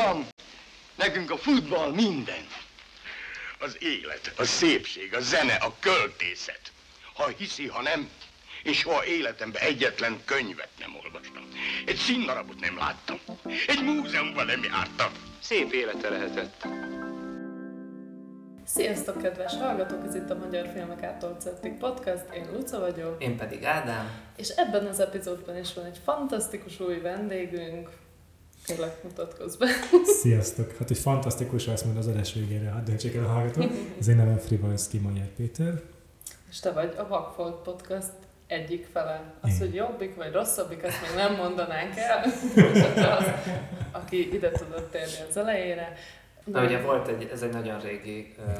Uram, nekünk a futball minden. Az élet, a szépség, a zene, a költészet. Ha hiszi, ha nem, én soha életemben egyetlen könyvet nem olvastam. Egy színdarabot nem láttam. Egy múzeumban nem jártam. Szép élete lehetett. Sziasztok, kedves hallgatók! Ez itt a Magyar Filmek által Cettik Podcast. Én Luca vagyok. Én pedig Ádám. És ebben az epizódban is van egy fantasztikus új vendégünk. Kérlek, mutatkozz be. Sziasztok! Hát egy fantasztikus lesz majd az adás végére, hát döntsék el a hallgatók. Az én nevem Frivalszki Magyar Péter. És te vagy a Vakfolt Podcast egyik fele. Az, hogy jobbik vagy rosszabbik, azt még nem mondanánk el. az, aki ide tudott térni az elejére. Na, ugye volt egy, ez egy nagyon régi uh,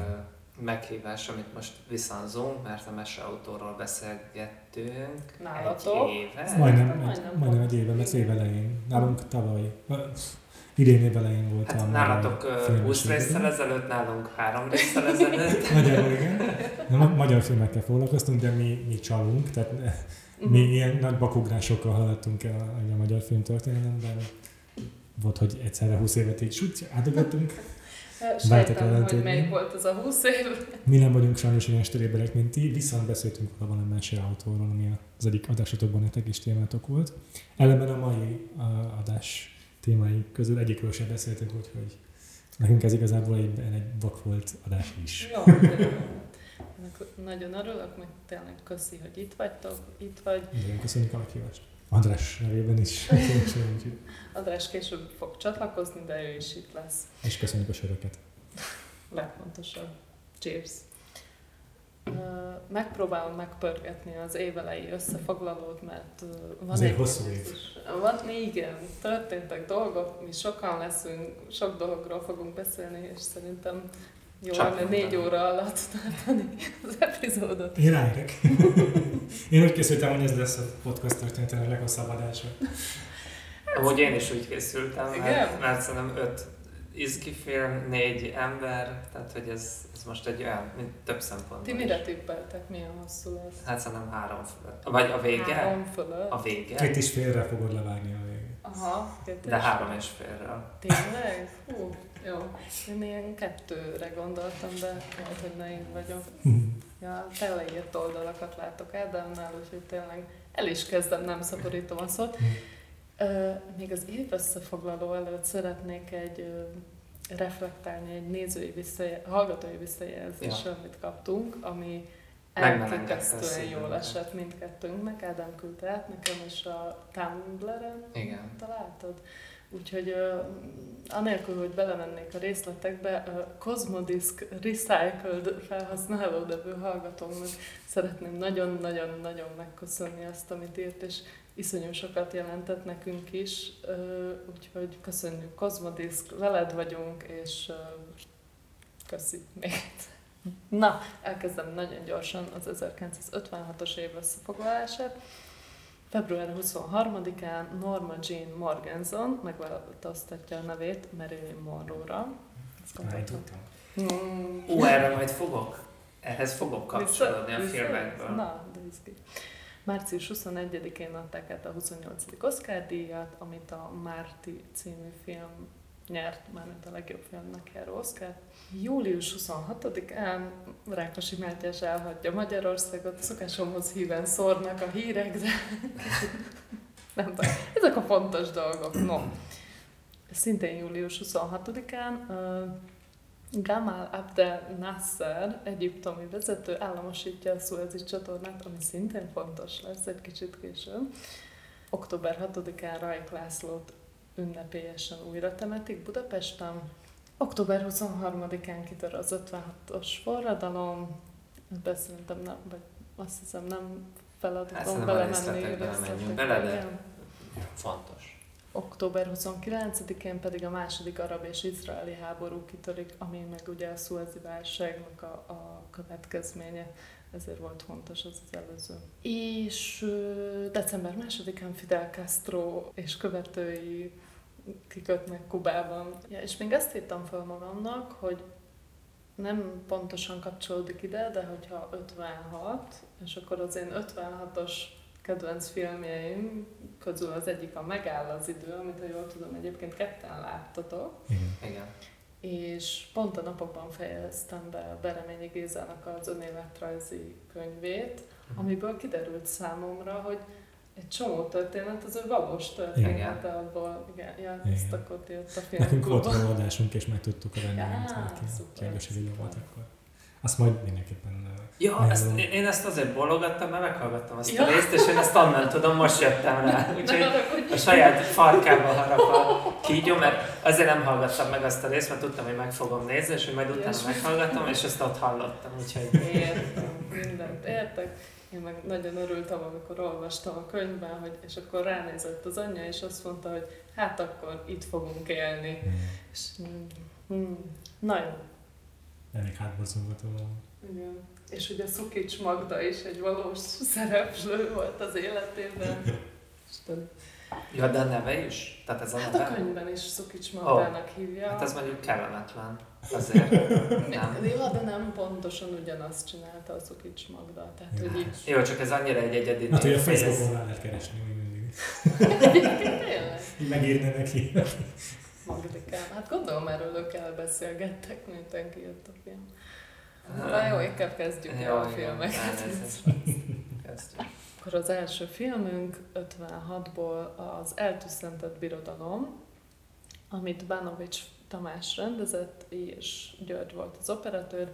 meghívás, amit most visszanzunk, mert a meseautóról beszélgettünk Nálatok? egy éve. Ez majdnem, egy, Majdnem egy éve, mert év elején. Nálunk tavaly, idén év elején volt Hát a nálatok magyar uh, filmes 20 évadon. résszel ezelőtt, nálunk 3 résszel ezelőtt. Nagyjából igen. Ma- magyar filmekkel foglalkoztunk, de mi, mi csalunk, tehát mi ilyen nagy bakugrásokkal haladtunk el a, a magyar filmtörténelemben. Volt, hogy egyszerre 20 évet így suty, átugattunk. Sejtem, hogy melyik volt az a 20 év. Mi nem vagyunk sajnos olyan störéberek, mint ti, viszont beszéltünk valami másik autóról, ami az egyik adásotokban nektek is témátok volt. Ellenben a mai a, adás témái közül egyikről sem beszéltünk, úgyhogy nekünk ez igazából egy, egy vak volt adás is. Ennek nagyon örülök, meg tényleg köszi, hogy itt vagytok, itt vagy. Igen, köszönjük a meghívást. András nevében is. Köszönjük. András később fog csatlakozni, de ő is itt lesz. és köszönjük a söröket. Legfontosabb. Cheers! Megpróbálom megpörgetni az évelei összefoglalót, mert van Azért egy hosszú év. Van, igen, történtek dolgok, mi sokan leszünk, sok dologról fogunk beszélni, és szerintem jó Csak lenne négy óra alatt tartani az epizódot. Én ráérek. Én úgy készültem, hogy ez lesz a podcast történetének leghosszabb adása. Amúgy én is úgy készültem, Igen? mert, mert szerintem 5 izgi film, 4 ember, tehát hogy ez, ez most egy olyan, mint több szempontból Ti is. mire tippeltek, milyen hosszú lesz? Hát szerintem három fölött. Vagy a vége? Három fölött? A vége? Két is félre fogod levágni a végén. Aha, két De három és félről. Tényleg? Hú, jó. Én ilyen kettőre gondoltam, de lehet, hogy naív vagyok. Ja, teleírt oldalakat látok Ádámnál, úgyhogy tényleg el is kezdem, nem szaporítom a szót. Ö, még az év összefoglaló előtt szeretnék egy reflektálni egy nézői visszajel, hallgatói visszajelzésre, Ja. amit kaptunk, ami elképesztően jól esett mindkettőnknek. Ádám küldte át nekem, és a Tumblr-en Igen. találtad. Úgyhogy anélkül, hogy belemennék a részletekbe, a Cosmodisk Recycled felhasználó nevű hallgatónak szeretném nagyon-nagyon-nagyon megköszönni azt, amit írt, és iszonyú sokat jelentett nekünk is, úgyhogy köszönjük Cosmodisk, veled vagyunk, és köszi még. Na, elkezdem nagyon gyorsan az 1956-os év összefoglalását. Február 23-án Norma Jean Morganson megváltoztatja a nevét Marilyn Monroe-ra. Ezt. Mm. Ú, erre majd fogok. Ehhez fogok kapcsolódni a filmekből. Na, de izgi. Március 21-én adták át a 28. Oscar díjat, amit a Márti című film nyert, mármint a legjobb filmnek járó Oscar. Július 26-án Rákosi Mátyás elhagyja Magyarországot, szokásomhoz híven szórnak a hírek, de nem baj. Ezek a fontos dolgok. No. Szintén július 26-án ö, Gamal Abdel Nasser, egyiptomi vezető, államosítja a Suezi csatornát, ami szintén fontos lesz egy kicsit később. Október 6-án Rajk Lászlót ünnepélyesen újra temetik Budapesten. Október 23-án kitör az 56-os forradalom. Ebbe szerintem nem, vagy azt hiszem nem feladatom belemenni részletekbe nem menjünk részletekbe, bele, de-. Fontos. Október 29-én pedig a második arab és izraeli háború kitörik, ami meg ugye a szuezi válságnak a, a következménye, ezért volt fontos az az előző. És december 2-án Fidel Castro és követői kikötnek Kubában. Ja, és még ezt írtam fel magamnak, hogy nem pontosan kapcsolódik ide, de hogyha 56, és akkor az én 56-os kedvenc filmjeim közül az egyik a Megáll az idő, amit ha jól tudom egyébként ketten láttatok. Igen. Igen. És pont a napokban fejeztem be Bereményi Gézának az önéletrajzi könyvét, amiből kiderült számomra, hogy egy csomó történet, az ő valós története abból, igen, ja, Igen. ezt akkor jött a Nekünk volt filmklubban. adásunk, és meg tudtuk a Já, vendégemet, szuper, ki János Evilla volt akkor. Azt majd mindenképpen Ja, ezt, én ezt azért bologattam, mert meghallgattam azt Ja. a részt, és én ezt onnan tudom, most jöttem rá. Úgyhogy a saját farkába harap a kígyó, mert azért nem hallgattam meg azt a részt, mert tudtam, hogy meg fogom nézni, és hogy majd utána Ilyesmi. meghallgattam, és ezt ott hallottam, úgyhogy... Értem, mindent értek. Én meg nagyon örültem, amikor olvastam a könyvben, hogy, és akkor ránézett az anyja, és azt mondta, hogy hát akkor itt fogunk élni. És, mm, mm, na jó, elég hátborzongató igen. És ugye Szukics Magda is egy valós szereplő volt az életében. Isten. Ja, de a neve is? Tehát ez a Hát a neve? könyvben is Szukics Magdának hívja. Hát ez mondjuk kellemetlen. Azért. Nem. Jó, de nem pontosan ugyanazt csinálta a Szukics Magda. Tehát, Ja. hogy így Jó, csak ez annyira egy egyedi Hát, hogy a Facebookon rá lehet keresni, úgy mindig. tényleg. Így megírni neki. Magdikám. Hát gondolom erről ők elbeszélgettek, miután kijött a film. Na jó, inkább kezdjük el a filmeket. Kezdjük. Akkor az első filmünk 56-ból az Eltűszentett Birodalom, amit Bánovics Tamás rendezett, és György volt az operatőr.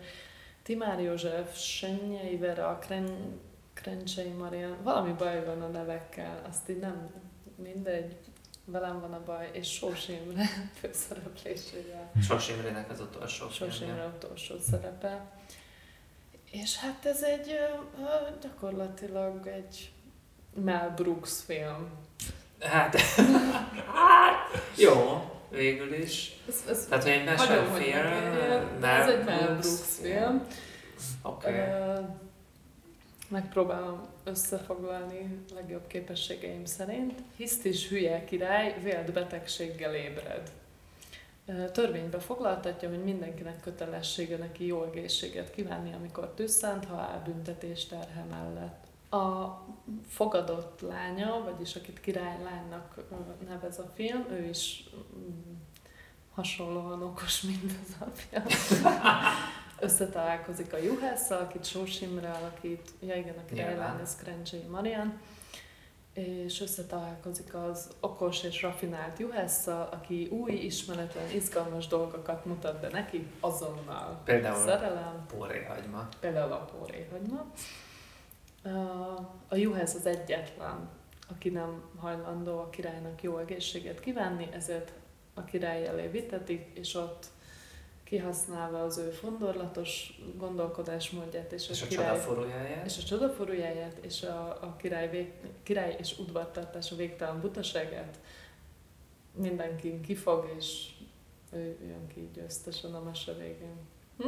Timár József, Sennyei Vera, Kren, Krencsei Marian, valami baj van a nevekkel, azt így nem mindegy, velem van a baj, és Sós Imre főszereplésével. Sos Imrének az utolsó Sós. Imre utolsó szerepe. És hát ez egy gyakorlatilag egy Mel Brooks film. Hát, hát, jó, végül is. Ez, ez Tehát, hogy egy de ez egy Mel Brooks film. Oké. Ö, Megpróbálom összefoglalni legjobb képességeim szerint. Hiszt is hülye király vélt betegséggel ébred. Törvénybe foglaltatja, hogy mindenkinek kötelessége neki jó egészséget kívánni, amikor tüsszent, ha áll büntetés terhe mellett. A fogadott lánya, vagyis akit királylánynak nevez a film, ő is mm, hasonlóan okos, mint az apja. Összetalálkozik a juhásszal, akit Sós Imre alakít, ja igen, a királylány, Nyilván. ez Krencsei Marian, és összetalálkozik az okos és rafinált juhásszal, aki új, ismeretlen, izgalmas dolgokat mutat be neki azonnal. Például Szerelem, póréhagyma. például a póréhagyma. A juhász az egyetlen, aki nem hajlandó a királynak jó egészséget kívánni, ezért a király elé vitetik, és ott kihasználva az ő fondorlatos gondolkodásmódját és a, És a király, csodaforújáját. és a csodaforújáját, és a, a király, vég, király és udvartartása végtelen butaságát mindenkin kifog, és ő jön ki győztesen a mese végén. Hm?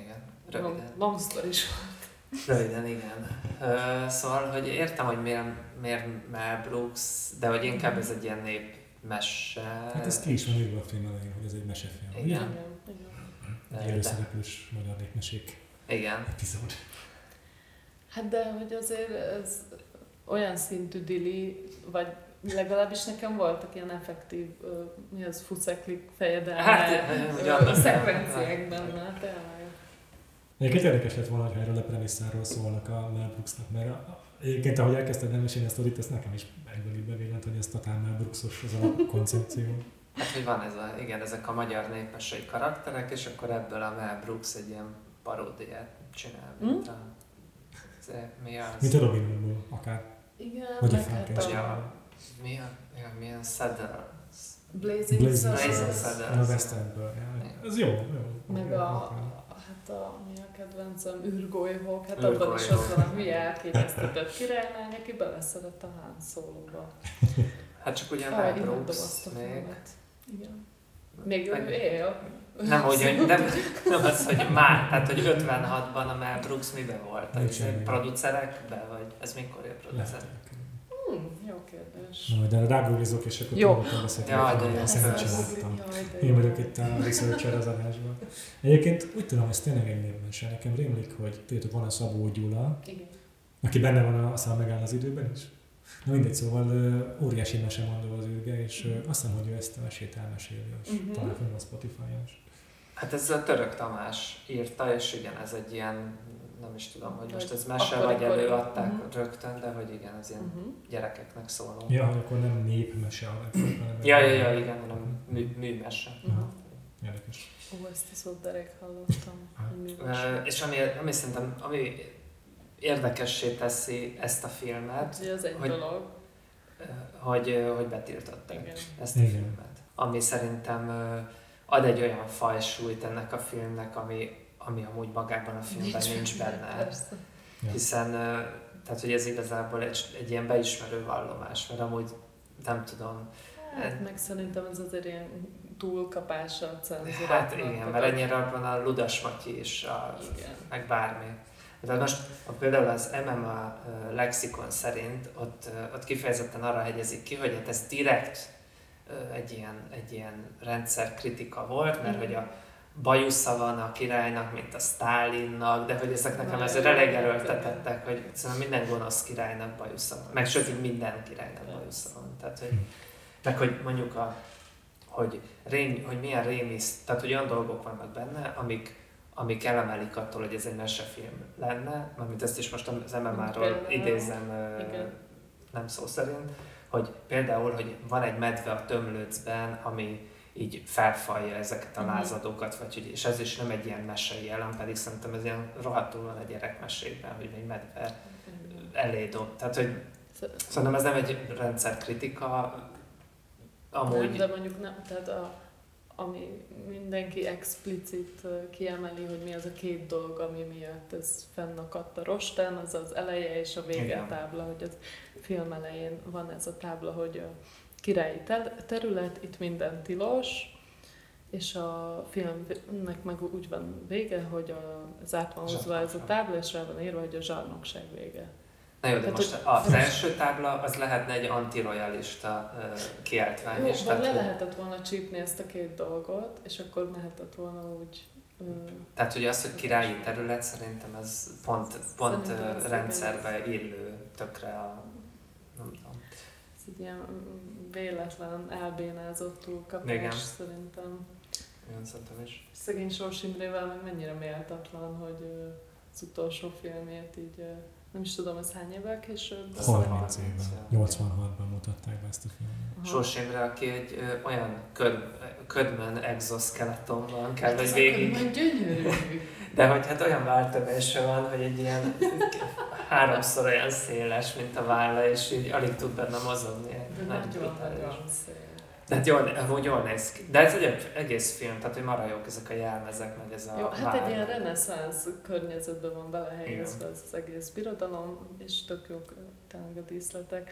Igen, Long, röviden. long story short. Röviden, igen. Ö, szóval, hogy értem, hogy miért, miért Mel Brooks, de hogy inkább ez egy ilyen népmese. Hát ez ki is van írva a film elején, hogy ez egy mesefilm. Igen. Ugye? Igen, előszereplős magyar népmesék Igen. epizód. Hát de hogy azért ez olyan szintű dili, vagy legalábbis nekem voltak ilyen effektív, ö, mi az, fuszeklik fejedelme, Hát, szekvenciák benne, tényleg. Egyébként érdekes lett volna, ha erről a premisszáról szólnak a Mel Brooksnak, mert egyébként ahogy elkezdted elmesélni a sztorit, ezt nekem is egyből így bevillant, hogy ez totál Mel Brooksos az a koncepció. Hát, hogy van ez a, igen, ezek a magyar népmesei karakterek, és akkor ebből a Mel Brooks egy ilyen paródiát csinál, mint a... ez- Mi az? Mint a Robin Hoodból, akár. Igen, Vagy a hát Frankenstein. a Ja, mi a, ja, milyen Saddle? Blazing, Blazing Saddles, Saddles. A West Endből. Ja. Ez jó, jó. meg a, hát a, mi a kedvencem, űrgolyhók, hát Űrgolyhók. abban is ott van a hülye elképesztített királylány, aki beleszeret a Han Solo-ba. Hát csak azt a még. Igen. Még ő él. Nem úgy, hogy nem, nem az, hogy már, tehát hogy 56-ban a Mel Brooks miben volt? Semmi. producerekben, vagy ez mikor jött producer? Na, de rágórizok, és akkor Jó. beszéltek, Jaj, hogy de jó. én Ez szemet az- csináltam. Én vagyok itt a researcher az adásban. Egyébként úgy tudom, ez tényleg egy névmese. Nekem rémlik, hogy tudjátok, van a Szabó Gyula, Igen. Aki benne van, a szám megáll az időben is. Na mindegy, szóval óriási mesemondó az űrge, és ö, azt hiszem, hogy ő ezt a mesét elmeséli, és Mhm. talán fönn a Spotify-on is. Hát ez a török Tamás írta, és igen, ez egy ilyen, nem is tudom, hogy most ez mese, vagy előadták Mhm. rögtön, de hogy igen, ez ilyen Uh-huh. gyerekeknek szóló. Ja, akkor nem népmese hanem... Ja, ja, ja, igen, hanem mű, műmese. Aha. Érdekes. Ó, ezt a szót derek hallottam, Ö, És ami, ami szerintem, ami érdekessé teszi ezt a filmet, Ugye az egy hogy- dolog. hogy, hogy betiltották Igen. ezt a Igen. filmet. Ami szerintem ad egy olyan fajsúlyt ennek a filmnek, ami, ami amúgy magában a filmben nincs, benne. Persze. Ja. Hiszen, tehát hogy ez igazából egy, egy ilyen beismerő vallomás, mert amúgy nem tudom. Hát meg szerintem ez azért ilyen túlkapása a cenzúráknak. Hát igen, mert ennyire van a Ludas Matyi is, a, Igen. meg bármi. De most a, például az MMA lexikon szerint ott, ott kifejezetten arra hegyezik ki, hogy hát ez direkt egy ilyen, egy ilyen rendszerkritika volt, mert Mhm. hogy a bajusza van a királynak, mint a Stálinnak, de hogy ezek nekem ezért elég erőltetettek, hogy szerintem minden gonosz királynak bajusza van. Meg sőt, minden királynak bajusza van. Tehát, hogy, meg hogy mondjuk a, hogy, rém, hogy milyen rémisz, tehát hogy olyan dolgok vannak benne, amik, amik elemelik attól, hogy ez egy mesefilm lenne, mármint ezt is most az MMA-ról idézem igen. nem szó szerint, hogy például, hogy van egy medve a tömlőcben, ami így felfalja ezeket a Mhm. lázadókat, vagy hogy, és ez is nem egy ilyen mesei jelen, pedig szerintem ez ilyen rohadtul van a gyerekmesében, hogy egy medve elé dob. Tehát, hogy szerintem ez nem egy rendszerkritika, amúgy Nem, de mondjuk nem, tehát a, ami mindenki explicit kiemeli, hogy mi az a két dolog, ami miatt ez fennakadt a rostán, az az eleje és a vége Igen. tábla, hogy az film elején van ez a tábla, hogy a királyi terület, itt minden tilos, és a filmnek meg úgy van vége, hogy a, ez át van húzva ez a tábla, és rá van írva, hogy a zsarnokság vége. Na jó, de Tehát, most hogy- az első tábla az lehetne egy antiroyalista ö, kiáltvány Jó, is. vagy le hogy- lehetett volna csípni ezt a két dolgot, és akkor mehetett volna úgy... ö, Tehát ugye az, hogy királyi terület, szerintem ez pont, pont Szerintem rendszerbe illő tökre a... Nem tudom. Ez egy ilyen mm, véletlen, elbénázott túlkapás Igen. szerintem. Én szerintem is. Szegény Sors Imrével meg mennyire méltatlan, hogy az utolsó filmét így, nem is tudom, ez hány évvel később? 30 évvel. évvel. 86-ban mutatták be ezt a filmet. Sors Imre, aki egy ö, olyan köd, ködmön exoskeleton van, kell, Hát hogy végig, gyönyörű. De hogy hát olyan váltövése van, hogy egy ilyen háromszor olyan széles, mint a válla, és így alig tud benne mozogni. De nagyon, nagyon szép. De hát jól, amúgy jól néz ki. De ez egy egész film, tehát hogy marha jók ezek a jelmezek, meg ez a Jó, hát egy ilyen reneszánsz környezetben van belehelyezve ez az egész birodalom, és tök jók tényleg a díszletek.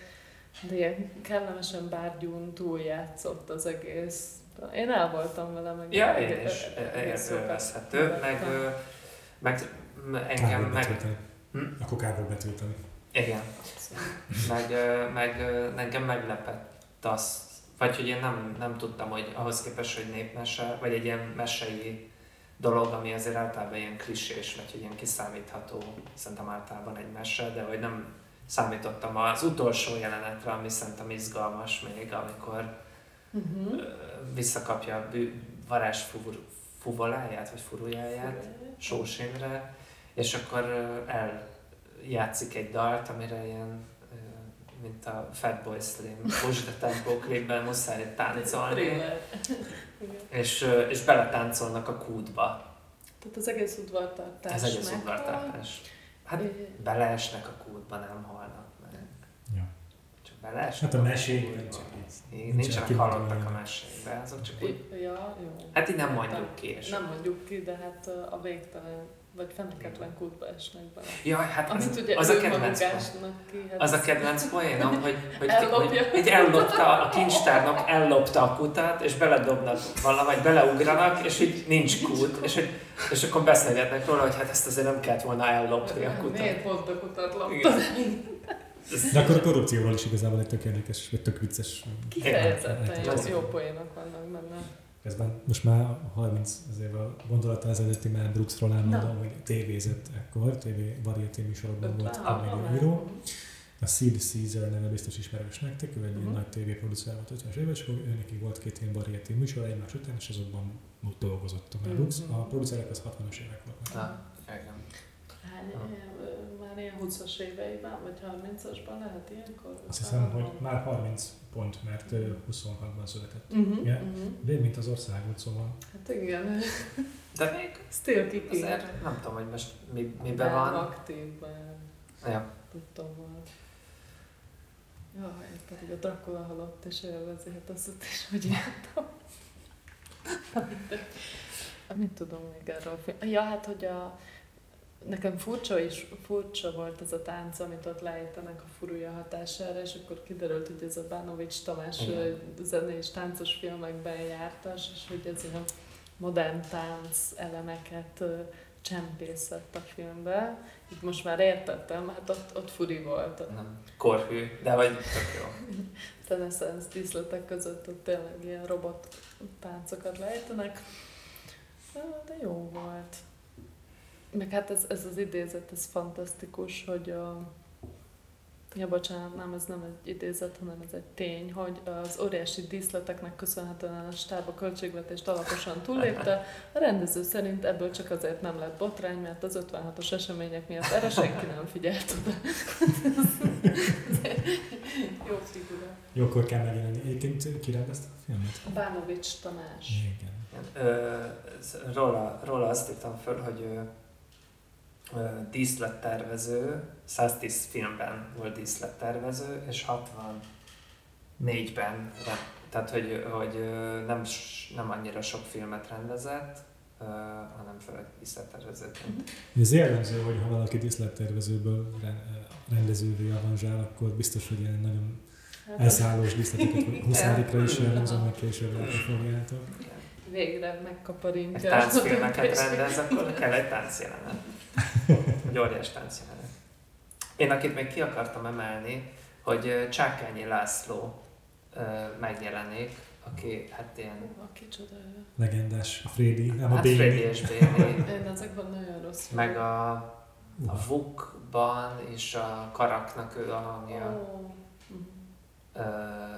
De ilyen kellemesen bárgyún túljátszott az egész. Én el voltam vele, meg Ja, én is egész jókat élvezhető, meg, meg engem meg... Hm? Akkor kár volt betölteni. Igen, meg, meg engem meglepett az, vagy hogy én nem, nem tudtam, hogy ahhoz képest, hogy népmese, vagy egy ilyen mesei dolog, ami azért általában ilyen klisés, vagy hogy ilyen kiszámítható, szerintem általában egy mese, de hogy nem számítottam az utolsó jelenetre, ami szerintem izgalmas még, amikor Ö, visszakapja a bű, varázs fuvur, fuvoláját, vagy furujáját Sós Imre, és akkor ö, eljátszik egy dalt, amire ilyen, ö, mint a Fatboy Slim Push the Tempo klipben muszáj táncolni, és, ö, és beletáncolnak a kútba. Tehát az egész udvartartás Ez egész meghal, udvartartás. Hát beleesnek a kútba, nem. Ja. Beleesnek Hát a mesékben csak így. Nincsenek halottak a mesékben, azok csak úgy... Ja, jó. Hát így nem mondjuk ki. És... Nem mondjuk ki, de hát a végtelen, vagy feneketlen kútba esnek bele. Jaj, hát az, Amit ugye az a kedvenc ki. Hát Az a kedvenc poénom, hogy, hogy, Ellopja. hogy, hogy ellopta, a kincstárnok ellopta a kutat, és beledobnak valahogy, beleugranak, és így nincs kút, és, hogy, és akkor beszélgetnek róla, hogy hát ezt azért nem kellett volna ellopni a kutat. Miért pont a kutat loptad? Igen. De akkor a korrupcióról is igazából egy tök érdekes, vagy tök vicces. Kifejezetten jó, jó poénok vannak benne. Közben most már 30 azért a gondolata ezelőtti Mel Brooksról elmondom, Na. hogy tévézett ekkor, TV variété műsorokban volt a ah, író. A Sid Caesar neve biztos ismerős nektek, ő egy Mhm. nagy tévéproducer volt 50-es évek, és akkor ő neki volt két ilyen variété műsor egymás után, és azokban ott dolgozott a Brooks. Mhm. A producerek az 60-as évek voltak. Na, igen. Hány, ilyen, ö, már ilyen 20-as éveiben, vagy 30-asban lehet ilyenkor? Azt hiszem, hogy már 30 pont, mert ö, 26-ban született. Uh-huh, Igen. uh-huh. Vér, mint az országot, szóval Hát igen, De még still kicking. azért nem tudom, hogy most mi, miben Bár van. Aktívban, Ja. tudtam volt. Jaj, pedig a Dracula halott és élvezi, hát azt ott is, hogy jártam. Mit tudom még erről? Ja, hát, hogy a, nekem furcsa is, furcsa volt ez a tánc, amit ott leállítanak a furúja hatására, és akkor kiderült, hogy ez a Bánovics Tamás Igen. ö, zenés táncos filmekben jártas, és hogy ez ilyen modern tánc elemeket csempészett a filmbe. Itt most már értettem, hát ott, ott furi volt. Nem korhű, de hogy tök jó. Renaissance díszletek között ott tényleg ilyen robot táncokat lejtenek. De jó volt. Meg hát ez, ez az idézet, ez fantasztikus, hogy a... Ja, bocsánat, nem, ez nem egy idézet, hanem ez egy tény, hogy az óriási díszleteknek köszönhetően a stáb a költségvetést alaposan túllépte. A rendező szerint ebből csak azért nem lett botrány, mert az 56-os események miatt erre senki nem figyelt oda. Jó figura. jókor kell megjelenni. Egyébként ki rendezte a filmet? Bánovics Tamás. Igen. Róla, róla azt írtam föl, hogy ő, díszlettervező, 110 filmben volt díszlettervező, és 64-ben, re- tehát hogy, hogy nem, nem annyira sok filmet rendezett, hanem főleg díszlettervezőként. Ez jellemző, hogy ha valaki díszlettervezőből ren- rendezővé avanzsál, akkor biztos, hogy ilyen nagyon Hát, elszállós díszleteket, hogy huszárikra is jellemző, meg később látni fogjátok. végre megkaparintja. Egy táncfilmeket rendez, akkor kell egy táncjelenet. Egy óriás táncjelenet. Én akit még ki akartam emelni, hogy Csákányi László megjelenik, aki hát ilyen A kicsoda ő. Legendás, a Freddy, nem a hát Béni. és Béni, Én ezekben nagyon rossz meg a, a Vukban is a karaknak ő a hangja. Ö,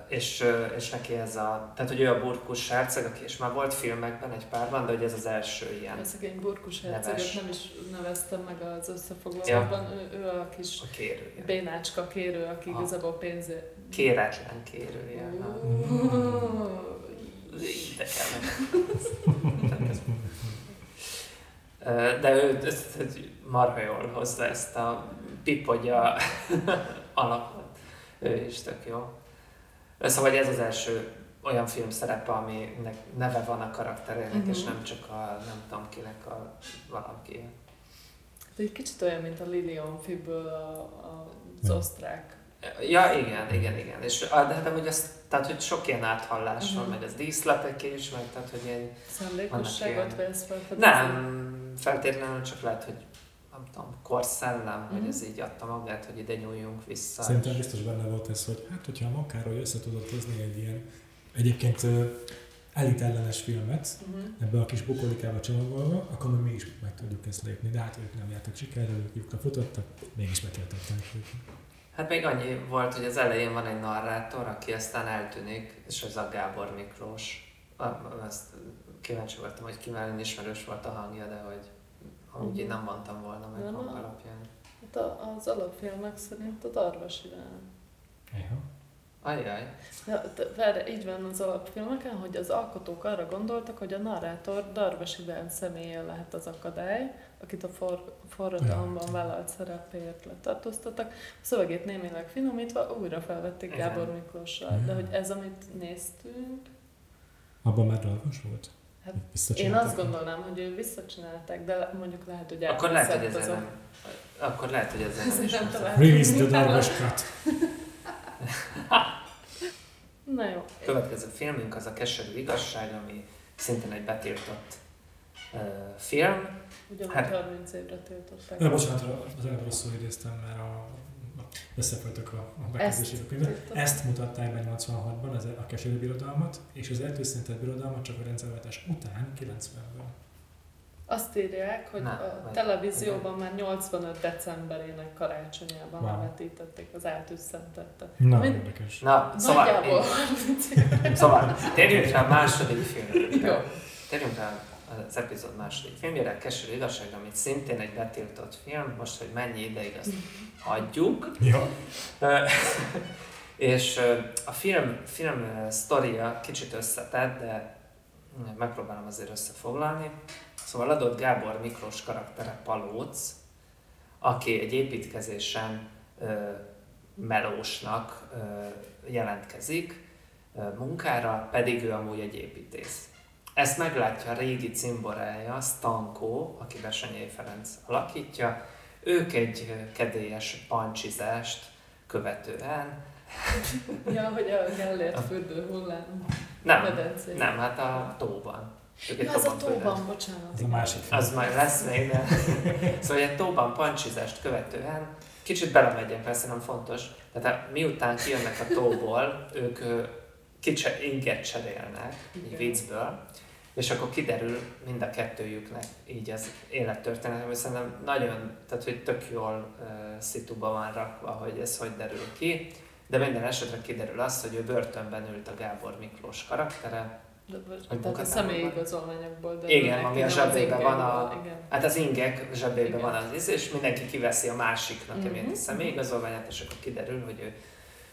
és, és neki ez a, tehát hogy ő a burkus herceg, aki és már volt filmekben egy párban, de hogy ez az első ilyen A szegény burkus herceget nem is neveztem meg az összefoglalóban. Ő, ő a kis a kérője. bénácska kérő, aki Aha. igazából pénzé... Kéretlen kérője. ha. De kell De ő ezt marha jól hozza ezt a pipogya alakot. Ő is tök jó. Szóval hogy ez az első olyan film szerepe, aminek neve van a karakterének, Mhm. és nem csak a nem tudom kinek a valaki. Hát egy kicsit olyan, mint a Lilian Fiből a, a, az Ja. osztrák. Ja, igen, igen, igen. És, ah, de hát amúgy az, tehát, hogy sok ilyen áthallás van, Mhm. meg az díszletek is, meg tehát, hogy ilyen Szándékosságot vesz fel? Nem, feltétlenül csak lehet, hogy nem tudom, korszellem, hogy Mhm. ez így adta magát, hogy ide nyúljunk vissza. Szerintem biztos benne volt ez, hogy hát, hogyha a makáról össze tudod hozni egy ilyen egyébként elitellenes filmet, Uh-huh. ebbe a kis bukolikába csomagolva, akkor mi is meg tudjuk ezt lépni. De hát ők nem jártak sikerrel, ők lyukra futottak, mégis őket. Hát még annyi volt, hogy az elején van egy narrátor, aki aztán eltűnik, és ez a Gábor Miklós. Azt kíváncsi voltam, hogy kivel ismerős volt a hangja, de hogy amúgy én nem mondtam volna meg Nem hang a- alapján. Hát a, az alapfilmek szerint a Darvas irány. Eha. Ajjaj. Ja, de várj, így van az alapfilmeken, hogy az alkotók arra gondoltak, hogy a narrátor Darvas Iván személye lehet az akadály, akit a for, forradalomban Ja. vállalt szerepéért letartóztattak. A szövegét némileg finomítva újra felvették. Gábor Miklóssal. De hogy ez, amit néztünk, Abban már dalvas volt? Hát én azt gondolnám, hogy ő visszacsinálták, de mondjuk lehet, hogy Akkor lehet, hogy ezzel a- nem. Akkor lehet, hogy ezzel nem is nem. Release the darvas cut. Na jó. Következő filmünk az a Keserű Igazság, ami szintén egy betiltott uh, film. Ugyanúgy Hát- 30 évre tiltották. De bocsánat, az előbb rosszul idéztem, mert a, a összefolytak a, a bekezdések a könyvben. Ezt mutatták be 86-ban, az, a keserű birodalmat, és az eltűszentett birodalmat csak a rendszerváltás után, 90-ben. Azt írják, hogy Nem, a televízióban már 85 decemberének karácsonyában Wow. vetítették az eltűszentettet. Na, Mind- érdekes. Na, szóval, én, szóval térjünk rá a második filmre. Jó. Térjünk rá az epizód második filmjére, Keserű igazságra, amit szintén egy betiltott film, most, hogy mennyi ideig azt hagyjuk. Ja. És a film, film sztoria kicsit összetett, de megpróbálom azért összefoglalni. Szóval adott Gábor Miklós karaktere Palóc, aki egy építkezésen melósnak jelentkezik munkára, pedig ő amúgy egy építész. Ezt meglátja a régi cimborája, Stankó, aki Besenyei Ferenc alakítja. Ők egy kedélyes pancsizást követően, Ja, hogy a Gellért fürdő hullám nem, medencé. nem, hát a tóban. Ja, az a tóban tóban, bocsánat. Az a másik. Az majd lesz még, de... Szóval egy tóban pancsizást követően, kicsit belemegyek, persze nem fontos, tehát hát miután kijönnek a tóból, ők ö, kicsit inget cserélnek, így viccből, és akkor kiderül mind a kettőjüknek így az élettörténet, ami szerintem nagyon, tehát hogy tök jól uh, szituba van rakva, hogy ez hogy derül ki, de minden esetre kiderül az, hogy ő börtönben ült a Gábor Miklós karaktere, tehát a személyi igazolványokból. De Igen, ami a zsebében van a- Igen. Hát az ingek zsebében van az íz, és mindenki kiveszi a másiknak Mhm. emiatt a személyigazolványát, és akkor kiderül, hogy ő,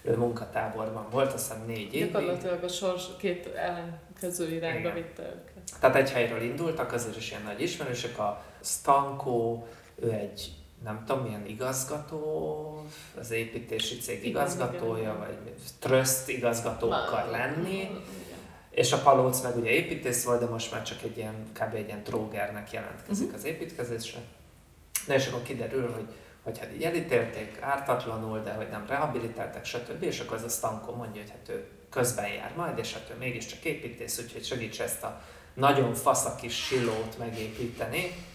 ő munkatáborban volt, azt hiszem négy évig. Gyakorlatilag a sors két ellenkező irányba vitte őket. Tehát egy helyről indultak, azért is ilyen nagy ismerősök. A Stanko, ő egy nem tudom milyen igazgató, az építési cég igazgatója, igen. vagy tröszt igazgató akar Már- lenni. Igen. És a Palóc meg ugye építész volt, de most már csak egy ilyen, kb. egy ilyen trógernek jelentkezik Mhm. az építkezésre. Na és akkor kiderül, hogy, hogy hát így elítélték ártatlanul, de hogy nem rehabilitálták, stb. És akkor az a Stanko mondja, hogy hát ő közben jár majd, és hát ő mégiscsak építész, úgyhogy segíts ezt a nagyon fasz kis silót megépíteni.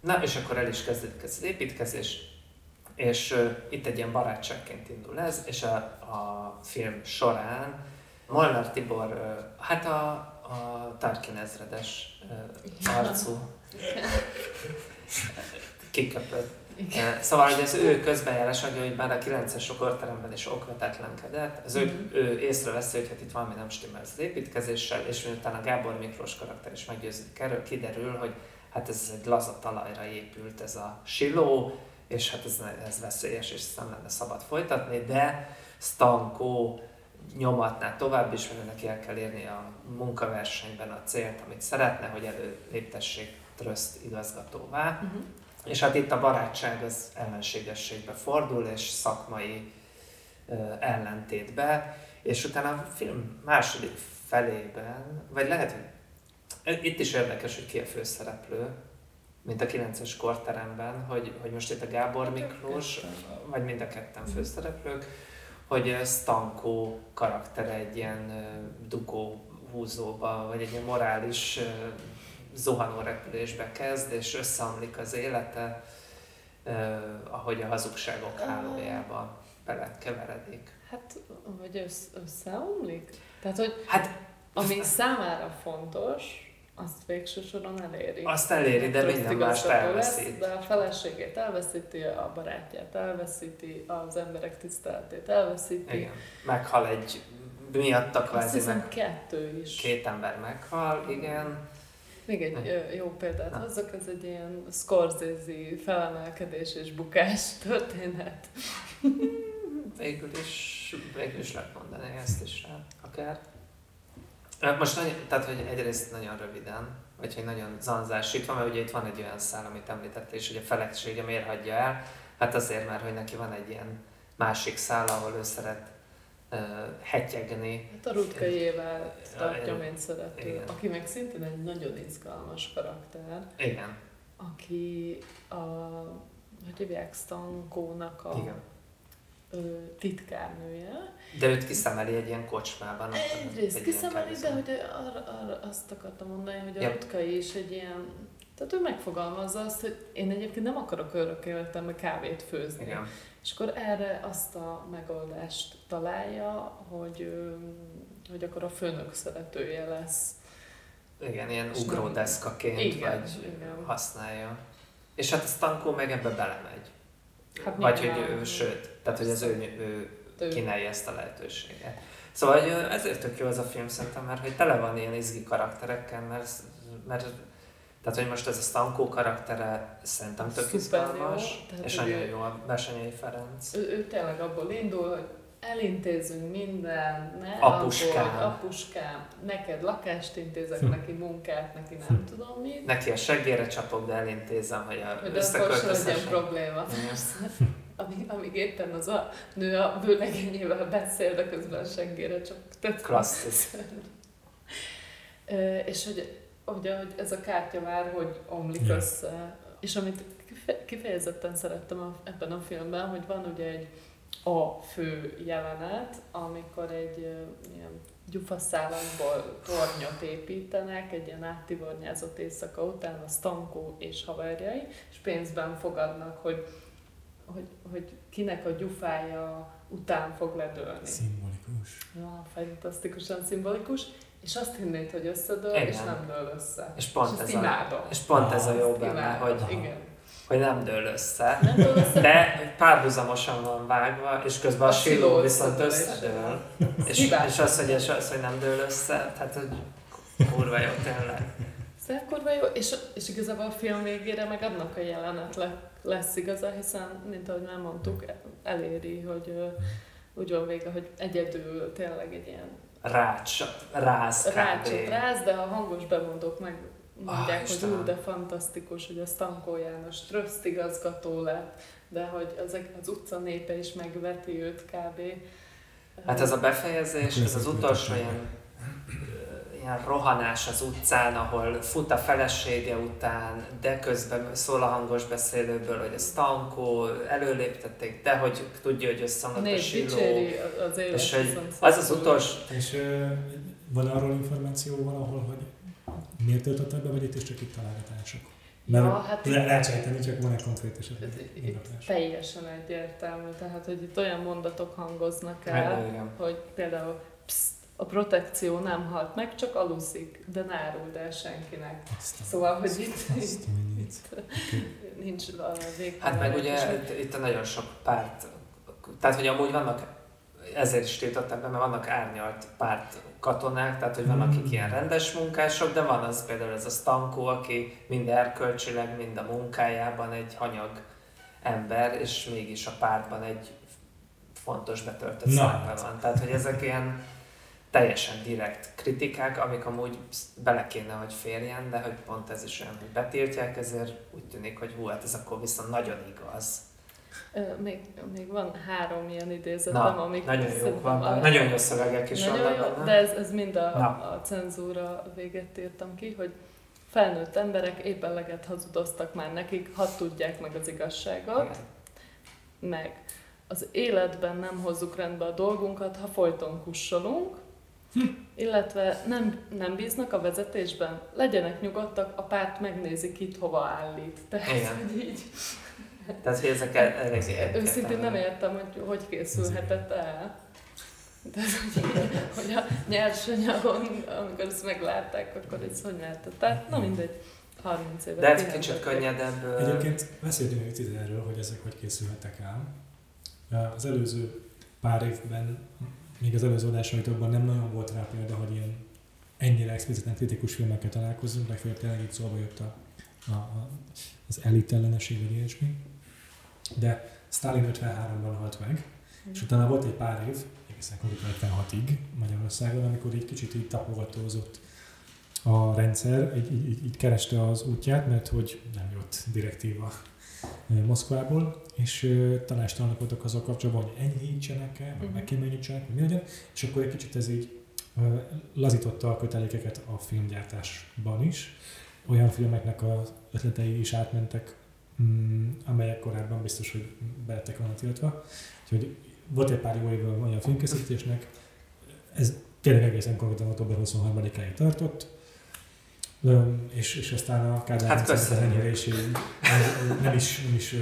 Na, és akkor el is kezdődik ez az építkezés, és itt egy ilyen barátságként indul ez, és a, a film során Molnár Tibor, hát a, a Tarkin ezredes arcú kiköpött. Igen. Uh, Szóval, hogy az ő közbenjárás, hogy már a 9-es korteremben is okvetetlenkedett, az ő, Mhm. ő észreveszi, hogy hát itt valami nem stimmel az építkezéssel, és miután a Gábor Miklós karakter is meggyőződik erről, kiderül, hogy hát ez egy laza talajra épült ez a siló, és hát ez, ez veszélyes, és ezt nem lenne szabad folytatni, de Stanko nyomatná tovább is, mert neki el kell érni a munkaversenyben a célt, amit szeretne, hogy előléptessék Tröszt igazgatóvá. Mhm. És hát itt a barátság az ellenségességbe fordul, és szakmai ellentétbe, és utána a film második felében, vagy lehet, hogy itt is érdekes, hogy ki a főszereplő, mint a 9-es korteremben, hogy, hogy most itt a Gábor Miklós, vagy mind a ketten főszereplők, hogy ö, Stanko karaktere egy ilyen dugó húzóba, vagy egy ilyen morális zuhanó repülésbe kezd, és összeomlik az élete, eh, ahogy a hazugságok hálójába belekeveredik. Hát, vagy össz, összeomlik? Tehát, hogy Hát ami számára fontos, azt végső soron eléri. azt eléri, de Tröszt minden mást igazgató lesz, elveszít. De a feleségét elveszíti, a barátját elveszíti, az emberek tiszteletét elveszíti. Igen. Meghal egy miatta kvázi meg kettő is. két ember meghal, igen. Még egy jó példát Na. hozzak, ez egy ilyen Scorsese felemelkedés és bukás történet. Végül is, végül is lehet mondani ezt is rá, akár. Ö, Most nagyon, tehát, hogy egyrészt nagyon röviden, vagy hogy nagyon zanzásítva, mert ugye itt van egy olyan szál, amit említette, és hogy a felesége miért hagyja el, hát azért, mert hogy neki van egy ilyen másik szál, ahol ő szeret uh, hetyegni. Hát a Rutka tartja, igen. mint szerető, Igen. aki meg szintén egy nagyon izgalmas karakter, Igen, aki a, hogy hívják, Stankónak a igen. ö, titkárnője. De őt kiszemeli egy ilyen kocsmában. Egyrészt egy kiszemeli, de hogy arra, arra azt akartam mondani, hogy a Ja. Rutkai is egy ilyen, tehát ő megfogalmazza azt, hogy én egyébként nem akarok örök életemben kávét főzni. Igen. És akkor erre azt a megoldást találja, hogy, hogy akkor a főnök szeretője lesz. Igen, ilyen ugródeszkaként Igen, vagy igen. használja. És hát a Stankó meg ebbe belemegy. Hát Vagy hogy ő, sőt, tehát hogy az ő, ő ő- kínálja ezt a lehetőséget. Szóval hogy ezért tök jó ez a film szerintem, mert hogy tele van ilyen izgi karakterekkel, mert, mert tehát, hogy most ez a Stankó karaktere szerintem tök izgalmas, és nagyon jó a Besenyei Ferenc. Ő, ő tényleg abból indul, hogy elintézünk minden, ne Apuskám. aggódj, apuskám, neked lakást intézek, Hm. neki munkát, neki nem tudom mit, Neki a seggére csapok, de elintézem, hogy a hogy akkor se legyen probléma. Amíg, amíg éppen az a nő a bőlegényével beszél, de közben a seggére csak. Klasszikus. És hogy, hogy, hogy ez a kártya már hogy omlik Ja. össze. És amit kife- kifejezetten szerettem a, ebben a filmben, hogy van ugye egy a fő jelenet, amikor egy ö, ilyen gyufaszálakból tornyot építenek, egy ilyen áttivornyázott éjszaka után a Stankó és haverjai, és pénzben fogadnak, hogy, hogy, hogy kinek a gyufája után fog ledőlni. Szimbolikus. Ja, fantasztikusan szimbolikus, és azt hinnéd, hogy összedől, Igen. és nem dől össze. És pont és ez ezt a- imádom. És pont ez a jó benne, imádom. hogy, Igen. hogy nem dől össze. Nem dől össze, De párhuzamosan van vágva, és közben a, A siló viszont összedől. És, és az, hogy, és az, hogy nem dől össze, tehát hogy kurva jó tényleg. Szóval kurva jó, és, és igazából a film végére meg annak a jelenet le, lesz igaza, hiszen, mint ahogy már mondtuk, eléri, hogy úgy van vége, hogy egyedül tényleg egy ilyen Rács, ráz rácsot ráz, de a hangos bemondók meg mondják, Ah, hogy ú, de fantasztikus, hogy a Stankó János tröszt igazgató lett, de hogy ezek az utca népe is megveti őt kb. Hát ez a befejezés, ez az utolsó ilyen, ilyen rohanás az utcán, ahol fut a felesége után, de közben szól a hangos beszélőből, hogy a Stankó előléptették, de hogy tudja, hogy összeomlott a siló. az élet. És hogy az az utolsó, És van arról információ valahol, hogy miért töltötted be, vagy itt is csak itt találgatások? Mert Ja, hát le- lehet sejteni, csak van egy konkrét indoklás. teljesen egyértelmű, tehát hogy itt olyan mondatok hangoznak el, Hát, hogy például pszt, a protekció nem halt meg, csak aluszik, de ne áruld el senkinek. Azt a- Szóval, hogy itt, azt a mindenit. itt nincs a végtelen. Hát meg ugye itt, itt a nagyon sok párt, tehát hogy amúgy vannak, ezért is tiltották be, mert vannak árnyalt párt katonák, tehát hogy van akik ilyen rendes munkások, de van az például ez a Stankó, aki mind erkölcsileg, mind a munkájában egy hanyag ember, és mégis a pártban egy fontos betöltött szerepe van. Tehát, hogy ezek ilyen teljesen direkt kritikák, amik amúgy bele kéne, hogy férjen, de hogy pont ez is olyan, hogy betiltják, ezért úgy tűnik, hogy hú, hát ez akkor viszont nagyon igaz. Még, még van három ilyen idézetem, Na, amik nagyon jók van, a- nagyon jó szövegek is Nagyon vannak jó, benne. de ez, ez mind a, Na. a cenzúra véget írtam ki, hogy felnőtt emberek épp eleget hazudoztak már nekik, hadd tudják meg az igazságot, Igen. meg az életben nem hozzuk rendbe a dolgunkat, ha folyton kussolunk, illetve nem, nem bíznak a vezetésben, legyenek nyugodtak, a párt megnézi kit hova állít. Tehát, Igen. hogy így, Tehát, hogy ezek el- elég őszintén nem értem, hogy hogy készülhetett el. De ez, hogy, hogy a nyersanyagon, amikor ezt meglátták, akkor ez hogy lehetett. Tehát, na mindegy, 30 éve. De ez kicsit könnyedebb. Egyébként beszéltünk kicsit erről, hogy ezek hogy készülhetek el. Az előző pár évben, még az előző adásaitokban nem nagyon volt rá példa, hogy ilyen ennyire expliciten kritikus filmekkel találkozunk, legfeljebb tényleg itt szóba jött a, a, a, az elit ellenesség, vagy ilyesmi. De Stalin 53-ban halt meg, és utána volt egy pár év, egészen konkrétan 56-ig Magyarországon, amikor így kicsit így tapogatózott a rendszer, így, így, így, így kereste az útját, mert hogy nem jött direktíva eh, Moszkvából, és tanástalanok voltak azzal kapcsolatban, hogy enyhítsenek el, vagy Mhm. megkéményítsenek, vagy mi legyen, és akkor egy kicsit ez így lazította a kötelékeket a filmgyártásban is. Olyan filmeknek az ötletei is átmentek, mm, amelyek korábban biztos, hogy belettek volna tiltva. Úgyhogy volt egy pár jó a magyar filmkészítésnek, ez tényleg egészen konkrétan október 23-áig tartott, és, és aztán a Kádár Hát enyhüléséig nem, nem is, nem is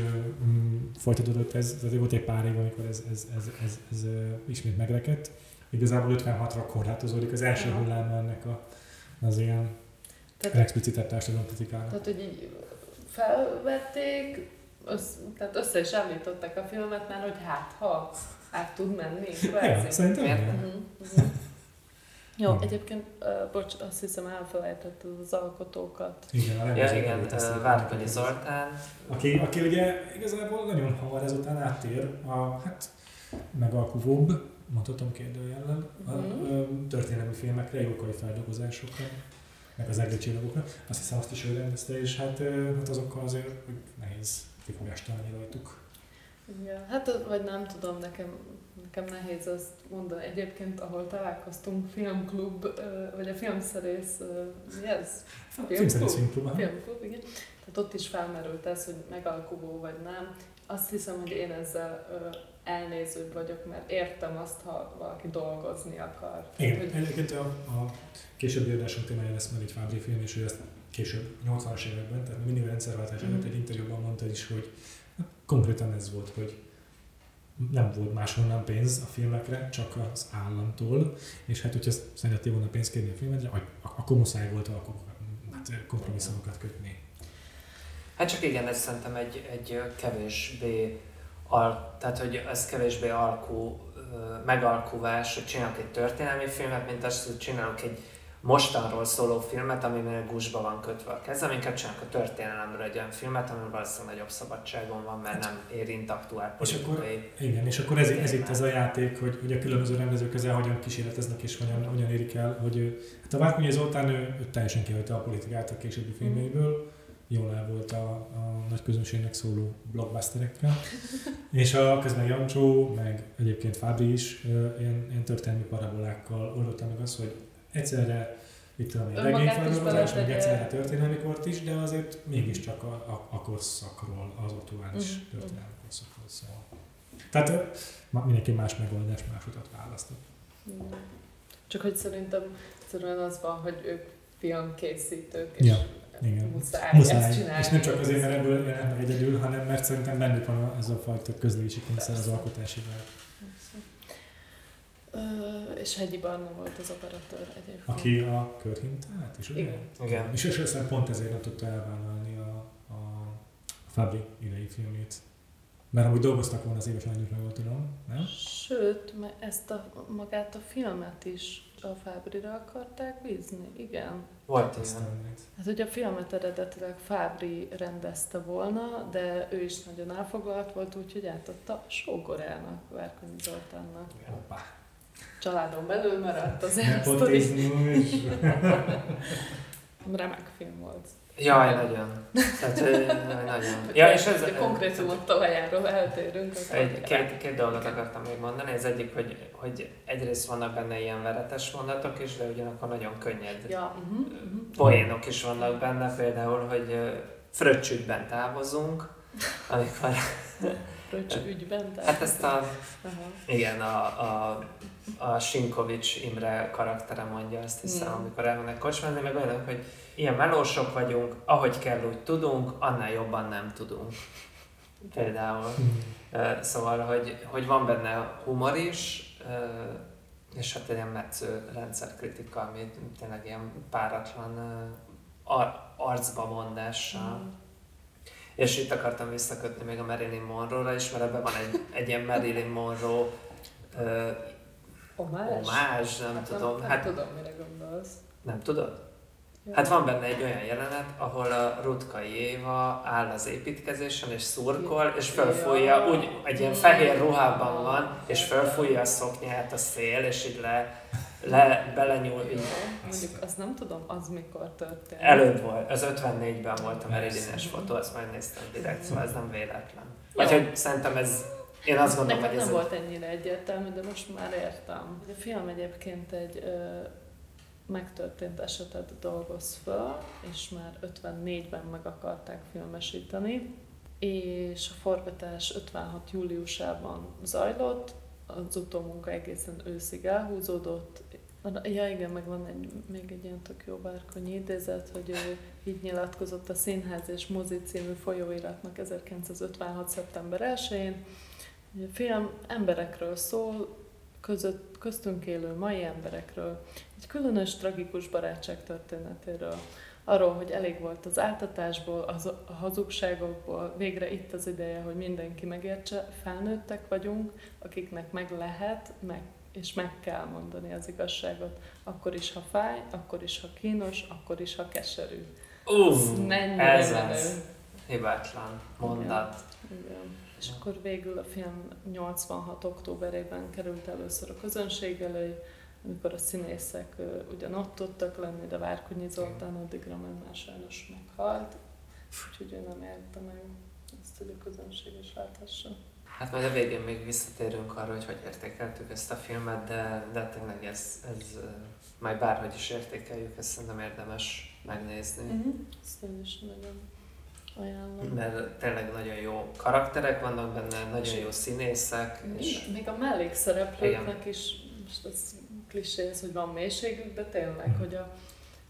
mm, folytatódott ez, tehát volt egy pár év, amikor ez, ez, ez, ez, ez, ismét megrekedt. Igazából 56-ra korlátozódik az első hullám ennek a, az ilyen Tehát, explicitebb társadalomkritikának. tehát, hogy így felvették, össz, tehát össze is állították a filmet már, hogy hát ha át tud menni. Ja, szerintem Miért. Jó, Igen. egyébként, uh, bocs, azt hiszem elfelejtetted az alkotókat. Igen, a Ja, igen, Várkonyi Zoltán, Aki, aki ugye igazából nagyon hamar ezután áttér a hát megalkuvóbb, mondhatom kérdőjellel, a Mhm. ö, történelmi filmekre, jókai feldolgozásokra, meg az egri csillagokra. Azt hiszem azt is ő rendezte, és hát, hát azokkal azért hogy nehéz kifogást találni rajtuk. Ja, hát vagy nem tudom, nekem, nekem nehéz azt mondani. Egyébként, ahol találkoztunk, filmklub, vagy a filmszerész, mi ez? Filmklub. Filmklub, igen. Tehát ott is felmerült ez, hogy megalkuvó vagy nem. Azt hiszem, hogy én ezzel elnézőbb vagyok, mert értem azt, ha valaki dolgozni akar. Igen, Hogy, egyébként a, a későbbi adásunk témája lesz meg egy Fábri film, és ő ezt később, 80-as években, tehát mindig a rendszerváltás előtt Mhm. egy interjúban mondta is, hogy hát konkrétan ez volt, hogy nem volt máshonnan pénz a filmekre, csak az államtól, és hát hogyha szerettél volna pénzt kérni a filmedre, ak- akkor muszáj volt akkor hát, kompromisszumokat kötni. Hát csak igen, ez szerintem egy, egy kevésbé, al, tehát hogy ez kevésbé alkú, megalkuvás, hogy csinálok egy történelmi filmet, mint azt, hogy csinálok egy mostanról szóló filmet, amiben gusba van kötve a kezem, inkább csinálok a történelemről egy olyan filmet, amiben valószínűleg nagyobb szabadságom van, mert nem érint aktuál És akkor-. Igen, és akkor ez, ez itt ez a játék, hogy, hogy a különböző rendezők ezzel hogyan kísérleteznek és hogyan, hogyan érik el, hogy ő- hát a Várkonyi Zoltán ő, ő teljesen kihagyta a politikát a későbbi filmjeiből, jól el volt a, a nagy közönségnek szóló blockbusterekkel, és a közben Jancsó, meg egyébként Fábri is ilyen, ilyen történelmi parabolákkal oldotta meg azt, hogy egyszerre itt tudom, is regényfeldolgozás, meg egyszerre történelmi kort is, de azért mégiscsak a, a, a korszakról, az aktuális Mhm, történelmi korszakról szól. Tehát mindenki más megoldás, más utat választott. Csak hogy szerintem egyszerűen az van, hogy ők filmkészítők, és Ja, igen. muszáj, Muszáj. ezt csinálni. És nem csak azért, mert ebből jelennek egyedül, hanem mert szerintem bennük van ez a fajta közlési kényszer az alkotási és Hegyi Barna volt az operatőr egyébként. Aki a körhintát is, ugye? Igen. Igen. És és aztán pont ezért nem tudta elvállalni a, a Fabri idei filmét. Mert amúgy dolgoztak volna az éves lányokra, jól tudom, nem? Sőt, me- ezt a, magát a filmet is a Fábrira akarták bízni, igen. Volt ilyen. Hát, hogy a filmet eredetileg Fábri rendezte volna, de ő is nagyon elfoglalt volt, úgyhogy átadta Sógorának, Várkonyi Zoltánnak. Hoppá. Családon belül maradt azért a sztori. Nepotizmus. Remek film volt. Jaj, nagyon. Tehát, nagyon. Ja, és ez... a konkrétumok talajáról eltérünk. Egy, két, két dolgot akartam még mondani. Az egyik, hogy, hogy egyrészt vannak benne ilyen veretes mondatok is, de ugyanakkor nagyon könnyed Ja, uh-huh, uh-huh. poénok is vannak benne, például, hogy ö, fröccsügyben távozunk, amikor, Fröccs ügyben. tehát- hát ezt a, Aha. igen, a, a, a Sinkovics Imre karaktere mondja azt hiszem, Mm. amikor elmennek kocsmázni, meg olyanok, hogy ilyen melósok vagyunk, ahogy kell, úgy tudunk, annál jobban nem tudunk. Például. Ö, Szóval, hogy, hogy van benne humor is, és hát egy ilyen metsző rendszerkritika, ami tényleg ilyen páratlan ar- arcba mondással. Mm. És itt akartam visszakötni még a Marilyn Monroe-ra is, mert ebben van egy, egy ilyen Marilyn Monroe Omás? omázs, nem Hát tudom. Nem, Hát tudom, mire gondolsz. nem tudod? Hát van benne egy olyan jelenet, ahol a Rutkai Éva áll az építkezésen és szurkol, és fölfújja, Ja. úgy egy ilyen fehér ruhában van, és fölfújja a szoknyát a szél, és így le, le belenyúl, így mondjuk azt nem tudom, az mikor történt. előbb volt, az 54-ben volt a Persze. fotó, azt megnéztem direkt, szóval ez nem véletlen. Vagy Jó. hogy szerintem ez, én azt gondolom, Nekem hogy nem ez volt ennyire egyértelmű, de most már értem. A film egyébként egy ö, megtörtént esetet dolgoz föl, és már 54-ben meg akarták filmesíteni, és a forgatás 56. júliusában zajlott, az utómunka egészen őszig elhúzódott. Ja igen, meg van egy, még egy ilyen tök jó bárkonyi idézet, hogy ő így nyilatkozott a Színház és Mozi című folyóiratnak 1956. szeptember 1-én. A film emberekről szól, között, köztünk élő mai emberekről, egy különös, tragikus barátság történetéről, arról, hogy elég volt az áltatásból, az, a hazugságokból, végre itt az ideje, hogy mindenki megértse, felnőttek vagyunk, akiknek meg lehet, meg, és meg kell mondani az igazságot, akkor is, ha fáj, akkor is, ha kínos, akkor is, ha keserű. Mennyire ez menő. az. Hibátlan mondat. Igen. És akkor végül a film 86. októberében került először a közönség elő, amikor a színészek ö, ugyan ott tudtak lenni, de Várkonyi Zoltán addigra már már sajnos meghalt, úgyhogy ő nem érte meg ezt, hogy a közönség is láthassa. Hát majd a végén még visszatérünk arra, hogy hogy értékeltük ezt a filmet, de, de tényleg ez, ez majd bárhogy is értékeljük, ezt szerintem érdemes megnézni. Ezt én is nagyon ajánlom. Mert tényleg nagyon jó karakterek vannak benne, nagyon jó színészek, és Még a mellékszereplőknek is, most ez klisé ez, hogy van mélységük, de tényleg, hogy a,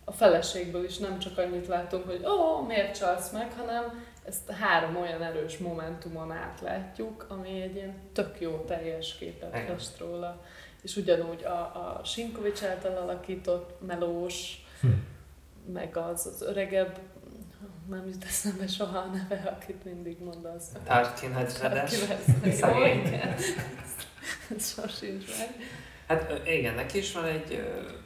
a feleségből is nem csak annyit látunk, hogy ó, oh, miért csalsz meg, hanem ezt három olyan erős momentumon átlátjuk, ami egy ilyen tök jó teljes képet Igen. fest róla. És ugyanúgy a, a Sinkovics által alakított melós, Hm. meg az, az öregebb, nem jut eszembe soha a neve, akit mindig mondasz. Tarkin igen. Ez sosincs meg. Hát igen, neki is van egy,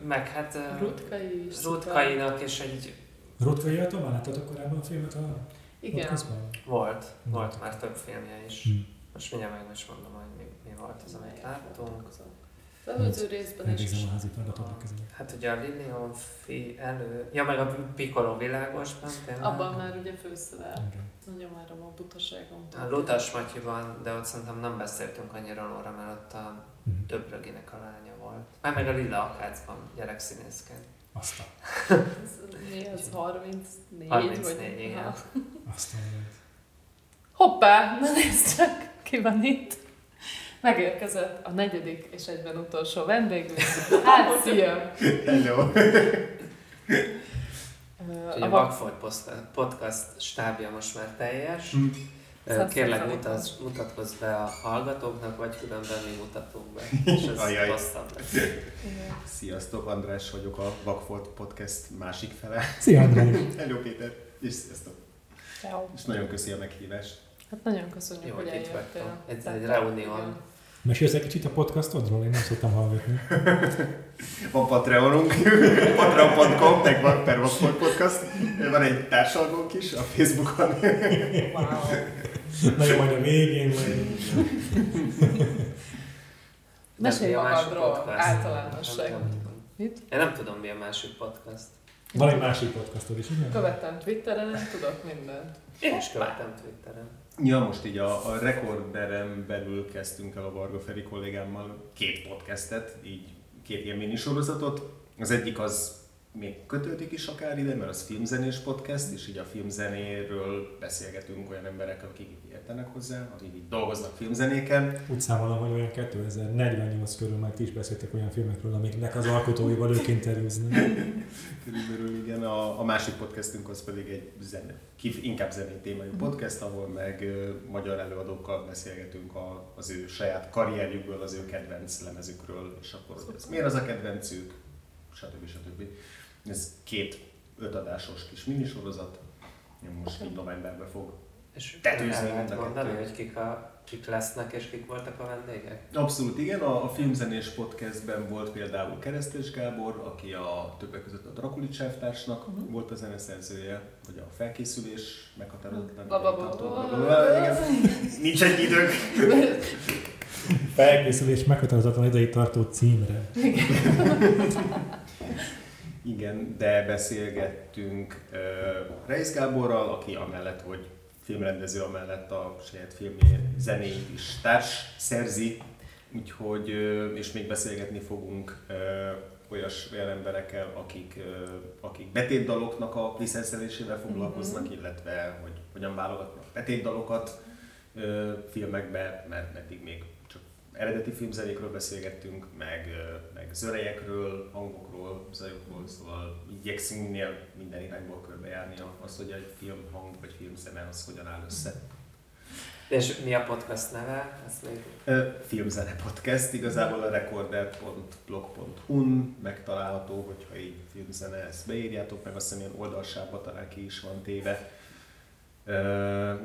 meg hát Rutkai is. Rutkainak is egy Rutkai Attól láttatok korábban a filmet a Igen. podcastban? volt, volt már több filmje is. Hm. Most mindjárt meg is mondom, hogy mi, mi volt az, amit láttunk. Az előző részben is. Elvégzem a házi feladatot kezelek. Hát ugye a Lilion fi elő... Ja, meg a Piccolo világosban tényleg. Abban már ugye főszerel. Nagyon várom a butaságom. A Lutas Matyiban, de ott szerintem nem beszéltünk annyira róla, mert ott a Mhm. Töbröginek a lánya volt. Már meg a Lilla Akácban gyerekszínészként. Azt a, Mi az 34? 34, vagy? igen. Aha. azt a mindent. Hoppá, na nézd csak, ki van itt. Megérkezett a negyedik és egyben utolsó vendégünk. Hát, szia! Hello! Úgyhogy a Vagfolt Podcast- stábja most már teljes. Hm. Kérlek mutatsz, mutatkozz be a hallgatóknak, vagy különben mi mutatunk be. És ez Ajaj. hosszabb lesz. Sziasztok, András vagyok a Vagfolt Podcast másik fele. Szia Andrei! Hello Péter! És sziasztok! Ciao. És nagyon köszi a meghívást. Hát nagyon köszönjük, Jó, hogy hogy itt eljöttél. Ez egy reunión. Igen. Mesélsz egy kicsit a podcastodról? Én nem szoktam hallgatni. Van Patreonunk, patreon.com, meg van per Podcast. Van egy társalgónk is a Facebookon. Wow. Na jó, majd a végén majd. Mesélj magadról, podcast? általánosságban. Mit? Én nem tudom, mi a másik podcast. Van egy másik podcastod is, ugye? Követem Twitteren, tudok mindent. Én is követem Twitteren. Ja, most így a, a rekorderen belül kezdtünk el a Varga Feri kollégámmal két podcastet, így két ilyen minisorozatot. Az egyik az még kötődik is akár ide, mert az filmzenés podcast, és így a filmzenéről beszélgetünk olyan emberekkel, akik értenek hozzá, akik így dolgoznak filmzenéken. Úgy számolom, hogy olyan 2048 körül már ti is beszéltek olyan filmekről, amiknek az alkotóival ők interjúznak. Körülbelül igen, a, a másik podcastünk az pedig egy zene, inkább zenei témájú podcast, ahol meg ö, magyar előadókkal beszélgetünk a, az ő saját karrierjükből, az ő kedvenc lemezükről, és akkor ez miért az a kedvencük, stb. stb. Ez két ötadásos kis minisorozat, most így novemberben fog. És Tetőzni mind a mondani, hogy kik, a, kik lesznek és kik voltak a vendégek? Abszolút igen, a, a filmzenés podcastben volt például Keresztes Gábor, aki a többek között a Drakulics elvtársnak Mhm. volt a zeneszerzője, vagy a felkészülés meghatározatlan. Nincs egy időnk. Felkészülés meghatározatlan ideig tartó címre. Igen, de beszélgettünk uh, Reis Gáborral, aki amellett, hogy filmrendező, amellett a saját filmje zenéit is társ szerzi, úgyhogy, uh, és még beszélgetni fogunk uh, olyas olyan emberekkel, akik, uh, akik betétdaloknak a licenszelésével foglalkoznak, mm-hmm. illetve hogy hogyan válogatnak betétdalokat uh, filmekbe, mert eddig még eredeti filmzenékről beszélgettünk, meg, meg zörejekről, hangokról, zajokról, szóval igyekszünk minél minden irányból körbejárni azt, hogy egy film hang vagy filmzene az hogyan áll össze. És mi a podcast neve? Ezt még... Filmzene Podcast, igazából a recorder.blog.hu-n megtalálható, hogyha így filmzene, ezt beírjátok, meg azt hiszem ilyen oldalsába talán ki is van téve.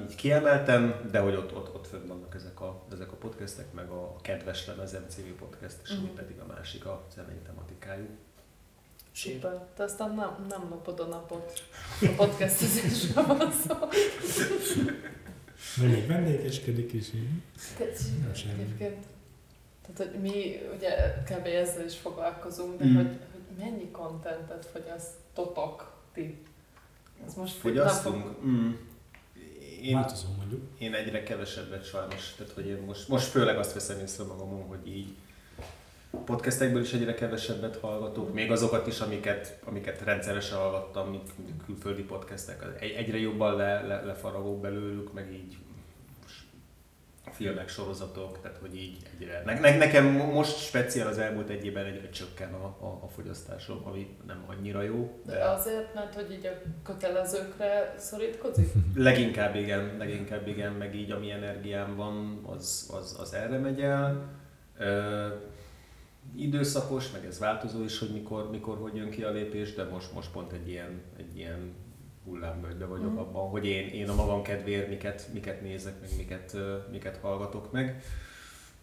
Így kiemeltem, de hogy ott, ott, ott fönn vannak ezek a, ezek a podcastek, meg a Kedves Lemezem című podcast, és ami mhm. pedig a másik a zenei tematikájú. Szuper. Te aztán nem, nem lopod a napot. A podcastezésre van szó. Még vendégeskedik is így. Egyébként, tehát, hogy mi ugye kb. ezzel is foglalkozunk, de mm. hogy, hogy mennyi kontentet fogyasztotok ti? Ez most Fogyasztunk? Mm. Én, Változó mondjuk. Én egyre kevesebbet sajnos, tehát hogy én most, most főleg azt veszem észre magamon, hogy így podcastekből is egyre kevesebbet hallgatok, még azokat is, amiket, amiket rendszeresen hallgattam, mint külföldi podcastek, egy, egyre jobban le, le, lefaragok belőlük, meg így filmek, sorozatok, tehát hogy így egyre... Ne, ne, nekem most speciál az elmúlt egy évben egyre csökken a, a, a fogyasztásom, ami nem annyira jó. De, de azért, mert hogy így a kötelezőkre szorítkozik? Leginkább igen, leginkább igen, meg így ami energiám van, az, az, az erre megy el. Ö, időszakos, meg ez változó is, hogy mikor, mikor hogy jön ki a lépés, de most, most pont egy ilyen, egy ilyen hullámvölgybe vagyok mm. abban, hogy én, én a magam kedvéért miket, miket nézek, meg miket, miket hallgatok meg.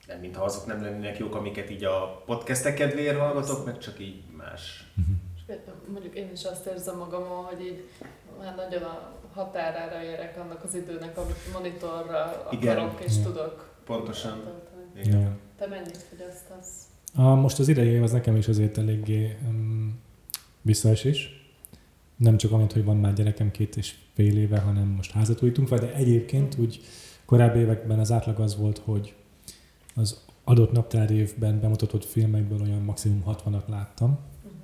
Nem, mintha azok nem lennének jók, amiket így a podcastek kedvéért hallgatok, meg csak így más. Mhm. Mondjuk én is azt érzem magamon, hogy így már nagyon a határára érek annak az időnek, amit monitorra Igen. akarok és Igen. tudok. Pontosan. Igen. Te mennyit fogyasztasz? A, most az idei év az nekem is azért eléggé um, visszaesés. Nem csak amit, hogy van már gyerekem két és fél éve, hanem most házat újítunk fel, de egyébként úgy korábbi években az átlag az volt, hogy az adott naptár évben bemutatott filmekből olyan maximum 60-at láttam. Uh-huh.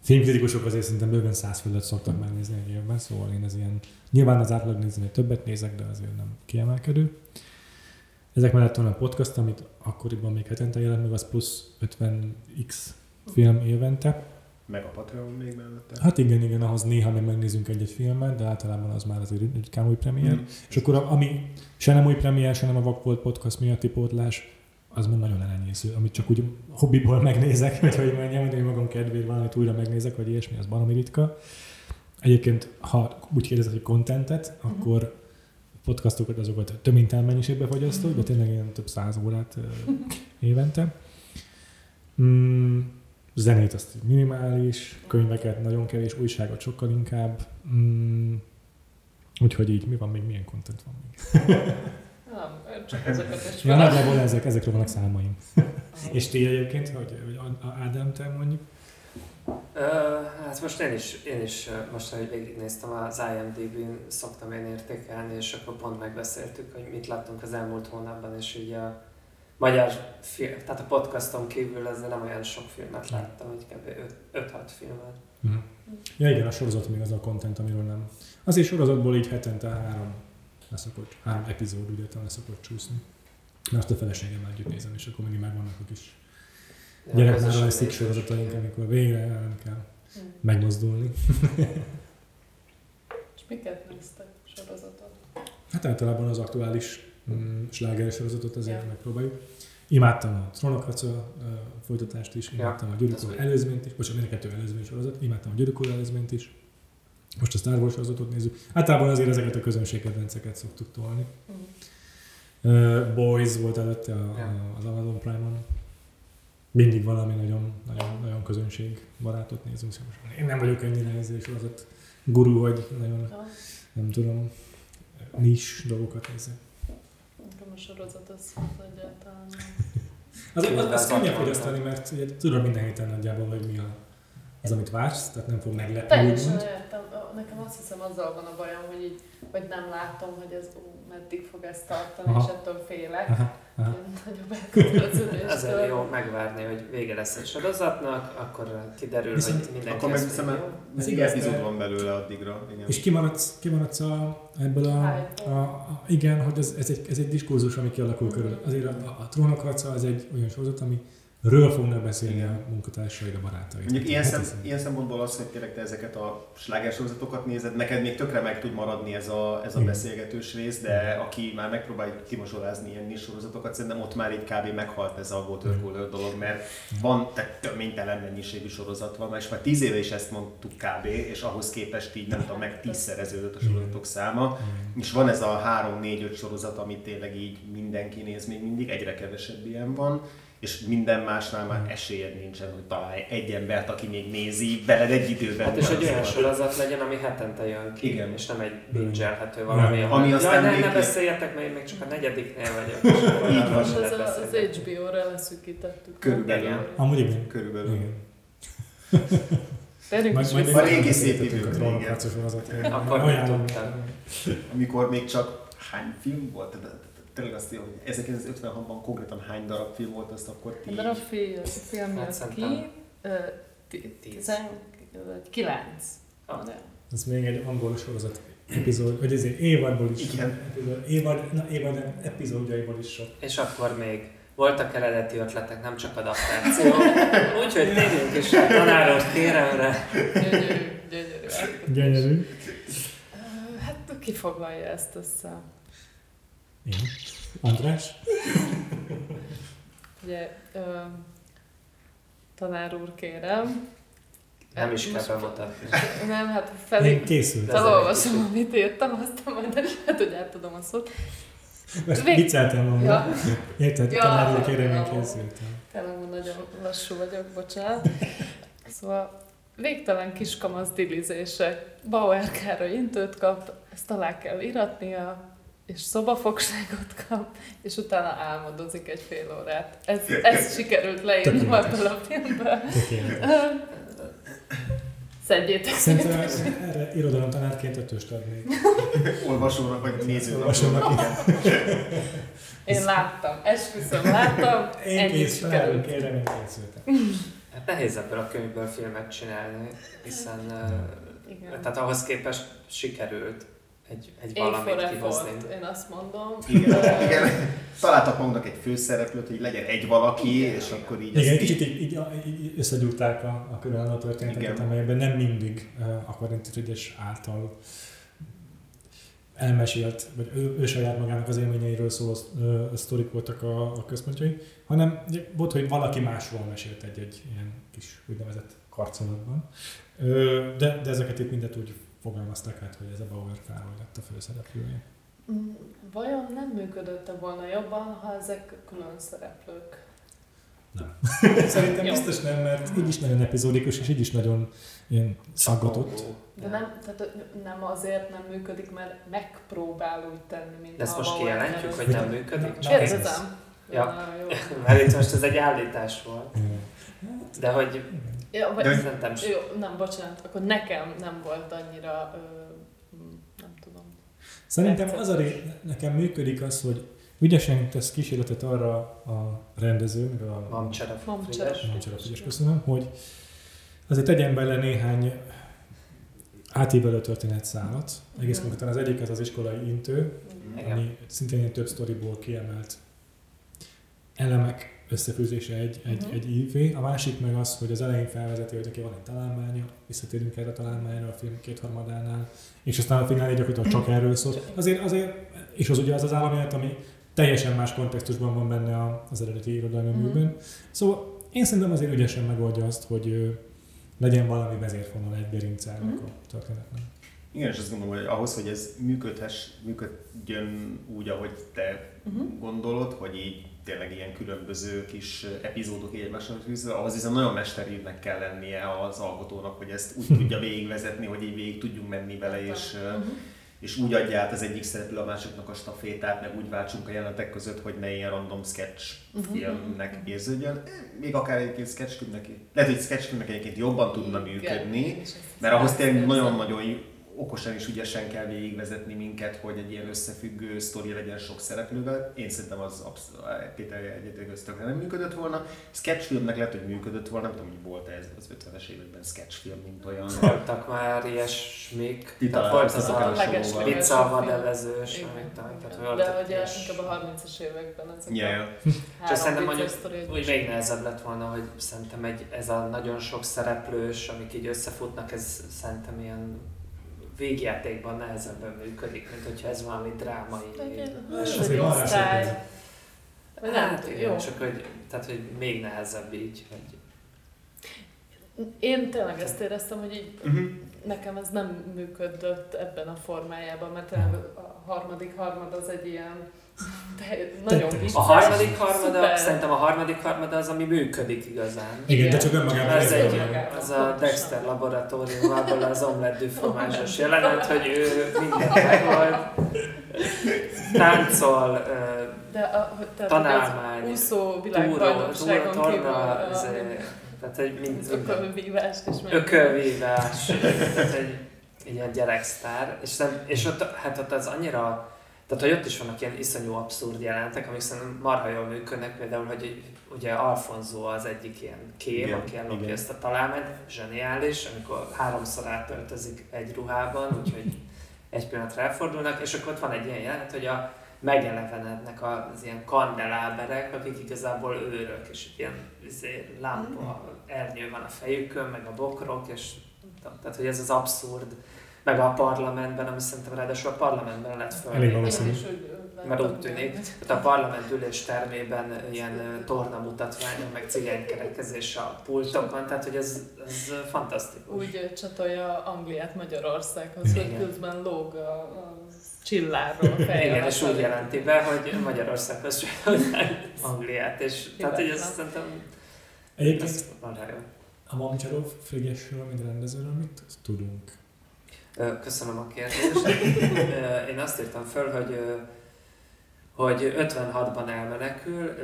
Filmkritikusok azért szerintem bőven száz fölött szoktak megnézni egy évben, szóval én ez ilyen, nyilván az átlag nézni, többet nézek, de azért nem kiemelkedő. Ezek mellett van a podcast, amit akkoriban még hetente jelent meg, az plusz 50x film évente. Meg a Patreon még mellette? Hát igen, igen, ahhoz néha még megnézünk egy-egy filmet, de általában az már azért egy új premier. Mm. És akkor ami se nem új premier, se nem a Vakfolt podcast miatti pótlás, az már nagyon elenyésző, amit csak úgy hobbiból megnézek, vagy hogy mondjam, hogy magam kedvéért valamit újra megnézek, vagy ilyesmi, az baromi ritka. Egyébként, ha úgy kérdezed, hogy kontentet, mm. akkor podcastokat, azokat több mint mennyiségbe fogyasztó, de tényleg ilyen több száz órát évente. Mm, zenét azt minimális, könyveket nagyon kevés, újságot sokkal inkább. Mm, úgyhogy így, mi van még, milyen content van még? Nem, csak ezeket is ja, nagyjából ezek, ezekről vannak számaim. És ti egyébként, hogy, hogy Ádám, te mondjuk? Uh, hát most én is, én is most, hogy végignéztem az IMDb-n, szoktam én értékelni, és akkor pont megbeszéltük, hogy mit láttunk az elmúlt hónapban, és így a magyar film, tehát a podcaston kívül ezzel nem olyan sok filmet láttam, hogy kb. 5-6 filmet. Uh-huh. Ja igen, a sorozat még az a content, amiről nem. Azért sorozatból így hetente három leszokott, három epizód ugye leszokott csúszni. Mert azt a feleségem együtt nézem, és akkor mindig megvannak a kis gyereknál sorozataink, amikor végre nem kell hmm. megmozdulni. És miket néztek sorozatot? Hát általában az aktuális mm, sláger sorozatot azért ja. megpróbáljuk. Imádtam a Trónokhaca folytatást is, imádtam ja, a Gyurikó előzményt is, bocsánat, mind kettő előzmény sorozat, imádtam a Gyurikó előzményt is. Most a Star Wars sorozatot nézzük. Általában azért ezeket a közönségkedvenceket szoktuk tolni. Mm. Uh, Boys volt előtte a, ja. a, az Amazon Prime-on, mindig valami nagyon, nagyon, nagyon közönség barátot nézünk. Szóval én nem vagyok ennyire ezért sorozat guru, vagy nagyon, nem tudom, nis dolgokat nézek. A sorozat az egyáltalán az, az, az könnyebb fogyasztani, mert ugye, tudod minden héten nagyjából, hogy mi a, az, amit vársz, tehát nem fog meglepni. Teljesen értem. Nekem azt hiszem azzal van a bajom, hogy így, vagy nem látom, hogy ez ú, meddig fog ezt tartani, aha. és ettől félek. Aha. Aha. nagyobb. Ezzel jó megvárni, hogy vége lesz egy sorozatnak, akkor kiderül, Viszont hogy mindenki Akkor meg hiszem, egy igaz, epizód van belőle addigra. Igen. És kimaradsz, kimaradsz a, ebből a, a, a, igen, hogy ez, ez, egy, ez egy diskurzus, ami kialakul körül. Azért a, a, a trónokharca az egy olyan sorozat, ami ről fognak beszélni a munkatársaid, a barátaid. Mondjuk ilyen, Hát szem, ez- ilyen szempontból az, hogy tényleg te ezeket a slágersorozatokat nézed, neked még tökre meg tud maradni ez a, ez a Igen. beszélgetős rész, de aki már megpróbál kimosolázni ilyen nis sorozatokat, szerintem ott már így kb. meghalt ez a watercooler dolog, mert van te töménytelen mennyiségű sorozat van, és már tíz éve is ezt mondtuk kb. és ahhoz képest így nem tudom, meg tízszereződött a sorozatok száma. És van ez a 3-4-5 sorozat, amit tényleg így mindenki néz még mindig, egyre kevesebb ilyen van, és minden másnál már esélyed nincsen, hogy találj egy embert, aki még nézi veled egy időben. Hát és egy olyan Szóval- sorozat legyen, ami hetente jön ki, Igen. és nem egy binge-elhető valami, Ami ahol, aztán Jaj, ne, ne beszéljetek, mert én még csak a negyediknél vagyok. Így van. Az, az. HBO-ra leszűkítettük. Körülbelül. Amúgy igen. Körülbelül. igen. Majd, is. A régi szép a idők. Akkor nem tudtam. Amikor még csak hány film volt? Tényleg azt írja, hogy 1956-ban konkrétan hány darab film volt, azt akkor ti... Fi- film Hát jött szerintem ki, ö, ti- tíz. tizen- kilenc. Ah. De- Ez még egy angol sorozat epizód, vagy ezért évadból is. Igen. Epizód, évad, na, évad nem, epizódjaiból is sok. És akkor még voltak eredeti ötletek, nem csak adaptáció. Úgyhogy térjünk is a tanáros kéremre. Gyönyörű, gyönyörű. Gyönyörű. Hát ki foglalja ezt össze? Én. András? Ugye, ö, tanár úr kérem. Nem is kell bemutatni. Nem, hát Én felé, készültem. felolvasom, amit írtam, aztán majd lehet, hogy átadom a szót. Most Vég- vicceltem amúgy. Ja. Érted? Ja. Tanárul kérem, én készültem. Tényleg nagyon lassú vagyok, bocsánat. Szóval végtelen kiskamasz dilizések. Bauer Károly intőt kap, ezt alá kell iratnia, és szobafogságot kap, és utána álmodozik egy fél órát. Ez, ez sikerült leírnom ebből a filmből. Szedjétek Szerintem erre irodalomtanárként ötöst adnék. Olvasónak vagy nézőnek. Olvasónak, igen. Én láttam, esküszöm, láttam, Én ennyit sikerült. kérem, én készültem. Hát nehéz ebből a könyvből filmet csinálni, hiszen Igen. tehát ahhoz képest sikerült egy, egy valamit for kihozni. én azt mondom. Igen, igen. Találtak magunknak egy főszereplőt, hogy legyen egy valaki, és akkor így... Igen, kicsit így, így, így összegyúrták a, a különálló történeteket, Igen. amelyben nem mindig uh, a ügyes által elmesélt, vagy ő, ő saját magának az élményeiről szóló uh, sztorik voltak a, a központjai, hanem volt, hogy valaki másról mesélt egy-egy ilyen kis úgynevezett karcolatban. De, de ezeket itt mindet úgy fogalmazták át, hogy ez a Bauer Károly lett a főszereplője. Mm, Vajon nem működött volna jobban, ha ezek külön szereplők? Szerintem Jó. biztos nem, mert így is nagyon epizódikus, és így is nagyon ilyen szaggatott. De nem, tehát nem azért nem működik, mert megpróbál úgy tenni, mint De ezt a most Bauer kijelentjük, hogy nem működik? Csak Kérdezem. Ja. Mert itt most ez egy állítás volt. De hogy Ja, vagy, De szerintem jó, nem, bocsánat, akkor nekem nem volt annyira, ö, nem tudom. Szerintem az a ré... nekem működik az, hogy ügyesen tesz kísérletet arra a rendező, meg a Mamcsara. Frigyes. köszönöm, hogy azért tegyen bele néhány átívelő történetszálat. Egész Mhm. konkrétan az egyik az az iskolai intő, Igen. ami szintén egy több sztoriból kiemelt elemek összefűzése egy, egy, Mhm. egy ívé. A másik meg az, hogy az elején felvezeti, hogy neki van egy találmánya, visszatérünk erre a találmányra a film kétharmadánál, és aztán a finálé gyakorlatilag csak erről szól. Azért, azért, és az ugye az az államját, ami teljesen más kontextusban van benne a- az eredeti irodalmi Mhm. műben. Szóval én szerintem azért ügyesen megoldja azt, hogy legyen valami vezérfonal egy gerince ennek Mhm. a történetnek. Igen, és azt gondolom, hogy ahhoz, hogy ez működhess, működjön úgy, ahogy te Mhm. gondolod, hogy így tényleg ilyen különböző kis epizódok így egymásra fűzve, ahhoz hiszen nagyon mesterívnek kell lennie az alkotónak, hogy ezt úgy tudja végigvezetni, hogy így végig tudjunk menni vele, és, Mhm. és úgy adja át az egyik szereplő a másiknak a stafétát, meg úgy váltsunk a jelenetek között, hogy ne ilyen random sketch Mhm. filmnek érződjön. Még akár egyébként sketchfilmnek, lehet, hogy sketchfilmnek egyébként jobban tudna működni, mert ahhoz tényleg nagyon-nagyon okosan és ügyesen kell végigvezetni minket, hogy egy ilyen összefüggő sztori legyen sok szereplővel. Én szerintem az abszolút Péter egyetértőztökre nem működött volna. Sketchfilmnek lehet, hogy működött volna, nem tudom, hogy volt ez az 50-es években sketchfilm, mint olyan. Voltak már ilyesmik. Ti Tehát volt az a. Pizza Igen. amit tehát Igen. volt De ugye ilyes- inkább a 30-as években ezek ja. a És szerintem mondjuk úgy még nehezebb lett volna, hogy szerintem egy, ez a nagyon sok szereplős, amik így összefutnak, ez szerintem ilyen végjátékban nehezebben működik, mint hogyha ez valami drámai. Ez azért van rá nem Hát igen, jó. csak hogy, tehát, hogy még nehezebb így, hogy Én tényleg ezt éreztem, hogy így Uh-huh. nekem ez nem működött ebben a formájában, mert a harmadik harmad az egy ilyen de nagyon. A harmadik harmada, szuper. szerintem a harmadik harmada az, ami működik igazán. Igen, de csak önmagában Ez egy, az a Dexter laboratóriumában az omelette du fromage jelenet, hogy ő mindent megold, táncol, De a, tehát, tanálmány, az úszó világbajnokságon túró, kívül torna, izé, tehát egy mind, az meg. Ökölvívás, tehát egy, egy ilyen gyereksztár, és, nem, és ott, hát ott az annyira, tehát hogy ott is vannak ilyen iszonyú abszurd jelentek, amik szerintem marha jól működnek, például, hogy ugye Alfonso az egyik ilyen kém, Igen, aki ellopja ezt a találmányt, zseniális, amikor háromszor átöltözik egy ruhában, úgyhogy egy pillanatra elfordulnak, és akkor ott van egy ilyen jelenet, hogy a megelevenednek az ilyen kandeláberek, akik igazából őrök, és ilyen izé, lámpa, ernyő van a fejükön, meg a bokrok, és tehát hogy ez az abszurd, meg a parlamentben, ami szerintem ráadásul a parlamentben lett föl. Elég valószínű. Mert úgy hogy- tűnik. Tehát a parlament ülés termében ilyen torna mutatványok, meg cigánykerekezés a pultokon, tehát hogy ez, ez fantasztikus. Úgy csatolja Angliát Magyarországhoz, hogy Igen. közben lóg a, a fejjel. Igen, és úgy jelenti be, hogy Magyarországhoz csinálják Angliát, és tehát hogy ez szerintem Egyébként a Momcharov Frigyesről, mint rendezőről mit tudunk? Köszönöm a kérdést. Én azt írtam föl, hogy hogy 56-ban elmenekül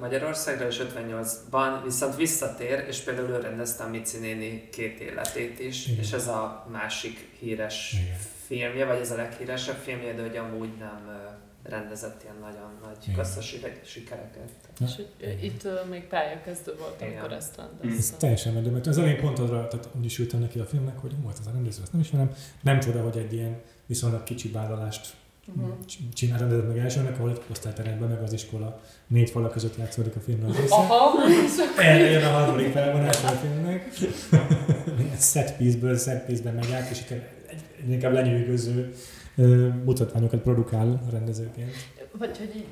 Magyarországra, és 58-ban viszont visszatér, és például ő rendezte a Mici néni két életét is, Igen. és ez a másik híres Igen. filmje, vagy ez a leghíresebb filmje, de hogy amúgy nem rendezett ilyen nagyon nagy kasszas sikereket. És itt ö, még pályakezdő volt, amikor Igen. ezt Ez rendezte. teljesen medő, mert az elején pont arra, tehát úgy is ültem neki a filmnek, hogy volt az a rendező, ezt nem ismerem. Nem csoda, hogy egy ilyen viszonylag kicsi vállalást c- csinál rendezett meg elsőnek, ahol egy osztályteremben meg az iskola négy fala között játszódik a film nagy része. Aha, Erre jön a harmadik felvonása a filmnek. Set piece-ből set piece-ben megy át, és itt egy, egy inkább lenyűgöző mutatványokat produkál a rendezőként. vagy hogy így,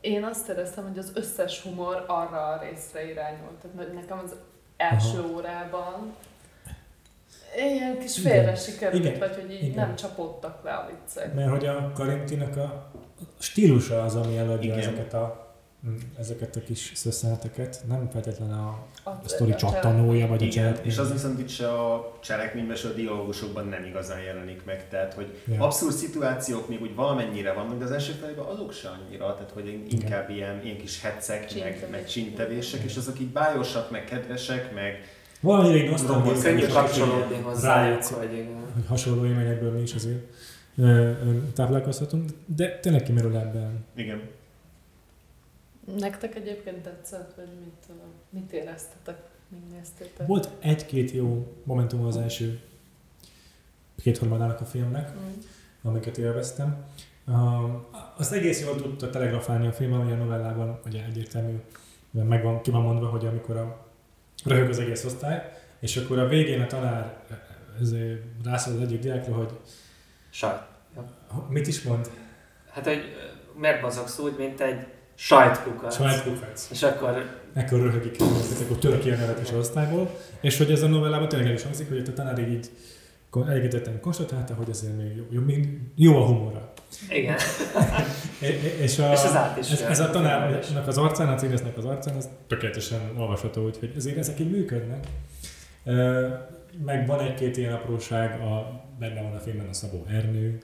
én azt éreztem, hogy az összes humor arra a részre irányult. Tehát hogy nekem az első Aha. órában ilyen kis Igen. félre sikerült, Igen. vagy hogy így Igen. nem csapódtak le a viccek. Mert hogy a Karintinak a stílusa az, ami eladja ezeket a ezeket a kis szösszeneteket, nem feltétlenül a, A, a sztori csattanója, vagy a Igen, cselekmény. és az viszont itt se a cselekményben, se a dialógusokban nem igazán jelenik meg, tehát hogy Ja. abszurd szituációk még úgy valamennyire vannak, de az első felében azok se annyira, tehát hogy inkább ilyen, ilyen kis heccek, meg, meg csintevések, és azok így bájosak, meg kedvesek, meg Valamennyire egy Tudom, nosztalgia. hogy Könnyű kapcsolódni hogy hozzá, rájátszik. hogy igen. hogy hasonló élményekből mi is azért táplálkozhatunk, de tényleg kimerül ebben. igen. Nektek egyébként tetszett, vagy mit, ö, mit éreztetek, még néztétek? Volt egy-két jó momentum az első kétharmadának a filmnek, Mm. amiket élveztem. Uh, azt egész jól tudta telegrafálni a film, ami a novellában ugye egyértelmű, meg van, ki van mondva, hogy amikor a röhög az egész osztály, és akkor a végén a tanár ezért rászól az egyik diákra, hogy Sajt. mit is mond? Hát, hogy ö, miért mozogsz úgy, mint egy sajtkukac. Sajtkukac. És akkor Ekkor röhögik, és akkor tör ki a nevet is az osztályból. És hogy ez a novellában tényleg el is hangzik, hogy a tanár így elégedetlen konstatálta, hogy ezért még jó, jó, még jó a humora. igen. És, a, És ez át is ez, ez a tanárnak az arcán, a színésznek az arcán, az tökéletesen olvasható, úgyhogy ezért ezek így működnek. Meg van egy-két ilyen apróság, a, benne van a filmben a Szabó Ernő,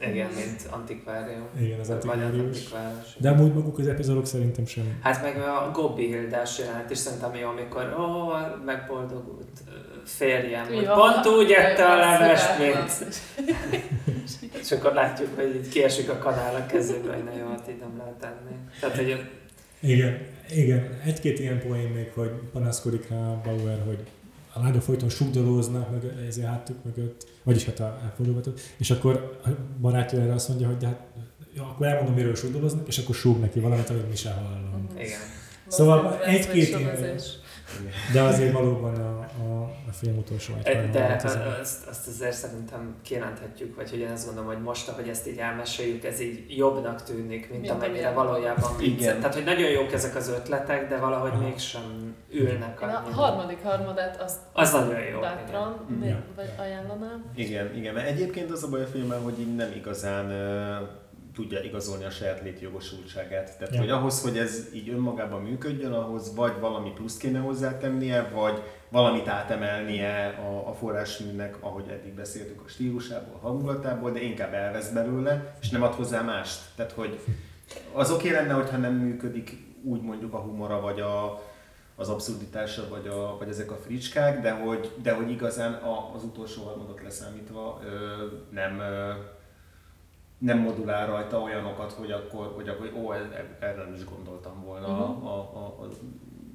Igen, mint antikvárium. igen, az antikvárius. antikváros. De amúgy maguk az epizódok szerintem sem. Hát meg a Gobbi Hildás jelenet is szerintem jó, amikor ó, megboldogult ö, férjem, hogy pont úgy ette a levest, mint... És akkor látjuk, hogy így kiesik a kanál a kezébe, hogy na jó, hát így nem lehet enni. Tehát, hogy Igen, igen, egy-két ilyen poén még, hogy panaszkodik rá Bauer, hogy a lányok folyton sugdolóznak meg ezért hátuk mögött, vagyis hát a elfordulgatott, és akkor a barátja erre azt mondja, hogy de hát jó, akkor elmondom, miről sugdolóznak, és akkor súg neki valamit, amit mi se hallom. igen. Szóval egy-két. De azért valóban a, a, a film utolsó egy De azt, azt azért szerintem kijelenthetjük, vagy hogy én azt gondolom, hogy most, ahogy ezt így elmeséljük, ez így jobbnak tűnik, mint Mint amennyire amilyen. valójában Igen. Tehát, hogy nagyon jók ezek az ötletek, de valahogy Aha. mégsem ülnek Én a annyira. harmadik harmadát azt Az nagyon jó. bátran, igen. még- Ja. vagy ajánlanám. Igen, igen, mert egyébként az a baj a filmmel, hogy így nem igazán tudja igazolni a saját létjogosultságát. Tehát, Ja. hogy ahhoz, hogy ez így önmagában működjön, ahhoz vagy valami plusz kéne hozzátennie, vagy valamit átemelnie a, a forrásműnek, ahogy eddig beszéltük, a stílusából, a hangulatából, de inkább elvesz belőle, és nem ad hozzá mást. Tehát, hogy az oké lenne, hogyha nem működik úgy mondjuk a humora, vagy a, az abszurditása, vagy, a, vagy ezek a fricskák, de hogy, de hogy igazán a, az utolsó harmadot leszámítva ö, nem, ö, nem modulál rajta olyanokat, hogy akkor, hogy akkor ó, ez- erre nem is gondoltam volna Mhm. a, a, a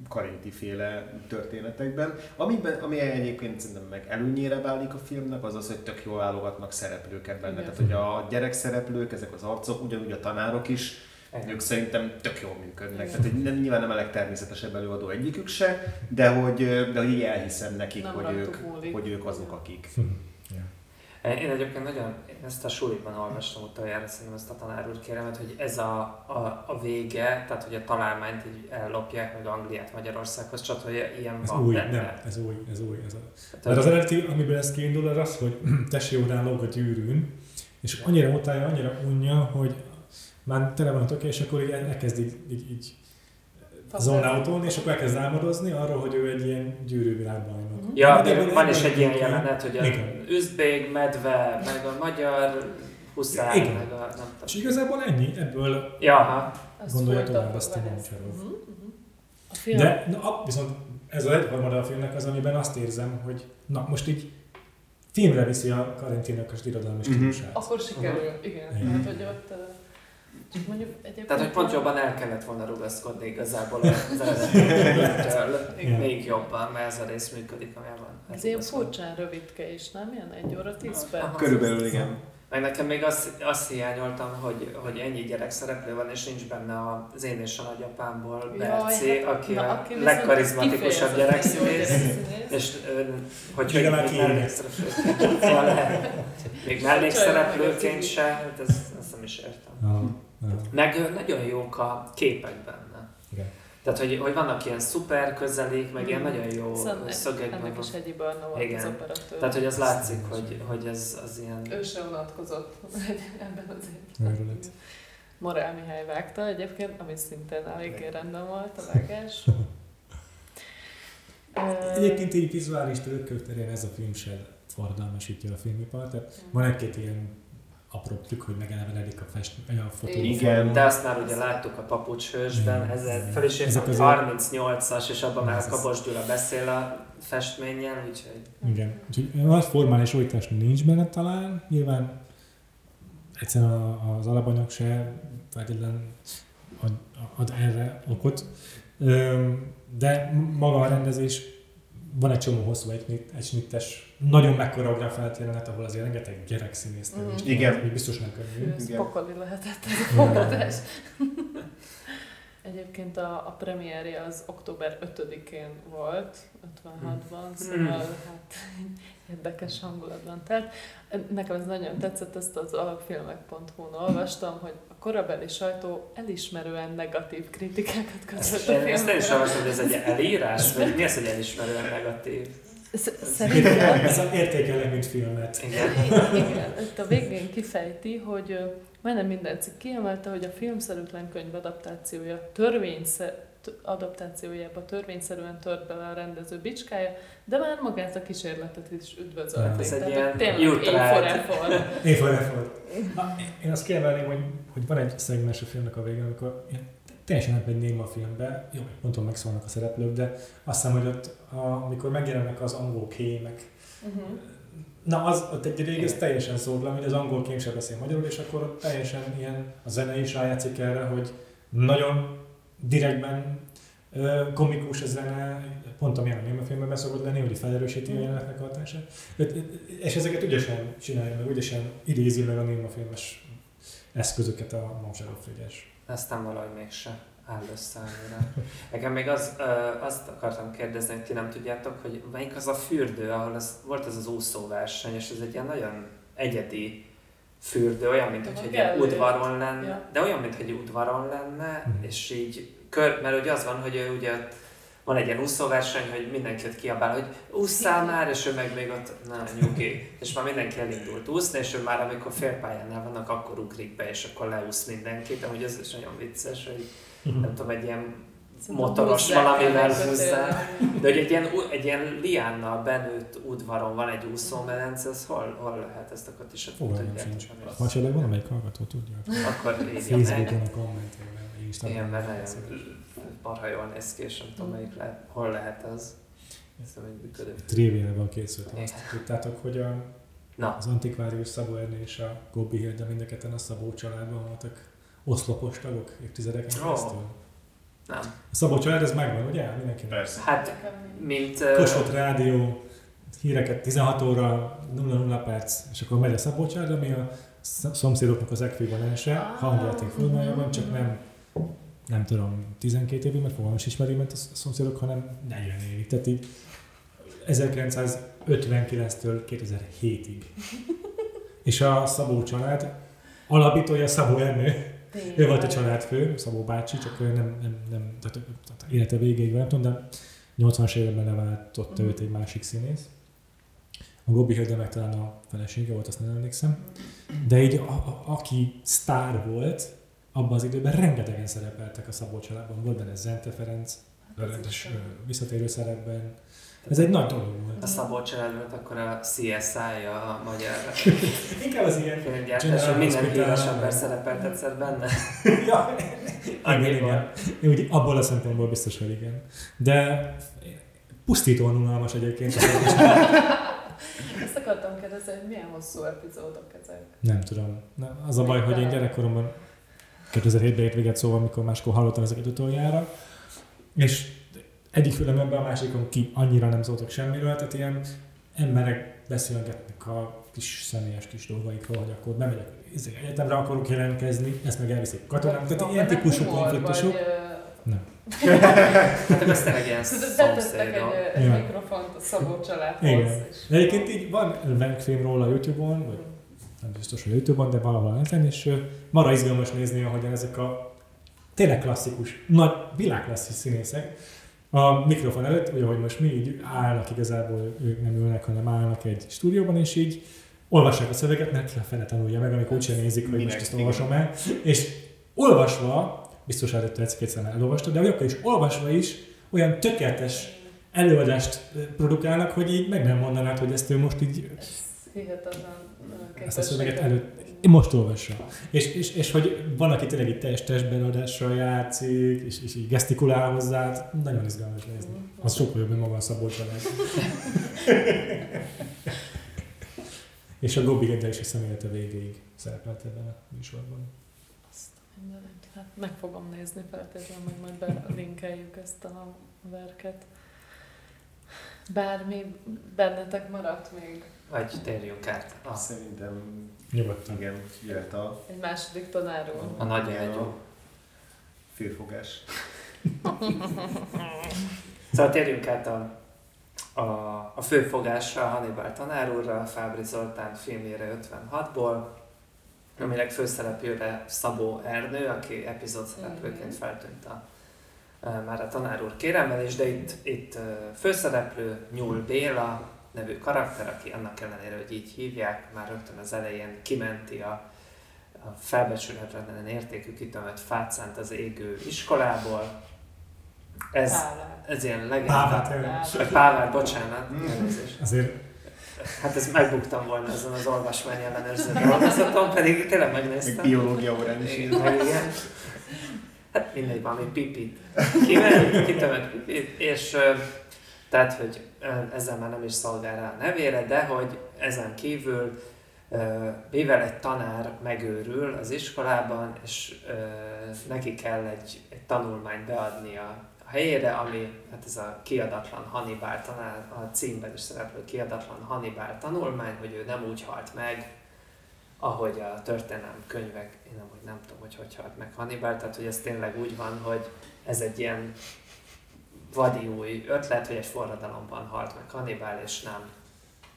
Karinti féle történetekben. Amiben, ami egyébként szerintem meg előnyére válik a filmnek, az az, hogy tök jól válogatnak szereplőket benne. Igen. Tehát, hogy a gyerekszereplők, ezek az arcok, ugyanúgy a tanárok is, Igen. ők szerintem tök jól működnek. Igen. Tehát hogy nem, nyilván nem a legtermészetesebb előadó egyikük se, de hogy, de hogy így elhiszem nekik, Nem hogy ők, múlik. hogy ők azok, akik. Én egyébként nagyon, én ezt a suliban olvastam utoljára, szerintem ezt a tanár úr kéremet, hogy ez a, a, a vége, tehát hogy a találmányt így ellopják meg Angliát Magyarországhoz, csatolja, ilyen Ez van új, benne. nem, ez új, ez új. Ez a... Tehát, Mert az eredeti, amiből ez kiindul, az az, hogy tesi órán lóg a gyűrűn, és annyira utálja, annyira unja, hogy már tele van a és akkor így elkezd így, így, így zónáutolni, és akkor elkezd álmodozni arról, hogy ő egy ilyen gyűrűvilágbajnok. Mhm. Ja, De van is egy ilyen jelenet, hogy a Igen. üzbég, medve, meg a magyar huszár, Igen. meg a nem És tudom. igazából ennyi, ebből Ja, Gondolja tovább azt a. Moncserov. Mhm, mhm. A De na, a- viszont ez az egyharmada a filmnek az, amiben azt érzem, hogy na most így filmre viszi a Karintinak a irodalmi Mhm. stílusát. akkor sikerül, igen. Igen. Tehát, hogy ott csak mondjuk egyébként... Tehát, hogy pont jobban el kellett volna rugaszkodni igazából az eredetitől. Igen. Még jobban, mert ez a rész működik, amelyben. Ez ilyen furcsán rövidke is, nem? Ilyen egy óra, tíz perc. Körülbelül igen. Meg nekem még azt, azt hiányoltam, hogy, hogy ennyi gyerek szereplő van, és nincs benne az én és a nagyapámból Berci, Jaj, hát- aki na, a aki legkarizmatikusabb gyerekszínész. És hogy, még mellékszereplőként, se, hát ezt, ezt nem is értem. Aha. Meg nagyon jók a képek benne. Igen. Tehát, hogy, hogy vannak ilyen szuper közelék, meg ilyen Mm. nagyon jó Szóval szögek. Meg Ennek is Hegyi Barna volt Igen. az operatőr. Tehát, hogy az látszik, hogy, hogy ez az ilyen... Ő se unatkozott ebben az évben. Morál Mihály vágta egyébként, ami szintén eléggé rendben volt a vágás. Egyébként így vizuális trükkös terén ez a film se fordalmasítja a filmipart, tehát van egy-két ilyen apró trükk, hogy megelevenedik a, fest, a fotó. Igen. De azt már ugye láttuk a papucshősben, ezzel fel is azért- 38-as, és abban már Ez. Kabos Gyula beszél a festménnyel, úgyhogy Igen. Úgyhogy nagy formális újítás nincs benne talán, nyilván egyszerűen a- az alapanyag se feltétlenül ad, ad erre okot, de maga a rendezés, van egy csomó hosszú egy, egy snittes, nagyon megkoreografált jelenet, ahol azért rengeteg gyerek Mhm. is Igen. van, biztos nem könnyű. Ez pokoli lehetett ez a fogadás. Egyébként a, a premierje az október 5-én volt, 56-ban, szóval hát érdekes hangulatban telt. Nekem ez nagyon tetszett, ezt az alapfilmek.hu-n olvastam, hogy a korabeli sajtó elismerően negatív kritikákat között a Én ezt én is filmre. olvastam, hogy ez egy elírás, vagy mi az, hogy elismerően negatív? Sz- Szerintem Ez a értékelnek, mint filmet. Igen. Igen, itt a végén kifejti, hogy majdnem minden cikk kiemelte, hogy a filmszerűtlen könyv adaptációja törvénysze, t- adaptációjába törvényszerűen tört bele a rendező bicskája, de már magát a kísérletet is üdvözölték. Ez egy Tehát, ilyen tényleg. Én én azt kiemelném, hogy, hogy van egy szegmens a filmnek a végén, amikor ilyen teljesen nem egy néma filmbe, jó, ponton megszólnak a szereplők, de azt hiszem, hogy ott, a, amikor megjelennek az angol kémek, Uh-huh. na az ott egy régi, ez teljesen szórlan, hogy az angol kém sem beszél magyarul, és akkor ott teljesen ilyen, a zene is rájátszik erre, hogy nagyon direktben komikus a zene, pont amilyen a néma filmben be szokott lenni, hogy felerősíti a jelenetnek a hatását. És ezeket ügyesen csinálja meg, ügyesen idézi meg a néma filmes eszközöket a Frigyes. Aztán valahogy mégse áll össze annyira. Nekem még az, ö, azt akartam kérdezni, hogy ti nem tudjátok, hogy melyik az a fürdő, ahol az, volt ez az úszóverseny, és ez egy ilyen nagyon egyedi fürdő, olyan, mint hogy egy ilyen udvaron lenne, Ja. de olyan, mint hogy egy udvaron lenne, Mhm. és így kör, mert ugye az van, hogy ő ugye van egy ilyen úszóverseny, hogy mindenki ott kiabál, hogy ússzál már, és ő meg még ott, na nyugi, és már mindenki elindult úszni, és ő már amikor félpályánál vannak, akkor ugrik be, és akkor leúsz mindenkit, amúgy ez is nagyon vicces, hogy nem tudom, egy ilyen motoros valamivel tényleg. De hogy egy ilyen, egy ilyen liánnal benőtt udvaron van egy úszómedence, ez hol, hol lehet ezt akkor is az- Ha esetleg valamelyik hallgató tudja, akkor írja meg. Facebookon a kommentében, Igen, mert marha jól néz ki, és nem tudom, melyik lehet, hol lehet az. Szerintem egy működő. Triviával készült. Azt tudtátok, hogy a, Na, az antikvárius Szabó Ernő és a Gobbi Hilda mind a Szabó családban voltak oszlopos tagok évtizedeken keresztül. nem. A Szabó család, ez megvan, ugye? Mindenkinek. Persze. Hát, mint... ö, Kossuth Rádió, híreket 16 óra, 00 perc, és akkor megy a Szabó család, ami a sz- szomszédoknak az ekvivalense, hangjáték formájában, csak nem nem tudom, 12 évig, mert fogalmam is ismeri, mert a szomszédok, hanem 40 évig. Tehát így 1959-től 2007-ig. És a Szabó család alapítója Szabó Ernő, ő volt a családfő, Szabó bácsi, csak ő nem, nem, nem tehát, tehát élete végéig, nem tudom, de 80-as években leváltotta őt egy másik színész. A Gobbi Hilda meg talán a felesége volt, azt nem emlékszem. De így, a, a, aki sztár volt, abban az időben rengetegen szerepeltek a Szabó családban. Volt benne Zente Ferenc, rendes ö, visszatérő szerepben. Ez egy nagy dolog volt. A Szabó család volt akkor a CSI, a magyar Inkább az ilyen... filmgyártás, minden híres ember szerepelt egyszer benne. ja, igen, igen. Úgy, abból a szempontból biztos, hogy igen. De pusztítóan unalmas egyébként. Ezt akartam kérdezni, hogy milyen hosszú epizódok ezek. Nem tudom. Na, az a baj, hogy én gyerekkoromban 2007-ben ért véget szóval, amikor máskor hallottam ezeket utoljára, és egyik fülemben a másikon ki annyira nem szóltak semmiről, tehát ilyen emberek beszélgetnek a kis személyes kis dolgaikról, hogy akkor bemegyek izé, egyetemre akarok jelentkezni, ezt meg elviszik katonák, tehát ilyen típusú konfliktusok. Vagy, Nem. Hát ez tényleg ilyen betettek egy, mikrofont a Szabó családhoz. Igen. De egyébként így van film róla a Youtube-on, vagy nem biztos, hogy Youtube-on, de valahol ezen, és ö, marha izgalmas nézni, ahogyan ezek a tényleg klasszikus, nagy világklasszis színészek a mikrofon előtt, vagy ahogy most mi így állnak igazából, ők nem ülnek, hanem állnak egy stúdióban, és így olvassák a szöveget, mert a fene tanulja meg, amikor úgysem nézik, hogy Minek? most ezt olvasom el. És olvasva, biztos előtte egyszer már elolvastad, de akkor is olvasva is olyan tökéletes előadást produkálnak, hogy így meg nem mondanád, hogy ezt ő most így hihetetlen ezt a szöveget előtt most olvassam. És, és, és, hogy van, aki tényleg itt teljes testbeladással játszik, és, és így gesztikulál hozzá, nagyon izgalmas nézni. Az sokkal jobb, mint maga a család. és a Gobbi Gedde is a személyete végéig szerepelt ebben a műsorban. Hát meg fogom nézni feltétlenül, meg majd belinkeljük ezt a verket. Bármi bennetek maradt még Vagy térjünk át a, Szerintem Nyugodtan. igen, jöhet a, egy második tanárul. a nagy igen, ágyú. a félfogás. Szóval térjünk át a, a, a főfogásra, a Hannibal tanár úrra, a Fábri Zoltán filmjére 56-ból, aminek főszereplőre Szabó Ernő, aki epizód szereplőként feltűnt a, e, már a tanár úr kéremmel is, de itt, itt e, főszereplő Nyúl Béla nevű karakter, aki annak ellenére, hogy így hívják, már rögtön az elején kimenti a, a felbecsülhetetlen értékű kitömött fácánt az égő iskolából, ez, Pávár. ez ilyen Pávár, legendás. Vagy Pávár, bocsánat. elnézést. Azért Hát ezt megbuktam volna ezen az olvasmány ellenőrző dolgozaton, pedig tényleg Meg megnéztem. biológia órán is. Igen. Hát mindegy, valami pipit. Kimegy, kitömött pipit, és tehát, hogy ezzel már nem is szolgál rá a nevére, de hogy ezen kívül mivel egy tanár megőrül az iskolában, és neki kell egy, egy tanulmányt beadni a, a helyére, ami hát ez a kiadatlan Hannibal tanár, a címben is szereplő kiadatlan Hannibal tanulmány, hogy ő nem úgy halt meg, ahogy a történelem könyvek, én nem, hogy nem tudom, hogy hogy halt meg Hannibal, tehát hogy ez tényleg úgy van, hogy ez egy ilyen vadi új ötlet, hogy egy forradalomban halt meg Hannibal, és nem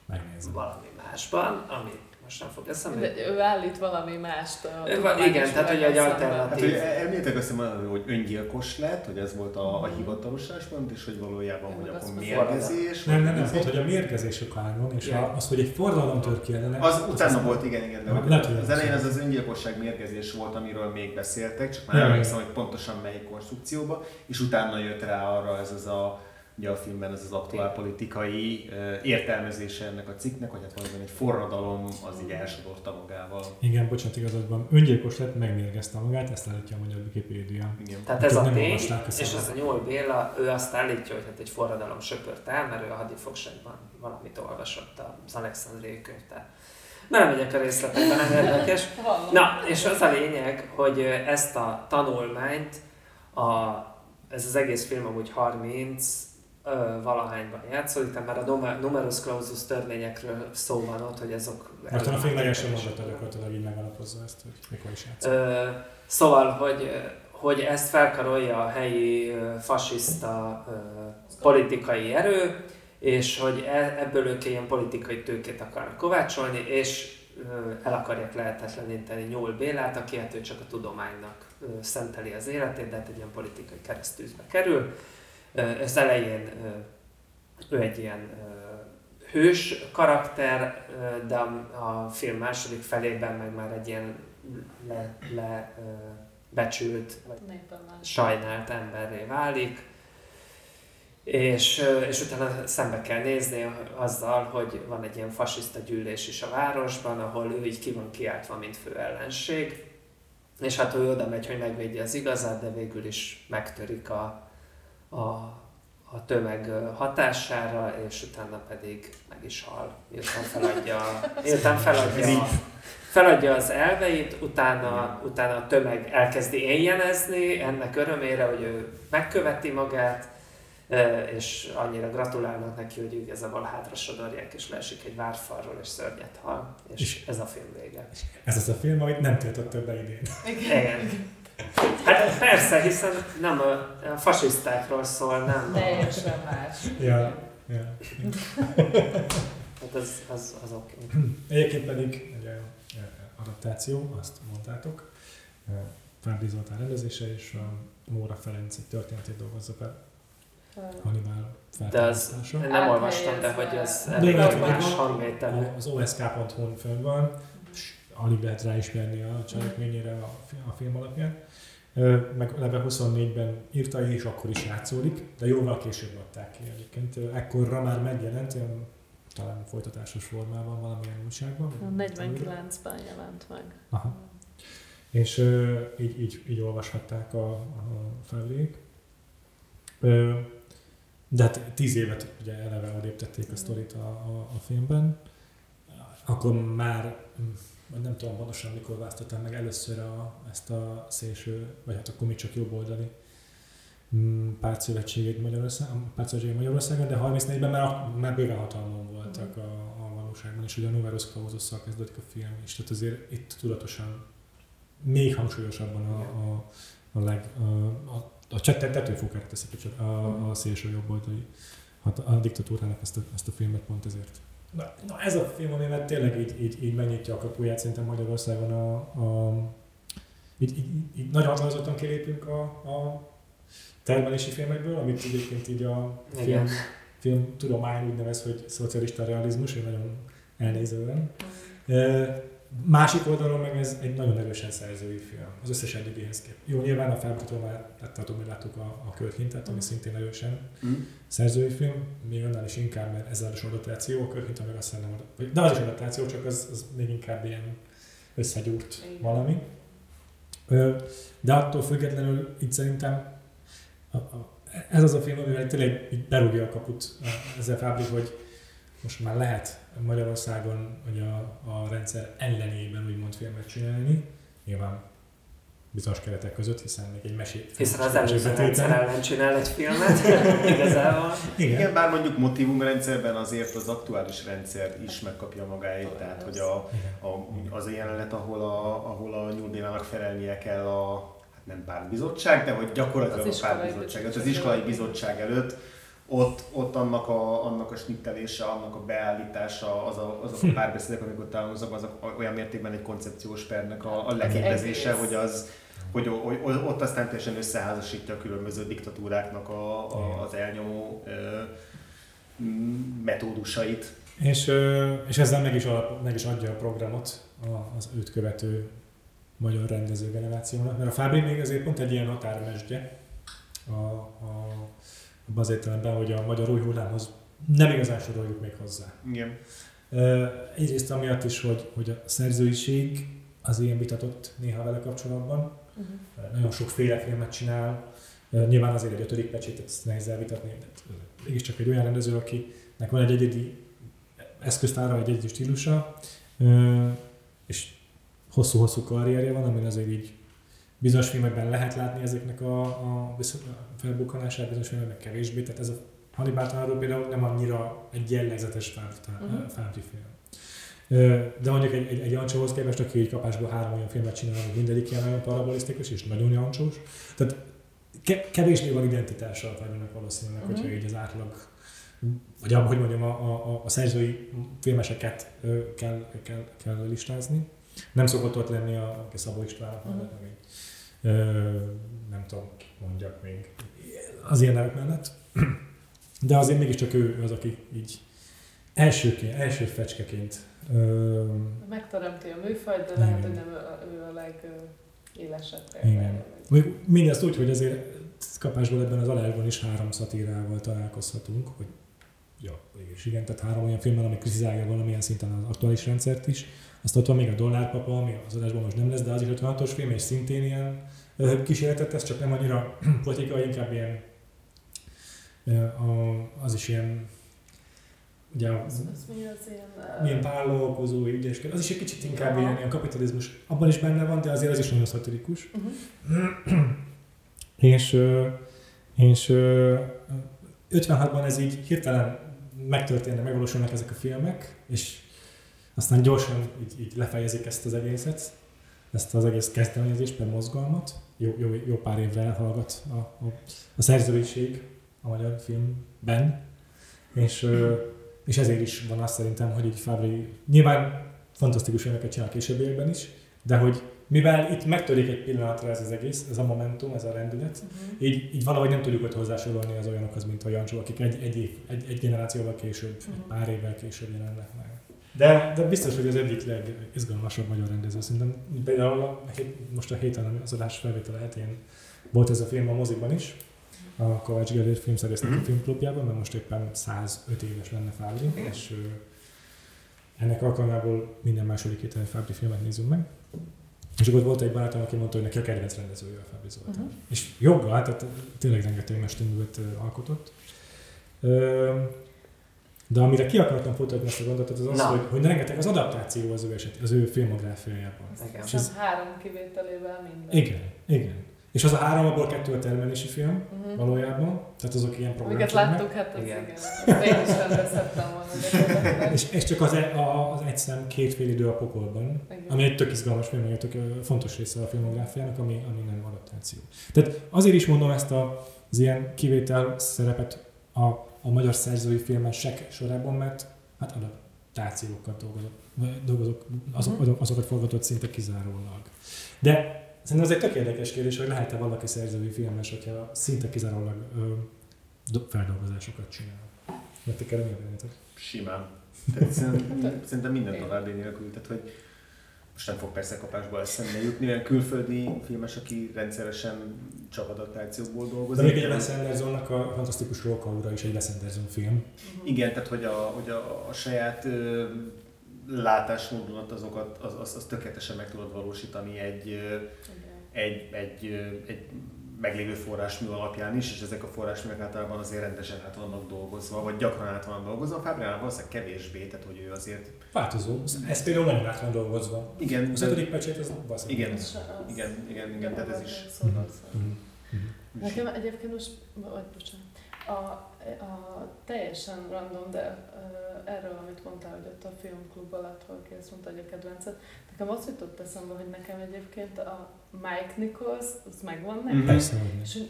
megnézem. valami másban, ami most nem fog eszembe. De ő állít valami mást. a van- igen, tehát, hogy egy alternatív- Hát, hogy említek azt mondani, hogy öngyilkos lett, hogy ez volt a, a hivatalos álláspont, és hogy valójában, hogy akkor mérgezés. Nem, nem, nem, pont, hogy a mérgezésük ágon, és Igen. a, az, hogy egy forradalom tör ki ellene. Az utána az- volt, igen, igen, de az elején az. az öngyilkosság mérgezés volt, amiről még beszéltek, csak már emlékszem, hogy pontosan melyik konstrukcióba, és utána jött rá arra ez az a ugye a filmben ez az aktuál politikai értelmezése ennek a cikknek, hogy hát valóban egy forradalom az így elsodorta magával. Igen, bocsánat, igazad van. Öngyilkos lett, megmérgezte magát, ezt állítja a magyar Wikipédia. Igen. Tehát Akik ez a nem tény, és az a Nyúl Béla, ő azt állítja, hogy hát egy forradalom söpört el, mert ő a hadifogságban valamit olvasott az Alexandriai könyvtár. Nem megyek a részletekbe, nem érdekes. Na, és az a lényeg, hogy ezt a tanulmányt, a, ez az egész film amúgy 30 ö, valahányban játszódik, tehát már a numer- numerus clausus törvényekről szó van ott, hogy azok... Most a ellentétes. mondata gyakorlatilag így megalapozza ezt, hogy mikor is játszik. Ö, szóval, hogy, hogy ezt felkarolja a helyi fasiszta ö, politikai erő, és hogy e- ebből ők ilyen politikai tőkét akarnak kovácsolni, és el akarják lehetetleníteni Nyúl Bélát, aki hát ő csak a tudománynak szenteli az életét, de hát egy ilyen politikai keresztűzbe kerül. Az elején ő egy ilyen hős karakter, de a, film második felében meg már egy ilyen le, le becsült, vagy sajnált emberré válik, és, és utána szembe kell nézni azzal, hogy van egy ilyen fasiszta gyűlés is a városban, ahol ő így ki van kiáltva, mint fő ellenség, és hát ő oda megy, hogy megvédje az igazát, de végül is megtörik a, a, a tömeg hatására, és utána pedig meg is hal, miután feladja, miután feladja, feladja az elveit, utána, utána a tömeg elkezdi éjjelezni ennek örömére, hogy ő megköveti magát, és annyira gratulálnak neki, hogy ők igazából hátra sodorják, és leesik egy várfalról, és szörnyet hal, és És- ez a film vége. Ez az a film, amit nem tiltott be idén. Igen. Hát persze, hiszen nem a, a fasisztákról szól, nem a, Teljesen más. Ja, ja. hát az, az, az oké. Egyébként pedig ugye, adaptáció, azt mondtátok, Fábri Zoltán rendezése, és a Móra Ferenc egy történetét dolgozza fel, Hannibal De az, nem olvastam, de hogy ez De elég más hangvételű. Az osk.hu-n fönn van, alig lehet ráismerni a cselekményére a, a film alapján. Meg eleve 24-ben írta és akkor is játszódik, de jóval később adták ki egyébként. Ekkorra már megjelent, olyan talán folytatásos formában valamilyen újságban. A 49-ben jelent meg. Aha. És ö, így, így, így olvashatták a, a felvék. De hát tíz évet ugye eleve odéptették a sztorit a, a, a filmben. Akkor már, vagy nem tudom pontosan mikor választották meg először a, ezt a szélső, vagy hát akkor még csak jobboldali mm, pártszövetségét Magyarországon, pártszövetségét Magyarországon, de 34-ben már, már bőven hatalmon voltak a, a valóságban, és ugye a Numerus Clausus-szal kezdődik a film is, tehát azért itt tudatosan még hangsúlyosabban a, a, a, leg, a, a, a tetőfokára teszik a, a, a szélső jobboldali hát a diktatúrának ezt a, ezt a filmet pont ezért. Na, na ez a film, ami mert tényleg így, így, így megnyitja a kapuját szerintem Magyarországon a, a így, így, így nagyon határozottan kilépünk a, a termelési filmekből, amit egyébként így a film, film tudomány úgy nevez, hogy szocialista realizmus, én nagyon elnézően. E, Másik oldalon meg ez egy nagyon erősen szerzői film, az összes eddigihez kép. Jó, nyilván a Fábritól már láttátok, hogy láttuk a, a Költhintet, ami szintén erősen Mm. szerzői film, még annál is inkább, mert ezzel is adaptáció, a Költhinta meg azt nem vagy, de az is adaptáció, csak az, az még inkább ilyen összegyúrt Igen. valami. De attól függetlenül itt szerintem a, a, ez az a film, amivel tényleg így berúgja a kaput ezzel Fábri, hogy most már lehet Magyarországon hogy a, a rendszer ellenében úgymond filmet csinálni. Nyilván bizonyos keretek között, hiszen még egy mesé... Hiszen az előző rendszer ellen csinál egy filmet, igazából. Igen. Igen, bár mondjuk motivumrendszerben azért az aktuális rendszer is megkapja magáit, tehát hogy a, a, az a jelenet, ahol a, ahol a Nyúl Bélának felelnie kell a hát nem pártbizottság, de hogy gyakorlatilag Az a iskolai pártbizottság, az iskolai bizottság előtt, ott, ott annak, a, annak a snittelése, annak a beállítása, az a, azok a párbeszédek, amik ott elhangznak, azok olyan mértékben egy koncepciós pernek a, a leképezése, egész. hogy az, hogy, ott aztán teljesen összeházasítja a különböző diktatúráknak a, a, az elnyomó ö, metódusait. És, és ezzel meg is, alap, meg is adja a programot az őt követő magyar rendező generációnak, mert a Fábri még azért pont egy ilyen határmesdje a, a, abban az értelemben, hogy a magyar új hullámhoz nem igazán soroljuk még hozzá. Igen. Ö, Egyrészt amiatt is, hogy, hogy a szerzőiség az ilyen vitatott néha vele kapcsolatban. Uh-huh. Nagyon sokféle filmet csinál. Ö, Nyilván azért egy ötödik pecsétet ezt nehéz elvitatni, de mégiscsak egy olyan rendező, akinek van egy egyedi eszköztára, egy egyedi stílusa, és hosszú-hosszú karrierje van, amin azért így bizonyos filmekben lehet látni ezeknek a, a a felbukkanását, bizonyos filmekben kevésbé, tehát ez a Hannibal például nem annyira egy jellegzetes Fábri Mhm. Fábri film. De mondjuk egy, egy, egy Jancsóhoz képest, aki egy kapásból három olyan filmet csinál, hogy mindegyik ilyen nagyon parabolisztikus és nagyon Jancsós. Tehát ke- kevésbé van identitása a Fábrinak valószínűleg, Mhm. hogyha így az átlag, vagy abban, hogy mondjam, a, a, a szerzői filmeseket kell, kell, kell listázni. Nem szokott ott lenni a, a Szabó Istvánnak, Mhm. mellett, meg egy, ö, nem tudom, mondjak még, az ilyen nevek mellett. De azért mégiscsak ő ő az, aki így elsőként, első fecskeként ö, Megteremti a műfajt, de lehet, hogy nem ő a, ő a legélesebb Igen. Mondjuk Mindezt úgy, hogy azért kapásból ebben az alásban is három szatírával találkozhatunk, hogy ja, és igen, tehát három olyan filmben, ami kritizálja valamilyen szinten az aktuális rendszert is. Azt ott van még a Dollárpapa, ami az adásban most nem lesz, de az is 56-os film, és szintén ilyen kísérletet tesz, csak nem annyira politikai, inkább ilyen a, az is ilyen ugye Az, az mi az ilyen... milyen vállalkozó, ügyeskedő, az is egy kicsit inkább Aha. ilyen, ilyen kapitalizmus. Abban is benne van, de azért az is nagyon szatirikus. Uh-huh. És, és ö, 56-ban ez így hirtelen megtörténnek, megvalósulnak ezek a filmek, és aztán gyorsan így, így lefejezik ezt az egészet, ezt az egész kezdeményezést, per mozgalmat. Jó, jó, jó pár évre elhallgat a, a, a szerzőiség a magyar filmben, és, és ezért is van azt szerintem, hogy így Fábri nyilván fantasztikus filmeket csinál későbbiekben is, de hogy mivel itt megtörik egy pillanatra ez az egész, ez a momentum, ez a rendület, Uh-huh. így, így valahogy nem tudjuk őt hozzásorolni az olyanokhoz, mint a Jancsó, akik egy, egy, év, egy, egy generációval később, egy Mhm. pár évvel később jelennek meg. De, de biztos, hogy az egyik legizgalmasabb magyar rendező. Szerintem például a, most a héten az adás felvétele hetén volt ez a film a moziban is, a Kovács Gellért filmszerésznek a Mhm. filmklubjában, mert most éppen 105 éves lenne Fábri, és ö, ennek alkalmából minden második héten egy Fábri filmet nézünk meg. És akkor volt egy barátom, aki mondta, hogy neki a kedvenc rendezője a Fábri Zoltán. Uh-huh. És joggal, tehát tényleg rengeteg mesterművet alkotott. Ö, De amire ki akartam folytatni ezt a gondolatot, az az, Na. hogy, hogy rengeteg az adaptáció az ő, eset, az ő filmográfiájában. Igen. És ez- három kivételével minden. Igen, igen. És az a három, abból kettő a termelési film Uh-huh. valójában, tehát azok ilyen Amiket programfilmek. láttuk, hát az Igen. igen. Én is rendezhettem volna. És, és csak az, e- a, az egy szem két fél idő a pokolban, Igen. ami egy tök izgalmas film, egy tök fontos része a filmográfiának, ami, ami nem adaptáció. Tehát azért is mondom ezt a, az ilyen kivétel szerepet a, a magyar szerzői filmesek sorában, mert hát adaptációkat dolgozok, dolgozok azok, azok, azokat forgatott szinte kizárólag. De szerintem ez egy tök érdekes kérdés, hogy lehet-e valaki szerzői filmes, hogyha szinte kizárólag ö, do- feldolgozásokat csinál. Mert ti kell mi Simán. Tehát szerintem, szerintem minden további nélkül. Tehát, hogy most nem fog persze kapásból eszembe jutni, olyan külföldi filmes, aki rendszeresen csak adaptációkból De dolgozik. még egy Wes Andersonnak a fantasztikus Róka ura is egy Wes Anderson film. Igen, tehát hogy a, hogy a, a saját ö, látásmódodat azokat, az, az, az tökéletesen meg tudod valósítani egy, Igen. egy, egy, egy meglévő forrásmű alapján is, és ezek a forrásművek általában azért rendesen át vannak dolgozva, vagy gyakran át vannak dolgozva. Fábriánál valószínűleg kevésbé, tehát hogy ő azért... Változó. Ez például nagyon át van dolgozva. Igen, Az ötödik pecsét az baszik. Igen. Az se az. igen, igen, igen, tehát ez is... Szóval, Mhm. szóval. Mhm. Nekem egyébként most, vagy bocsánat, a, a teljesen random, de uh, erről, amit mondtál, hogy ott a filmklub alatt valaki ezt mondta, hogy a kedvenced, nekem az jutott eszembe, hogy nekem egyébként a Mike Nichols, az megvan nekem, Mhm. Persze, hogy nem. és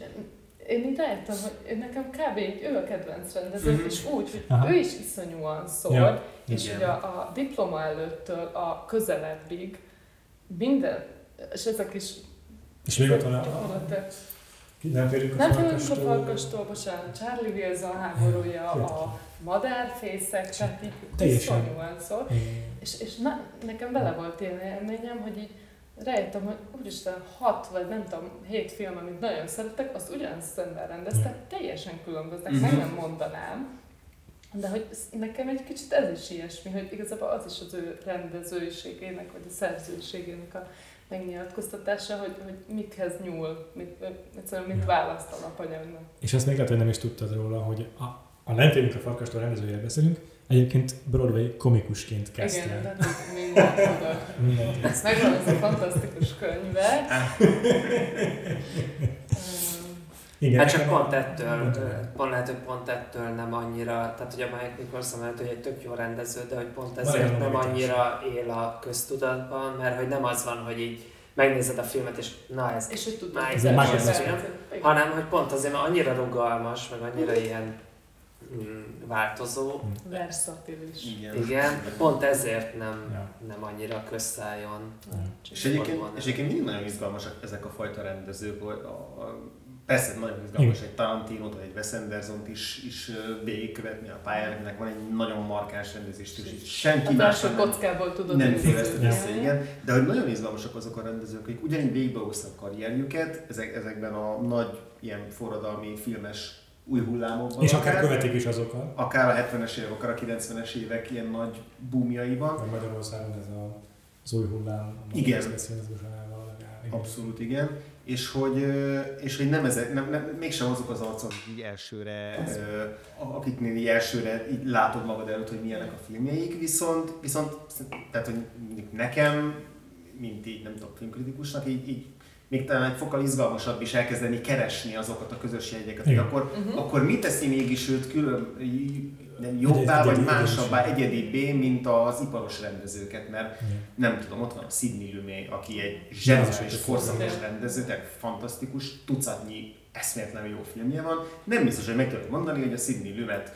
én így rájöttem, hogy nekem kb. így ő a kedvenc rendező, Mhm. és úgy, hogy Aha. ő is iszonyúan szól, Ja. és Igen. hogy a, a diploma előttől a közelebbig minden, és ezek is És még ott van a... Nem félünk a nem félünk a farkastól. bocsánat, Charlie Wilson háborúja, a madárfészek, tehát így iszonyúan szól. És, és na, nekem bele volt ilyen élményem, hogy így rájöttem, hogy úristen, hat vagy nem tudom, hét film, amit nagyon szeretek, azt ugyanazt ember rendezte, teljesen különböznek, meg Mhm. nem mondanám. De hogy nekem egy kicsit ez is ilyesmi, hogy igazából az is az ő rendezőiségének, vagy a szerzőiségének a megnyilatkoztatása, hogy, hogy mikhez nyúl, mit, egyszerűen mit Ja. választ alapanyagnak. És azt még lehet, hogy nem is tudtad róla, hogy a, a Nem félünk a farkastól rendezőjére beszélünk, egyébként Broadway komikusként kezdte. Igen, de mindent tudok. Mindent. Ez megvan ez a fantasztikus könyve. Igen, Hát csak pont ettől, pont lehet, hogy pont ettől nem annyira, tehát ugye Mike Nicholson lehet, hogy egy tök jó rendező, de hogy pont ezért nem annyira él a köztudatban, mert hogy nem az van, hogy így megnézed a filmet, és na ez, És hogy hogy ez első film. hanem hogy pont azért, mert annyira rugalmas, meg annyira ilyen mm, változó, Versatilis. Igen. igen, pont ezért nem, Ja. nem annyira közszálljon. És egyébként, és egyébként mindig nagyon izgalmasak ezek a fajta rendezők, hogy a, a, persze nagyon izgalmas egy Tarantino-t, vagy egy Wes Anderson-t is, is végigkövetni a pályán, akinek van egy nagyon markáns rendezés és senki Az más nem, kockából tudod nem tévesztett össze, igen. De hogy nagyon izgalmasak azok a rendezők, akik ugyanígy végigbehoztak karrierjüket ezek, ezekben a nagy ilyen forradalmi filmes új hullámokban. És akár követik is azokat. akár a 70-es évek, akár a 90-es évek ilyen nagy boomjaiban. Vagy Magyarországon ez a, az új hullám. igen. Abszolút igen. És hogy, és hogy nem ezek, nem, nem, mégsem azok az arcok, akik így elsőre, akiknél így elsőre így látod magad előtt, hogy milyenek a filmjeik, viszont, viszont tehát, hogy nekem, mint így, nem tudom, filmkritikusnak, így, így még talán egy fokkal izgalmasabb is elkezdeni keresni azokat a közös jegyeket, hogy akkor, Mhm. akkor mi teszi mégis őt külön, jobbá vagy Egyedi- másabbá, egyedibbé, mint az iparos rendezőket, mert nem tudom, ott van a Sidney Lumet, aki egy zseniális, Zseniális. korszakos rendező, tehát fantasztikus, tucatnyi eszméletlenül jó filmje van. Nem biztos, hogy meg tudod mondani, hogy a Sidney Lumet.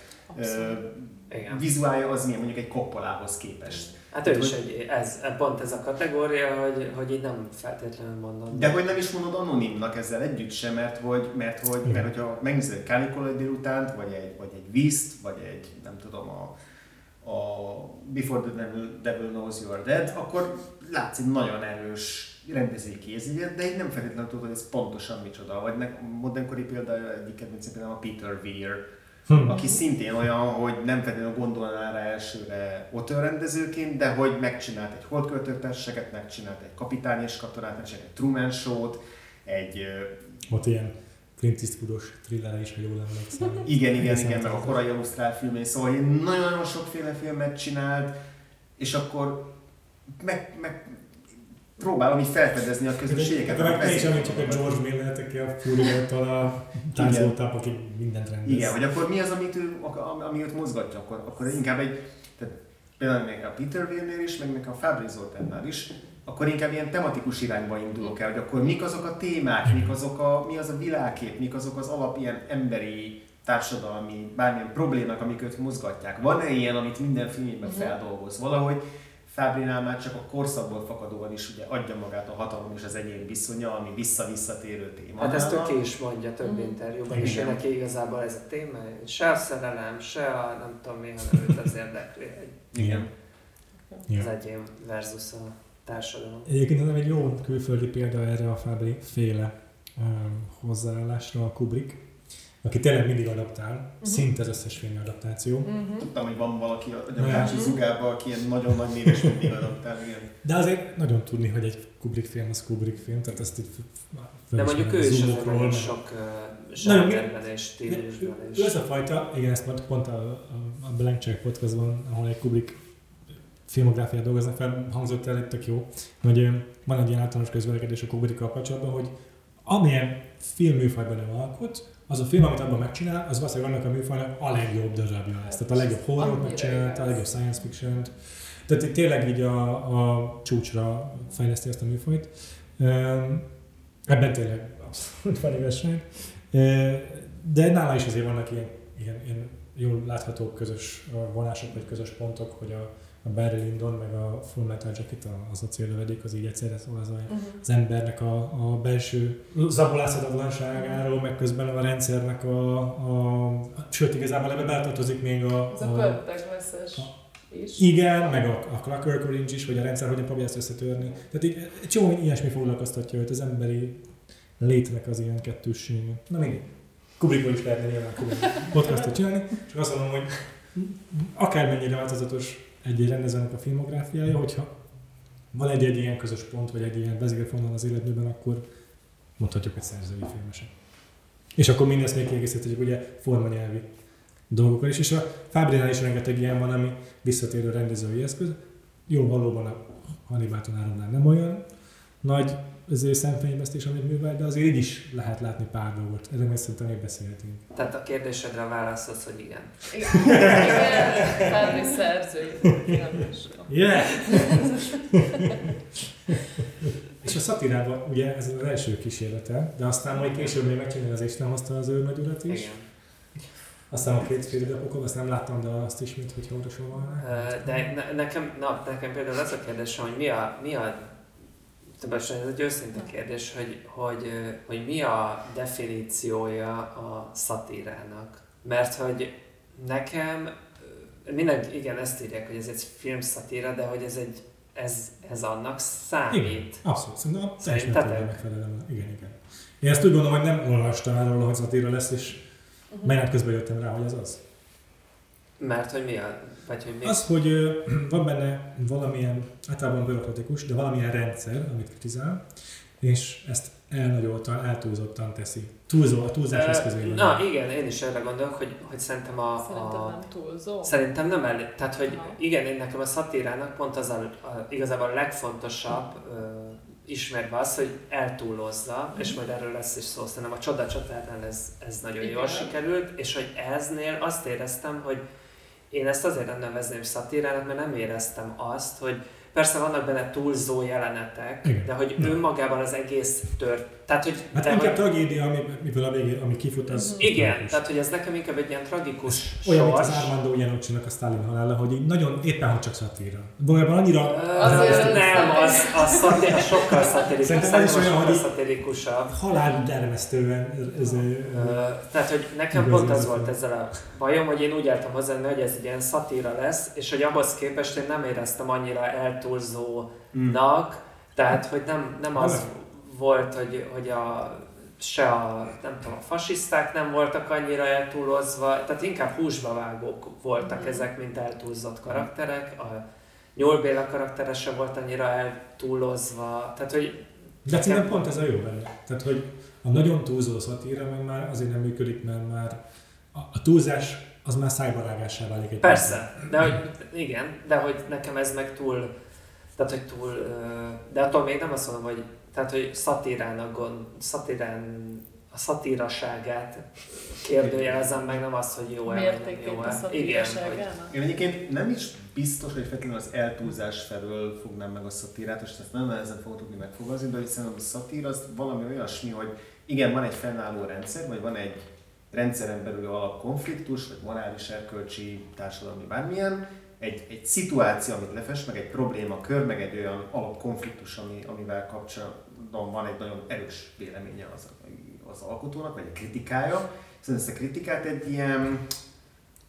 Igen. vizuálja az milyen mondjuk egy Koppolához képest. Hát ő is egy, ez, pont ez a kategória, hogy, hogy így nem feltétlenül mondom. De hogy nem is mondod anonimnak ezzel együtt sem, mert hogy, mert hogy, Igen. mert hogyha megnézed egy Kánikolai délutánt, vagy egy, vagy egy Vízt, vagy egy, nem tudom, a, a Before the Devil, Devil Knows You Are Dead, akkor látsz egy nagyon erős rendezői kézjegyet, de így nem feltétlenül tudod, hogy ez pontosan micsoda. Vagy nek, modernkori példa, egyik kedvencem például a Peter Weir, Hm. aki szintén olyan, hogy nem feltétlenül gondolná rá elsőre rendezőként, de hogy megcsinált egy holdköltőtársaságot, megcsinált egy kapitány és katonát, megcsinált egy Truman Show-t, egy ö, Ott ilyen Clint Eastwoodos thriller is, ha jól emlékszem. igen, igen, igen, meg a korai ausztrál filmé, szóval nagyon-nagyon sokféle filmet csinált, és akkor meg, meg próbálom így felfedezni a közösségeket. De meg ne is említsük a George Miller, aki a Fury-tól a táncoltáp, aki mindent rendez. Igen, hogy akkor mi az, amit ő, ami őt mozgatja, akkor, akkor inkább egy, tehát például még a Peter Weirnél is, meg még a Fabri Zoltánnál is, akkor inkább ilyen tematikus irányba indulok el, hogy akkor mik azok a témák, mik azok a, mi az a világkép, mik azok az alap ilyen emberi, társadalmi, bármilyen problémák, amik őt mozgatják. Van-e ilyen, amit minden filmében Mhm. feldolgoz? Valahogy Fábrinál már csak a korszakból fakadóan is ugye adja magát a hatalom és az egyén viszonya, ami visszavisszatérő téma. Hát ezt ő ki is mondja több Mhm. interjúban, és ő Igen. neki igazából ez a téma, se a szerelem, se a nem tudom mi, hanem őt az érdekli, hogy Igen. az egyén versus a társadalom. Egyébként hanem egy jó külföldi példa erre a Fábri féle um, hozzáállásra a Kubrick, aki tényleg mindig adaptál, uh-huh. szinte az összes filmi adaptáció. Uh-huh. Tudtam, hogy van valaki a. Gyakacsi Zugában, aki ilyen nagyon nagy néves mindig adaptál, igen. De azért nagyon tudni, hogy egy Kubrick film az Kubrick film, tehát ezt így De mondjuk ő is nagyon meg- sok uh, zsánerben és stílusban is. Ő az a fajta, igen, ezt pont- pont a, a, a Blank Check podcastban, ahol egy Kubrick filmográfiát dolgoznak fel, hangzott el, tök jó, hogy van egy ilyen általános közvelekedés a Kubrickkal kapcsolatban, hogy amilyen filmműfajban ő alkot, az a film, amit abban megcsinál, az valószínűleg annak a műfajnak a legjobb darabja lesz. Tehát a legjobb horror megcsinálta, a legjobb science fiction Tehát itt tényleg így a, a csúcsra fejleszti ezt a műfajt. Ebben tényleg abszolút van igazság. De nála is azért vannak ilyen, ilyen, ilyen jól látható közös vonások, vagy közös pontok, hogy a, a Barry Lyndon, meg a Full Metal Jacket, a- az a céllövedék, az így egyszerre szól az, a, Uh-huh. az embernek a, a belső zabolázhatatlanságáról, meg közben a rendszernek a, a, a sőt, igazából ebbe beletartozik még a, Ez a pörtegveszes is. igen, meg a, a Clockwork Orange is, hogy a rendszer hogyan próbálja ezt összetörni. Tehát így, egy csomó ilyesmi foglalkoztatja őt, az emberi létnek az ilyen kettőssége. Na mindig. Kubrickból is lehetne nyilván Kubrick podcastot csinálni, csak azt mondom, hogy akármennyire változatos egy rendezőnek a filmográfiája, hogyha van egy, egy ilyen közös pont, vagy egy ilyen vezérfonal az életműben, akkor mondhatjuk, hogy szerzői filmesek. És akkor mindezt még kiegészíthetjük ugye formanyelvi dolgokkal is, és a Fábrinál is rengeteg ilyen van, ami visszatérő rendezői eszköz. Jó, valóban a Hannibal tanáromnál nem olyan nagy ezért szemfényvesztés, amit művel, de azért így is lehet látni pár dolgot. Erről még szerintem még beszélhetünk. Tehát a kérdésedre a válasz az, hogy igen. Igen, igen, is. Yeah! és a szatirában ugye ez az első kísérlete, de aztán majd később még megcsinálja az Isten hozta az ő urat is. Igen. Aztán a két fél időpokon, azt nem láttam, de azt is, mint hogy Ö, De ne, nekem, na, nekem például az a kérdésem, hogy mi a, mi a Sebastian, ez egy őszinte kérdés, hogy, hogy, hogy mi a definíciója a szatírának. Mert hogy nekem, ö, minden, igen, ezt írják, hogy ez egy filmszatíra, de hogy ez egy, ez, ez annak számít. Igen, abszolút. Szerintem a teljes megfelelően. Igen, igen. Én ezt úgy gondolom, hogy nem olvastam el róla, hogy szatíra lesz, és Mhm. menet közben jöttem rá, hogy ez az. Mert hogy mi a, vagy hogy mi? Az, hogy ö, van benne valamilyen, általában bürokratikus, de valamilyen rendszer, amit kritizál, és ezt elnagyoltan, eltúlzottan teszi. Túlzó, a túlzás Ö, eszközével. Na igen, én is erre gondolok, hogy, hogy szerintem a, Szerintem a, nem túlzó. Szerintem nem elég. Tehát, hogy Aha. igen, én nekem a szatírának pont az a, a igazából a legfontosabb ö, ismerve az, hogy eltúlozza, és majd erről lesz is szó, szerintem a Csoda Csatárnál ez, ez nagyon Igen. jól sikerült, és hogy eznél azt éreztem, hogy én ezt azért nem nevezném szatírának, mert nem éreztem azt, hogy persze vannak benne túlzó jelenetek, Igen. de hogy Ja. önmagában az egész tört. Tehát, hogy, Hát inkább hogy tragédia, ami, miből a végén, ami kifut, az igen, tragikus. tehát hogy ez nekem inkább egy ilyen tragikus Olyan, mint az Armando Ugyanocsinak a Stalin halála, hogy így nagyon éppen, hogy csak szatíra. Valójában annyira... Azért Azért az nem, nem. az, az szatir, sokkal szatirikus, Szerintem az is olyan, hogy- halál dermesztően ez, Ö, Tehát, hogy nekem pont az ez volt ezzel a bajom, hogy én úgy álltam hozzá, hogy ez egy ilyen szatíra lesz, és hogy ahhoz képest én nem éreztem annyira eltúlzónak, tehát, hogy nem, nem az Nem. volt, hogy, hogy a se a, nem tudom, a fasiszták nem voltak annyira eltúlozva, tehát inkább húsba vágók voltak Mhm. ezek, mint eltúlzott karakterek. A Nyúl Béla karaktere se volt annyira eltúlozva, tehát hogy De szerintem pont ez a jó benne. Tehát, hogy a nagyon túlzó szatíra meg már azért nem működik, mert már a, a túlzás az már szájbarágássá válik egy Persze, de hogy igen, de hogy nekem ez meg túl, tehát hogy túl, de attól még nem azt mondom, hogy, tehát hogy szatírának gond, szatírán, a szatíraságát kérdőjelezem meg, nem azt, hogy jó-e, vagy nem jó-e. a Igen, hogy. Én egyébként nem is biztos, hogy feltétlenül az eltúlzás felől fognám meg a szatírát, és ezt nem nehezen fogom tudni megfogalmazni, de szerintem a szatír az valami olyasmi, hogy igen, van egy fennálló rendszer, vagy van egy rendszeren belül alapkonfliktus, vagy morális, erkölcsi, társadalmi bármilyen, egy, egy szituáció, amit lefest, meg egy problémakör, meg egy olyan alapkonfliktus, ami, amivel kapcsolatban van egy nagyon erős véleménye az, az alkotónak, vagy egy kritikája. Szerintem ezt a kritikát egy ilyen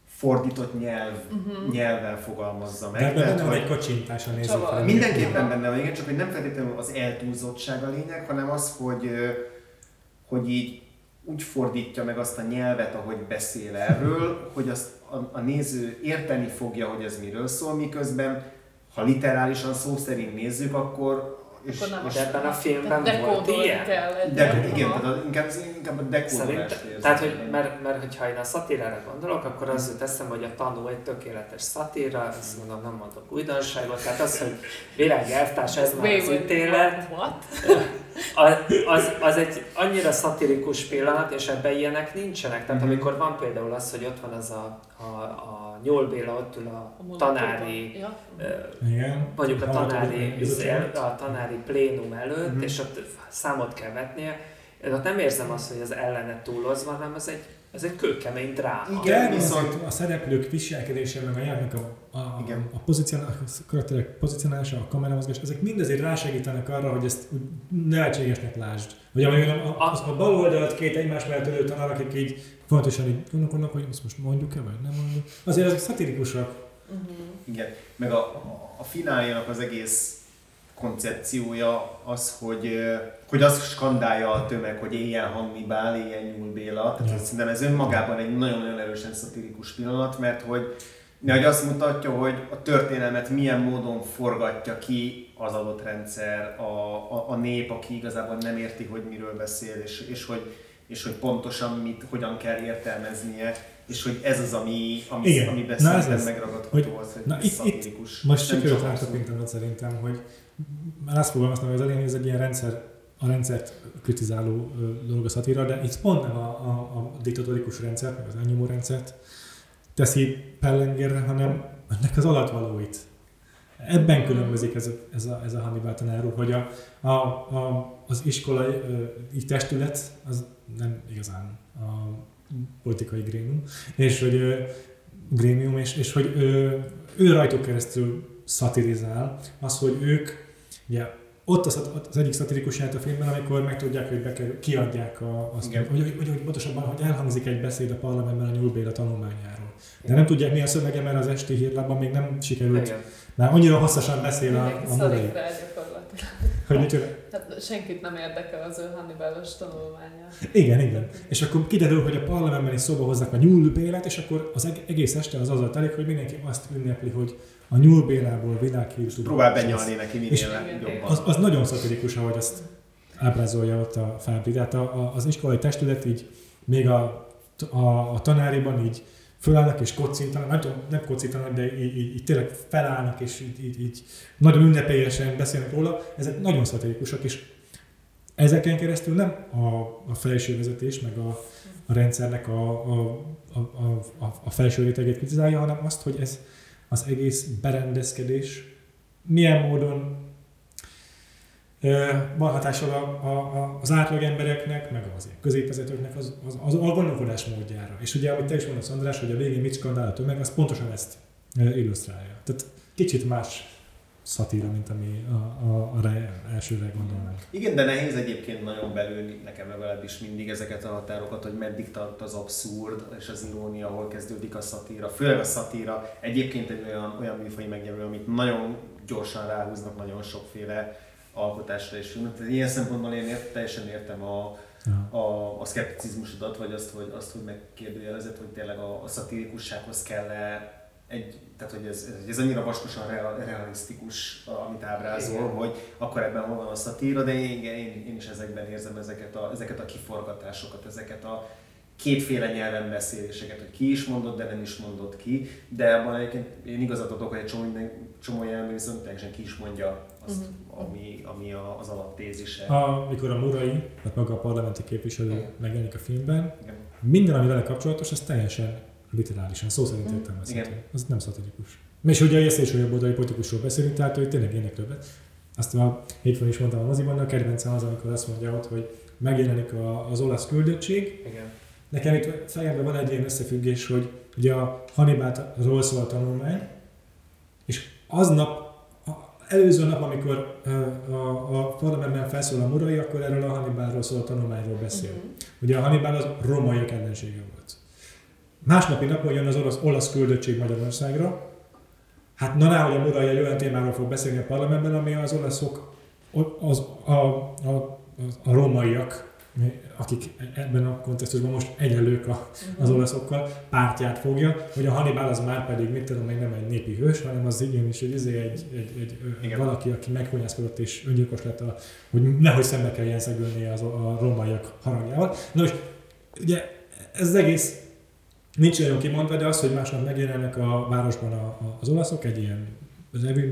fordított nyelv, uh-huh. nyelven fogalmazza meg. De ebben benne van egy kacsintás a felé. Mindenképpen benne van, igen, csak hogy nem feltétlenül az eltúlzottság a lényeg, hanem az, hogy, hogy így úgy fordítja meg azt a nyelvet, ahogy beszél erről, hogy azt a, a néző érteni fogja, hogy ez miről szól, miközben ha literálisan szó szerint nézzük, akkor és, Akkor nem és De ebben a filmben Tehát volt dekódolni ilyen? kell egy de, igen, tehát inkább, inkább a dekódolást érzem. tehát, hogy, mert, mert hogyha én a szatírára gondolok, akkor az jut eszembe, hogy a tanú egy tökéletes szatíra, azt mondom, nem mondok újdonságot, tehát az, hogy virág elvtárs, ez már az ítélet, What? az, az, az egy annyira szatirikus pillanat, és ebben ilyenek nincsenek. Tehát Mhm. amikor van például az, hogy ott van az a, a, a Nyól Béla, ott ül a, tanári Ja. Igen. mondjuk a tanári, a tanári plénum előtt, Mhm. és ott számot kell vetnie. Én ott nem érzem azt, hogy az ellene túlozva, hanem ez egy, ez egy kőkemény dráma. Igen. De viszont- a szereplők viselkedése, meg a játéknak a, a, Igen. a, pozícionál, a karakterek pozicionálása, a kameramozgás, ezek mind azért rásegítenek arra, hogy ezt nevetségesnek lásd. Vagy amikor a, a, a, a bal oldalt két egymás mellett ülő tanár, akik így fontosan így gondolkodnak, hogy ezt most mondjuk-e, vagy nem mondjuk. Azért ezek szatirikusak. Igen, meg a, a fináljának az egész koncepciója az, hogy, hogy az skandálja a tömeg, hogy éljen Hannibal, éljen Nyúl Béla. Tehát ja. szerintem ez önmagában egy nagyon-nagyon erősen szatirikus pillanat, mert hogy, hogy azt mutatja, hogy a történelmet milyen módon forgatja ki az adott rendszer, a, a, a nép, aki igazából nem érti, hogy miről beszél, és, és, hogy, és hogy pontosan mit, hogyan kell értelmeznie, és hogy ez az, ami, ami, Igen. amiben Na, ez az. megragadható Hogy- az, hogy na, itt- szatirikus. Most sikerült tapintanod szerintem, hogy már azt fogalmaztam, hogy az elején ez egy ilyen rendszer, a rendszert kritizáló dolog a szatíra, de itt pont nem a, a, a diktatórikus rendszert, meg az elnyomó rendszert teszi pellengérre, hanem ennek az alatvalóit. Ebben különbözik ez a, ez a, ez a Hannibal tanárul, hogy a, a, a, az iskolai testület az nem igazán a politikai grémium, és hogy ö, grémium, és, és hogy ő, ő rajtuk keresztül szatirizál, az, hogy ők, ugye ott az, az egyik szatirikus jelenet a filmben, amikor megtudják, hogy bekerül, kiadják a, azt, Igen. hogy, hogy, hogy, pontosabban, hogy elhangzik egy beszéd a parlamentben a Nyúl Béla tanulmányáról. De nem tudják mi a szövege, mert az esti hírlapban még nem sikerült. Igen. Már annyira hosszasan beszél a, a Hogy micsoda? Hát senkit nem érdekel az ő Hannibalos tanulmánya. Igen, igen. És akkor kiderül, hogy a parlamentben is szóba hozzák a Nyúl Bélát, és akkor az eg- egész este az azzal telik, hogy mindenki azt ünnepli, hogy a Nyúl Bélából világhírű Próbál benyalni neki minél jobban. Az, az nagyon szatirikus, ahogy azt ábrázolja ott a Fábri. Tehát a, a, az iskolai testület így még a, a, a tanáriban így fölállnak és kocintanak, nem tudom, nem kocintanak, de így, így, így tényleg felállnak és így, így, így nagyon ünnepélyesen beszélnek róla. Ezek nagyon szatirikusak, és ezeken keresztül nem a, a felső vezetés, meg a, a rendszernek a, a, a, a, a, felső rétegét kritizálja, hanem azt, hogy ez az egész berendezkedés milyen módon van hatással a, a, a, az átlag embereknek, meg az középvezetőknek az, az, az a gondolkodás módjára. És ugye, amit te is mondasz, András, hogy a végén mit skandál a tömeg, az pontosan ezt illusztrálja. Tehát kicsit más szatíra, mint ami a, a, a re, elsőre gondolnánk. Igen, de nehéz egyébként nagyon belülni, nekem legalábbis mindig ezeket a határokat, hogy meddig tart az abszurd és az irónia, hol kezdődik a szatíra. Főleg a szatíra egyébként egy olyan, olyan műfai megnyerő, amit nagyon gyorsan ráhúznak nagyon sokféle alkotásra és filmet. Tehát Ilyen szempontból én ért, teljesen értem a, Ja. a, a szkepticizmusodat, vagy azt, hogy, azt, hogy megkérdőjelezed, hogy tényleg a, a szatirikussághoz kell -e egy, tehát hogy ez, ez, ez annyira vaskosan real, realisztikus, amit ábrázol, Igen. hogy akkor ebben hol van a szatíra, de én, én, én is ezekben érzem ezeket a, ezeket a kiforgatásokat, ezeket a kétféle nyelven beszéléseket, hogy ki is mondott, de nem is mondott ki, de abban egyébként én igazat adok, hogy egy csomó, minden, csomó jelenben viszont teljesen ki is mondja azt, Mhm. ami, ami a, az alaptézise. Amikor a Murai, tehát maga a parlamenti képviselő Igen. megjelenik a filmben, Igen. minden, ami vele kapcsolatos, az teljesen literálisan, szó szerint Mm. értelmezhető. Az nem szatirikus. És ugye a észre oldali politikusról beszélünk, tehát hogy tényleg ének többet. Azt a hétfőn is mondtam a moziban, a kedvencem az, amikor azt mondja ott, hogy megjelenik a, az olasz küldöttség. Igen. Nekem itt fejemben van egy ilyen összefüggés, hogy ugye a Hannibalról szól a tanulmány, és aznap, előző nap, amikor a, a parlamentben felszól a Murai, akkor erről a Hannibalról szól a tanulmányról beszél. Mhm. Ugye a Hannibal az rómaiak ellensége volt. másnapi napon jön az orosz, olasz küldöttség Magyarországra, hát na hogy a Murai egy olyan témáról fog beszélni a parlamentben, ami az olaszok, az, a, a, a rómaiak, akik ebben a kontextusban most egyenlők a, az mhm. olaszokkal, pártját fogja, hogy a Hannibal az már pedig, mit tudom én, nem egy népi hős, hanem az igenis egy, egy, egy, egy, egy valaki, aki meghonyászkodott és öngyilkos lett, a, hogy nehogy szembe kelljen szegülni az, a rómaiak harangjával. Na most, ugye ez az egész nincs olyan kimondva, de az, hogy másnap megjelennek a városban a, a, az olaszok egy ilyen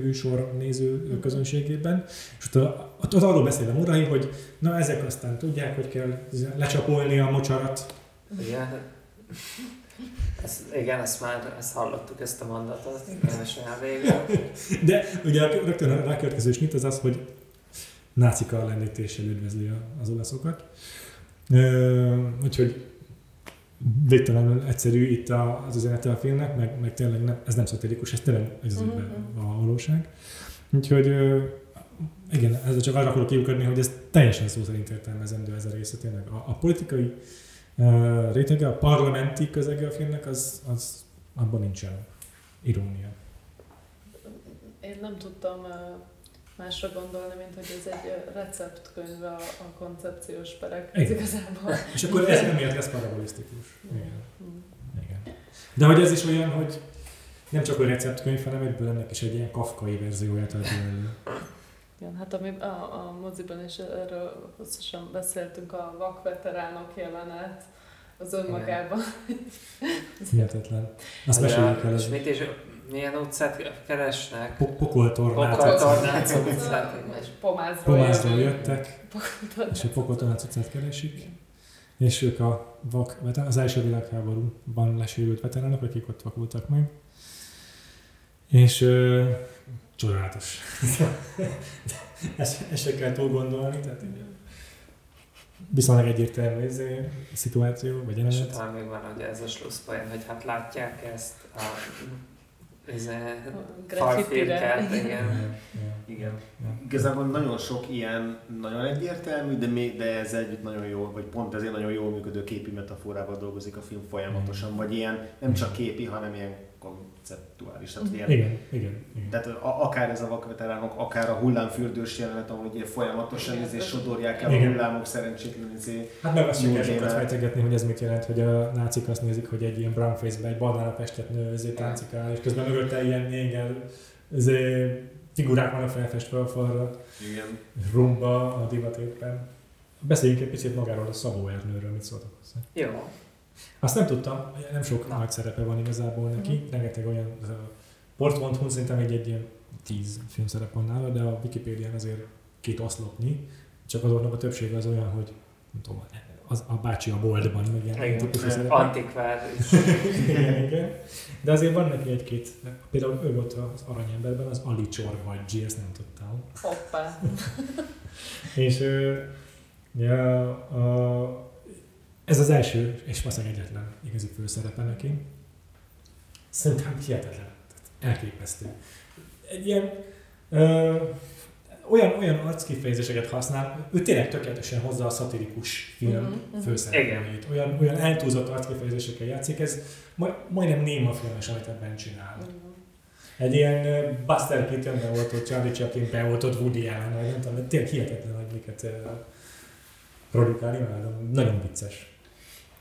műsor néző közönségében, és ott, ott, ott arról beszél a Murai, hogy na ezek aztán tudják, hogy kell lecsapolni a mocsarat. Igen, ezt, igen, ezt már ezt hallottuk, ezt a mondatot, nem végre. De ugye rögtön a rákövetkező snit az az, hogy nácika lennítéssel üdvözli az olaszokat. Úgyhogy végtelenül egyszerű itt az üzenete a filmnek, meg, meg tényleg nem, ez nem szatirikus, ez tényleg ez uh-huh. a valóság. Úgyhogy igen, ezzel csak arra akarok kiukadni, hogy ez teljesen szó szerint értelmezendő ez a része tényleg. A, a politikai uh, rétege, a parlamenti közege a filmnek, az, az abban nincsen irónia. Én nem tudtam uh másra gondolni, mint hogy ez egy receptkönyv a, a koncepciós perek. Ez igazából. És akkor ez nem miért lesz parabolisztikus. Igen. Mm. Igen. De hogy ez is olyan, hogy nem csak a receptkönyv, hanem egyből ennek is egy ilyen kafkai verzióját ad elő. Igen, hát ami a, a moziban is erről hosszasan beszéltünk, a vakveteránok jelenet, az önmagában. Hihetetlen. Azt meséljük el. És mit is milyen utcát keresnek? Pokoltornác. Pokoltornác utcát. És pomázról, pomázról jöttek, és a Pokoltornác utcát keresik. És ők a vak, az első világháborúban lesérült veteránok, akik ott vakultak meg. És csodálatos. ezt, ezt se kell túl gondolni, tehát így, viszonylag egyértelmű ez szituáció, vagy jelenet. És talán még van hogy ez a slusszpoén, hogy hát látják ezt a ez falfirkát, igen. igen. igen. Igazából nagyon sok ilyen nagyon egyértelmű, de, még, de ez együtt nagyon jó, vagy pont ezért nagyon jól működő képi metaforával dolgozik a film folyamatosan, vagy ilyen nem csak képi, hanem ilyen konceptuális. Tehát ilyen, igen, igen, igen. Tehát a, akár ez a vakveteránok, akár a hullámfürdős jelenet, ahol ugye folyamatosan igen, és sodorják el igen. a hullámok szerencsétlen izé. Hát meg azt sem kell sokat fejtegetni, hogy ez mit jelent, hogy a nácik azt nézik, hogy egy ilyen brown face-be egy banára festett nő ezért táncikál, és közben mögötte ilyen néger figurák vannak felfestve a falra. Igen. Rumba a divat éppen. Beszéljünk egy picit magáról a Szabó Ernőről, mit szóltak hozzá. Jó. Azt nem tudtam, nem sok Na. nagy szerepe van igazából neki, uh-huh. rengeteg olyan, port.hu szerintem egy, egy ilyen tíz filmszerep van nála, de a Wikipédián azért két oszlopnyi, csak azoknak a többsége az olyan, hogy nem tudom, az, a bácsi a boltban, meg ilyen igen, típusú Antikvár igen, igen. De azért van neki egy-két, például ő volt az Aranyemberben, az Ali Csorvagyi, ezt nem tudtam. Hoppá. és ja, a, ez az első, és valószínűleg egyetlen igazi főszerepe neki. Szerintem hihetetlen. Elképesztő. Egy ilyen ö, olyan, olyan arckifejezéseket használ, ő tényleg tökéletesen hozza a szatirikus film uh-huh, főszereplőjét. Olyan, olyan eltúlzott arckifejezésekkel játszik, ez majd, majdnem néma filmes, amit ebben csinál. Uh-huh. Egy ilyen Buster Keaton beoltott, Charlie Chaplin beoltott Woody Allen, nem tudom, tényleg hihetetlen, hogy miket produkál, imádom. Nagyon vicces.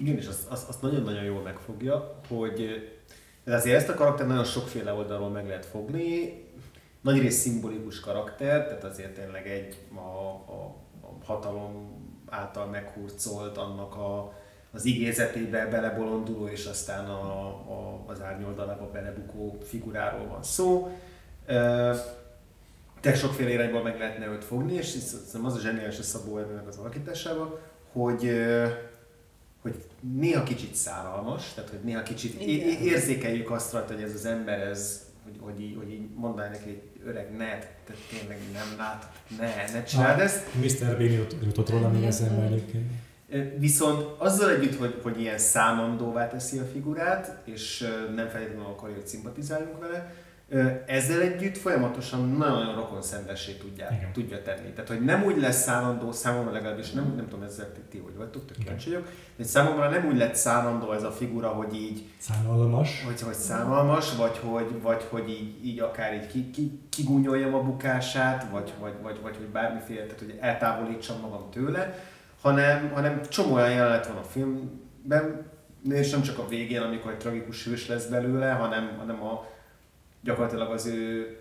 Igen, és azt, azt, azt nagyon-nagyon jól megfogja, hogy de azért ezt a karakter nagyon sokféle oldalról meg lehet fogni. Nagy rész szimbolikus karakter, tehát azért tényleg egy a, a, a hatalom által meghurcolt, annak a, az igézetébe belebolonduló, és aztán a, a, az árnyoldalába belebukó figuráról van szó. Te sokféle irányból meg lehetne őt fogni, és szerintem az a zseniális a Szabó Ernőnek az alakításában, hogy hogy néha kicsit száralmas, tehát hogy néha kicsit Igen. érzékeljük azt rajta, hogy ez az ember, ez, hogy, hogy, így, hogy így mondaná neki egy öreg, ne, te tényleg nem lát, ne, ne csináld ah, ezt. Mr. Bean jutott róla még eszembe egyébként. Viszont azzal együtt, hogy, hogy ilyen számondóvá teszi a figurát, és nem feltétlenül akarja, hogy szimpatizáljunk vele, Ezzel együtt folyamatosan nagyon-nagyon rokon szembessé tudja, tudja tenni. Tehát, hogy nem úgy lesz szánandó, számomra legalábbis nem, nem tudom, ezzel ti, hogy vagytok, tök kíváncsi vagyok, de számomra nem úgy lett szánandó ez a figura, hogy így Szánalmas. hogy, hogy szánalmas, vagy hogy, vagy hogy így, így akár így ki, ki, kigúnyoljam a bukását, vagy, vagy, vagy, vagy hogy bármiféle, tehát hogy eltávolítsam magam tőle, hanem, hanem csomó olyan jelenet van a filmben, és nem csak a végén, amikor egy tragikus hős lesz belőle, hanem, hanem a, gyakorlatilag az ő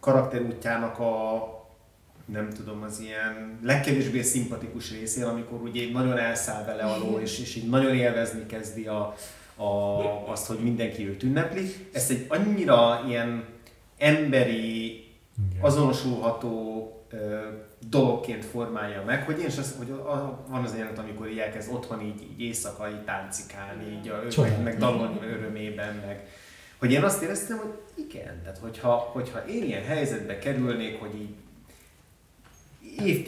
karakterútjának a nem tudom, az ilyen legkevésbé szimpatikus részén, amikor ugye nagyon elszáll vele alól, és, és így nagyon élvezni kezdi a, a, azt, hogy mindenki őt ünnepli. Ezt egy annyira ilyen emberi, azonosulható ö, dologként formálja meg, hogy én is azt, hogy a, a, van az jelenet, amikor így elkezd otthon így, így éjszaka így táncikálni, így a, meg, meg dalolni örömében, meg hogy én azt éreztem, hogy igen, tehát hogyha, hogyha én ilyen helyzetbe kerülnék, hogy így év,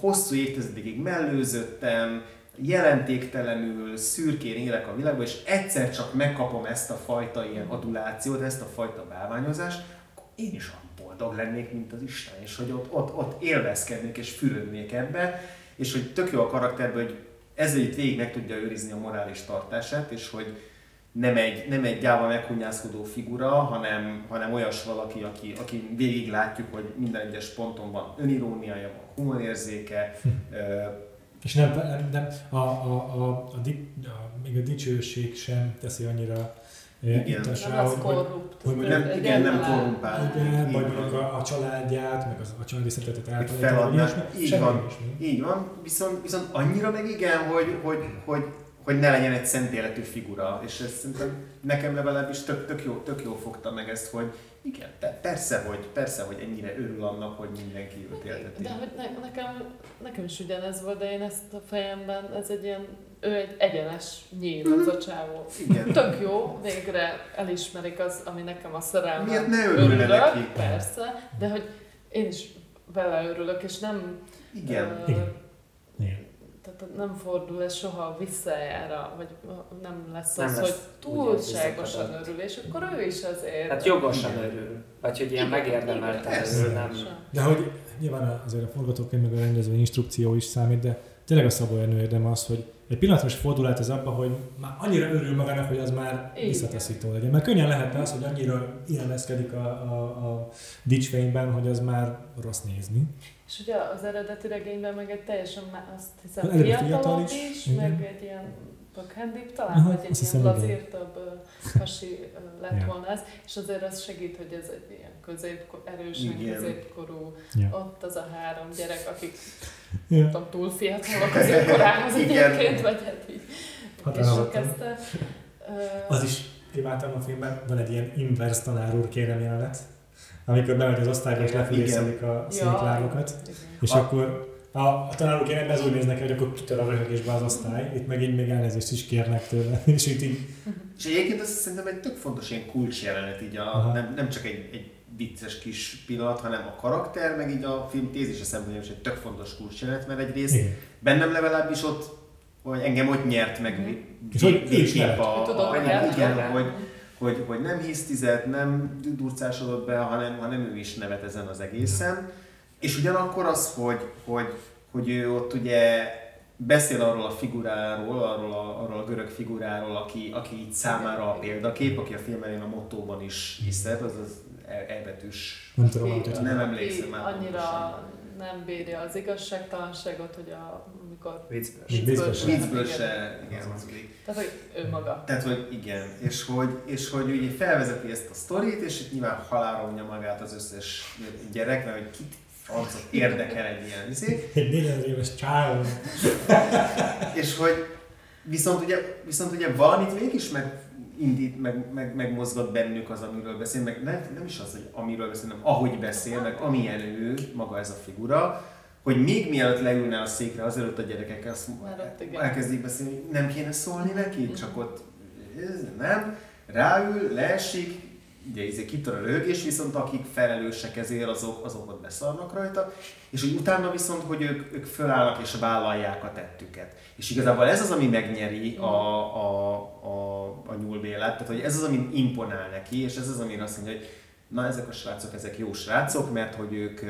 hosszú évtizedekig mellőzöttem, jelentéktelenül, szürkén élek a világban, és egyszer csak megkapom ezt a fajta ilyen adulációt, ezt a fajta bálványozást, akkor én is olyan boldog lennék, mint az Isten, és hogy ott, ott, ott élvezkednék és fürödnék ebbe, és hogy tök jó a karakterben, hogy ezzel itt végig meg tudja őrizni a morális tartását, és hogy nem egy, nem egy gyáva meghunyászkodó figura, hanem, hanem olyas valaki, aki, aki végig látjuk, hogy minden egyes ponton van öniróniája, van humorérzéke, ö, És nem, nem, nem a, a, a, a, di, a, még a dicsőség sem teszi annyira Igen. ittesre, Nem az hogy, hogy, korrupt. hogy nem, igen, nem korrumpál. igen, Így vagy van. mondjuk a, a családját, meg az, a családi szeretetet elfelejteni, feladná. Így van. Így van, viszont, viszont annyira meg igen, hogy, hogy, hogy, hogy ne legyen egy szent életű figura, és ez szerintem nekem legalábbis tök, tök, jó, tök jó fogta meg ezt, hogy igen, te, persze, hogy, persze, hogy ennyire örül annak, hogy mindenki őt élteti. De hogy ne, nekem, nekem is ugyanez volt, de én ezt a fejemben, ez egy ilyen, ő egy egyenes nyíl, az a csávó. Igen. Tök jó, végre elismerik az, ami nekem a szerelmem. Miért ne örülne neki? Persze, de hogy én is vele örülök, és nem... Igen. ö, Igen. Tehát nem fordul ez soha visszajára, vagy nem lesz Nem az, lesz hogy túlságosan örül, és akkor ő is azért... Hát jogosan örül. Vagy hogy ilyen megérdemelten örül, nem... De hogy nyilván azért a forgatókönyv meg a rendezvény instrukció is számít, de tényleg a Szabó Ernő érdeme az, hogy egy pillanatos fordulat az abba, hogy már annyira örül magának, hogy az már visszataszító legyen. Mert könnyen lehetne az, hogy annyira élvezkedik a, a, a dicsfényben, hogy az már rossz nézni. És ugye az eredeti regényben meg egy teljesen má- azt hiszem Előbb fiatalabb fiatal is, is, is igen. meg egy ilyen pökhendibb talán, Aha, vagy egy ilyen lazírtabb ö, lett Ja. volna ez, és azért az segít, hogy ez egy ilyen középkor, erősen Igen. középkorú, Ja. ott az a három gyerek, akik Ja. nem tudom, túl fiatalok az ő korához egyébként, vagy hát így Határozottan. később kezdte. Az is imádtam a filmben, van egy ilyen inverse tanár úr kérem jelenet, amikor bemegy az osztályba és Igen. lefülészelik a széklábokat, igen. és A- akkor a, a tanár úr kérem, ez úgy néznek, hogy akkor kitör a röhögésbe az osztály, itt meg így még elnézést is kérnek tőle, és itt így, És egyébként azt szerintem egy tök fontos ilyen kulcsjelenet, így a, Aha. nem, nem csak egy, egy vicces kis pillanat, hanem a karakter, meg így a film tézése szempontjából is egy tök fontos kulcsjelenet, mert egyrészt igen. bennem legalábbis ott, hogy engem ott nyert meg Mhm. És hogy is a, Tudod, a, hogy igen, hogy, hogy, hogy nem hisztizett, nem durcásodott be, hanem, hanem ő is nevet ezen az egészen. És ugyanakkor az, hogy, hogy, hogy ő ott ugye beszél arról a figuráról, arról a, arról a görög figuráról, aki, aki így számára a példakép, aki a film elején a mottóban is hiszed, az az E- elbetűs. Nem tudom, hogy Nem emlékszem már Annyira pontosan. nem bírja az igazságtalanságot, hogy a, amikor Viccből. Se. Viccből igen. se, igen, hazudik. Tehát, hogy ő maga. Tehát, hogy igen, és hogy, és hogy ugye felvezeti ezt a sztorit, és itt nyilván halálra magát az összes gyerek, mert hogy kit francot érdekel egy ilyen izé. Egy 4000 éves csávó. És hogy viszont ugye, viszont ugye valamit mégis meg indít, meg, meg, megmozgat bennük az, amiről beszél, meg nem, nem is az, hogy amiről beszél, hanem ahogy beszél, meg amilyen ő, maga ez a figura, hogy még mielőtt leülne a székre, azelőtt a gyerekek azt elkezdik beszélni, hogy nem kéne szólni neki, csak ott ez nem, ráül, leesik, ugye izé kitör a röhögés, viszont akik felelősek ezért, azok, azok ott beszarnak rajta, és hogy utána viszont, hogy ők, ők fölállnak és vállalják a tettüket. És igazából ez az, ami megnyeri a, a, a, a nyúlbélát, tehát hogy ez az, ami imponál neki, és ez az, ami azt mondja, hogy na ezek a srácok, ezek jó srácok, mert hogy ők,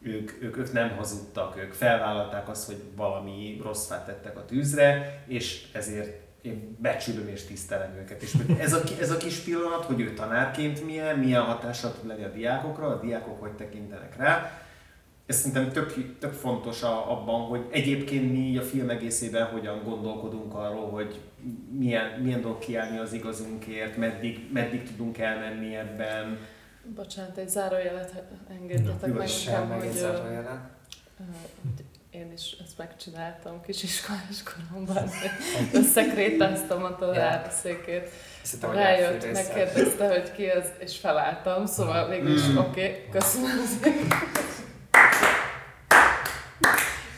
ők, ők, ők nem hazudtak, ők felvállalták azt, hogy valami rossz tettek a tűzre, és ezért én becsülöm és tisztelem őket. És ez a, ez a kis pillanat, hogy ő tanárként milyen, milyen hatással tud lenni a diákokra, a diákok hogy tekintenek rá, ez szerintem tök, tök fontos a, abban, hogy egyébként mi a film egészében hogyan gondolkodunk arról, hogy milyen, milyen dolog kiállni az igazunkért, meddig, meddig tudunk elmenni ebben. Bocsánat, egy zárójelet engedjetek meg nekem, hogy... Egy zárójelet. Én is ezt megcsináltam kisiskolás koromban, összekrétáztam a tanárszékét. Rájött, megkérdezte, hogy ki az, és felálltam, szóval mégis mm. oké, okay, köszönöm szépen.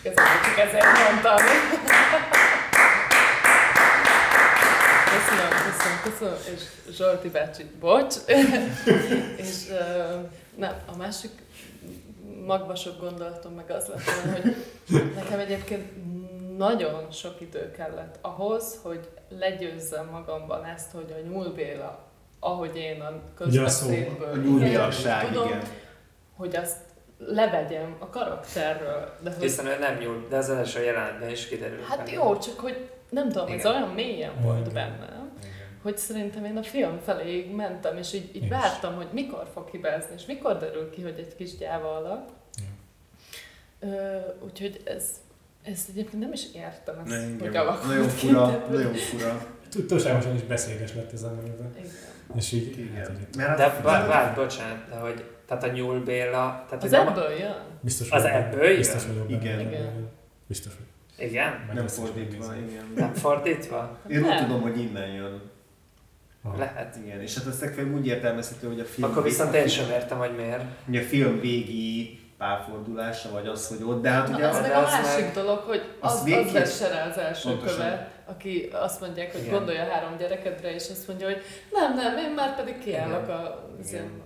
Köszönöm, csak ezért mondtam. Köszönöm, köszönöm, köszönöm, és Zsolti bácsi, bocs. és nem, a másik magvasok gondolatom meg az lett hogy nekem egyébként nagyon sok idő kellett ahhoz, hogy legyőzzem magamban ezt, hogy a nyúlbéla, ahogy én a közbeszédből a nyúlbélasság, tudom, igen. hogy azt levegyem a karakterről. De hogy... Hiszen ő nem nyúl, de az első jelenetben is kiderül. Hát benne. jó, csak hogy nem tudom, Igen. ez olyan mélyen volt Igen. Hogy szerintem én a film feléig mentem, és így, így vártam, hogy mikor fog hibázni, és mikor derül ki, hogy egy kis gyáva alak. Ö, úgyhogy ez, ezt egyébként nem is értem, ezt, ne, hogy alakult Nagyon fura, nagyon fura. Túlságosan is beszédes lett ez a műben. És így, Igen. Hát, de várj, bocsánat, de hogy tehát a nyúlbéla... Tehát az ebből jön? Biztos Az ebből jön? Biztos vagyok Igen. igen. Biztos vagyok. Igen? Nem fordítva, igen. Nem fordítva? Én úgy tudom, hogy innen jön. Ah. Lehet. Igen, és hát ezt úgy értelmezhető, hogy a film... Akkor viszont én sem értem, hogy miért. Hogy a film végi párfordulása, vagy az, hogy ott, de hát ugye... Az, az meg a másik meg... dolog, hogy az, az, az rá az első Pontosan. köve, aki azt mondják, hogy Igen. gondolja három gyerekedre, és azt mondja, hogy nem, nem, én már pedig kiállok a,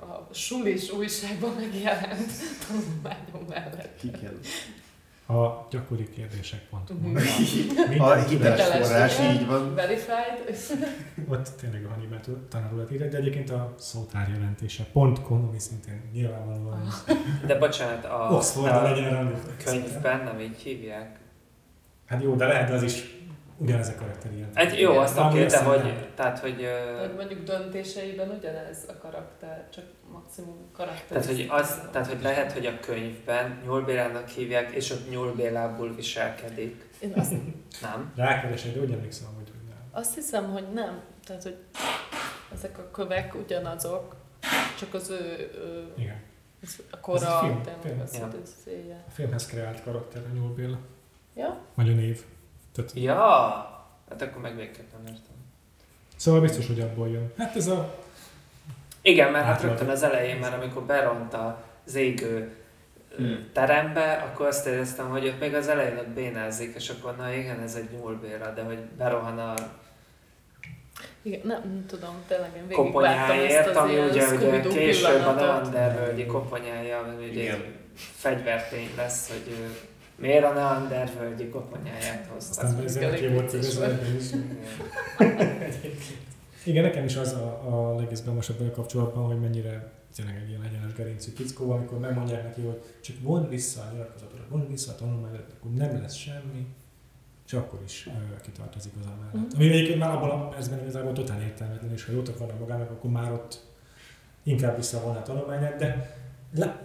a, a sulis újságban megjelent tanulmányom mellett. Igen. A gyakori kérdések pont. Uh-huh. A hiteles forrás, így van. Verified. Ott tényleg a Hannibal tanárulat írják, de egyébint a szótár jelentése pont konomi szintén nyilvánvalóan. De bocsánat, a, Oxford a, legyen könyvben nem így hívják? Hát jó, de lehet az is ugyanez a karakter ilyen. Egy, jó, azt oké, de hogy, tehát, hogy... Hogy mondjuk döntéseiben ugyanez a karakter, csak maximum karakter. Tehát, hogy, az, tehát, hogy lehet, hogy a könyvben nyúlbélának hívják, és ott nyúlbélából viselkedik. Én azt... nem? Rákeresek, de úgy emlékszem, hogy nem. Azt hiszem, hogy nem. Tehát, hogy ezek a kövek ugyanazok, csak az ő... ő Igen. A kora, a, film, film. Ja. a filmhez kreált karakter a nyúlbéla. Ja? Vagy a név. Tehát... Ja, hát akkor meg még nem értem. Szóval biztos, hogy abból jön. Hát ez a... Igen, mert hát rögtön az elején már, amikor beront az égő hmm. terembe, akkor azt éreztem, hogy ott még az elején ott bénázik, és akkor na igen, ez egy nyúlbéra, de hogy berohan a igen, nem, nem tudom, tényleg én koponyáért, ezt az ami ugye, ugye később a Neandervölgyi koponyája, ami ugye egy fegyvertény lesz, hogy Miért a Neandervölgyi koponyáját hoztak? Aztán ezen ki volt is. Igen, nekem is az a, a legizgalmasabb a kapcsolatban, hogy mennyire tényleg egy ilyen egyenes gerincű fickó, amikor megmondják neki, hogy csak von vissza a nyilatkozatra, von vissza a tanulmányra, akkor nem lesz semmi, és akkor is uh, kitart az igazán mellett. Mm. Ami egyébként már abban a percben igazából totál értelmetlen, és ha jótok vannak magának, akkor már ott inkább visszavonná a tanulmányát, de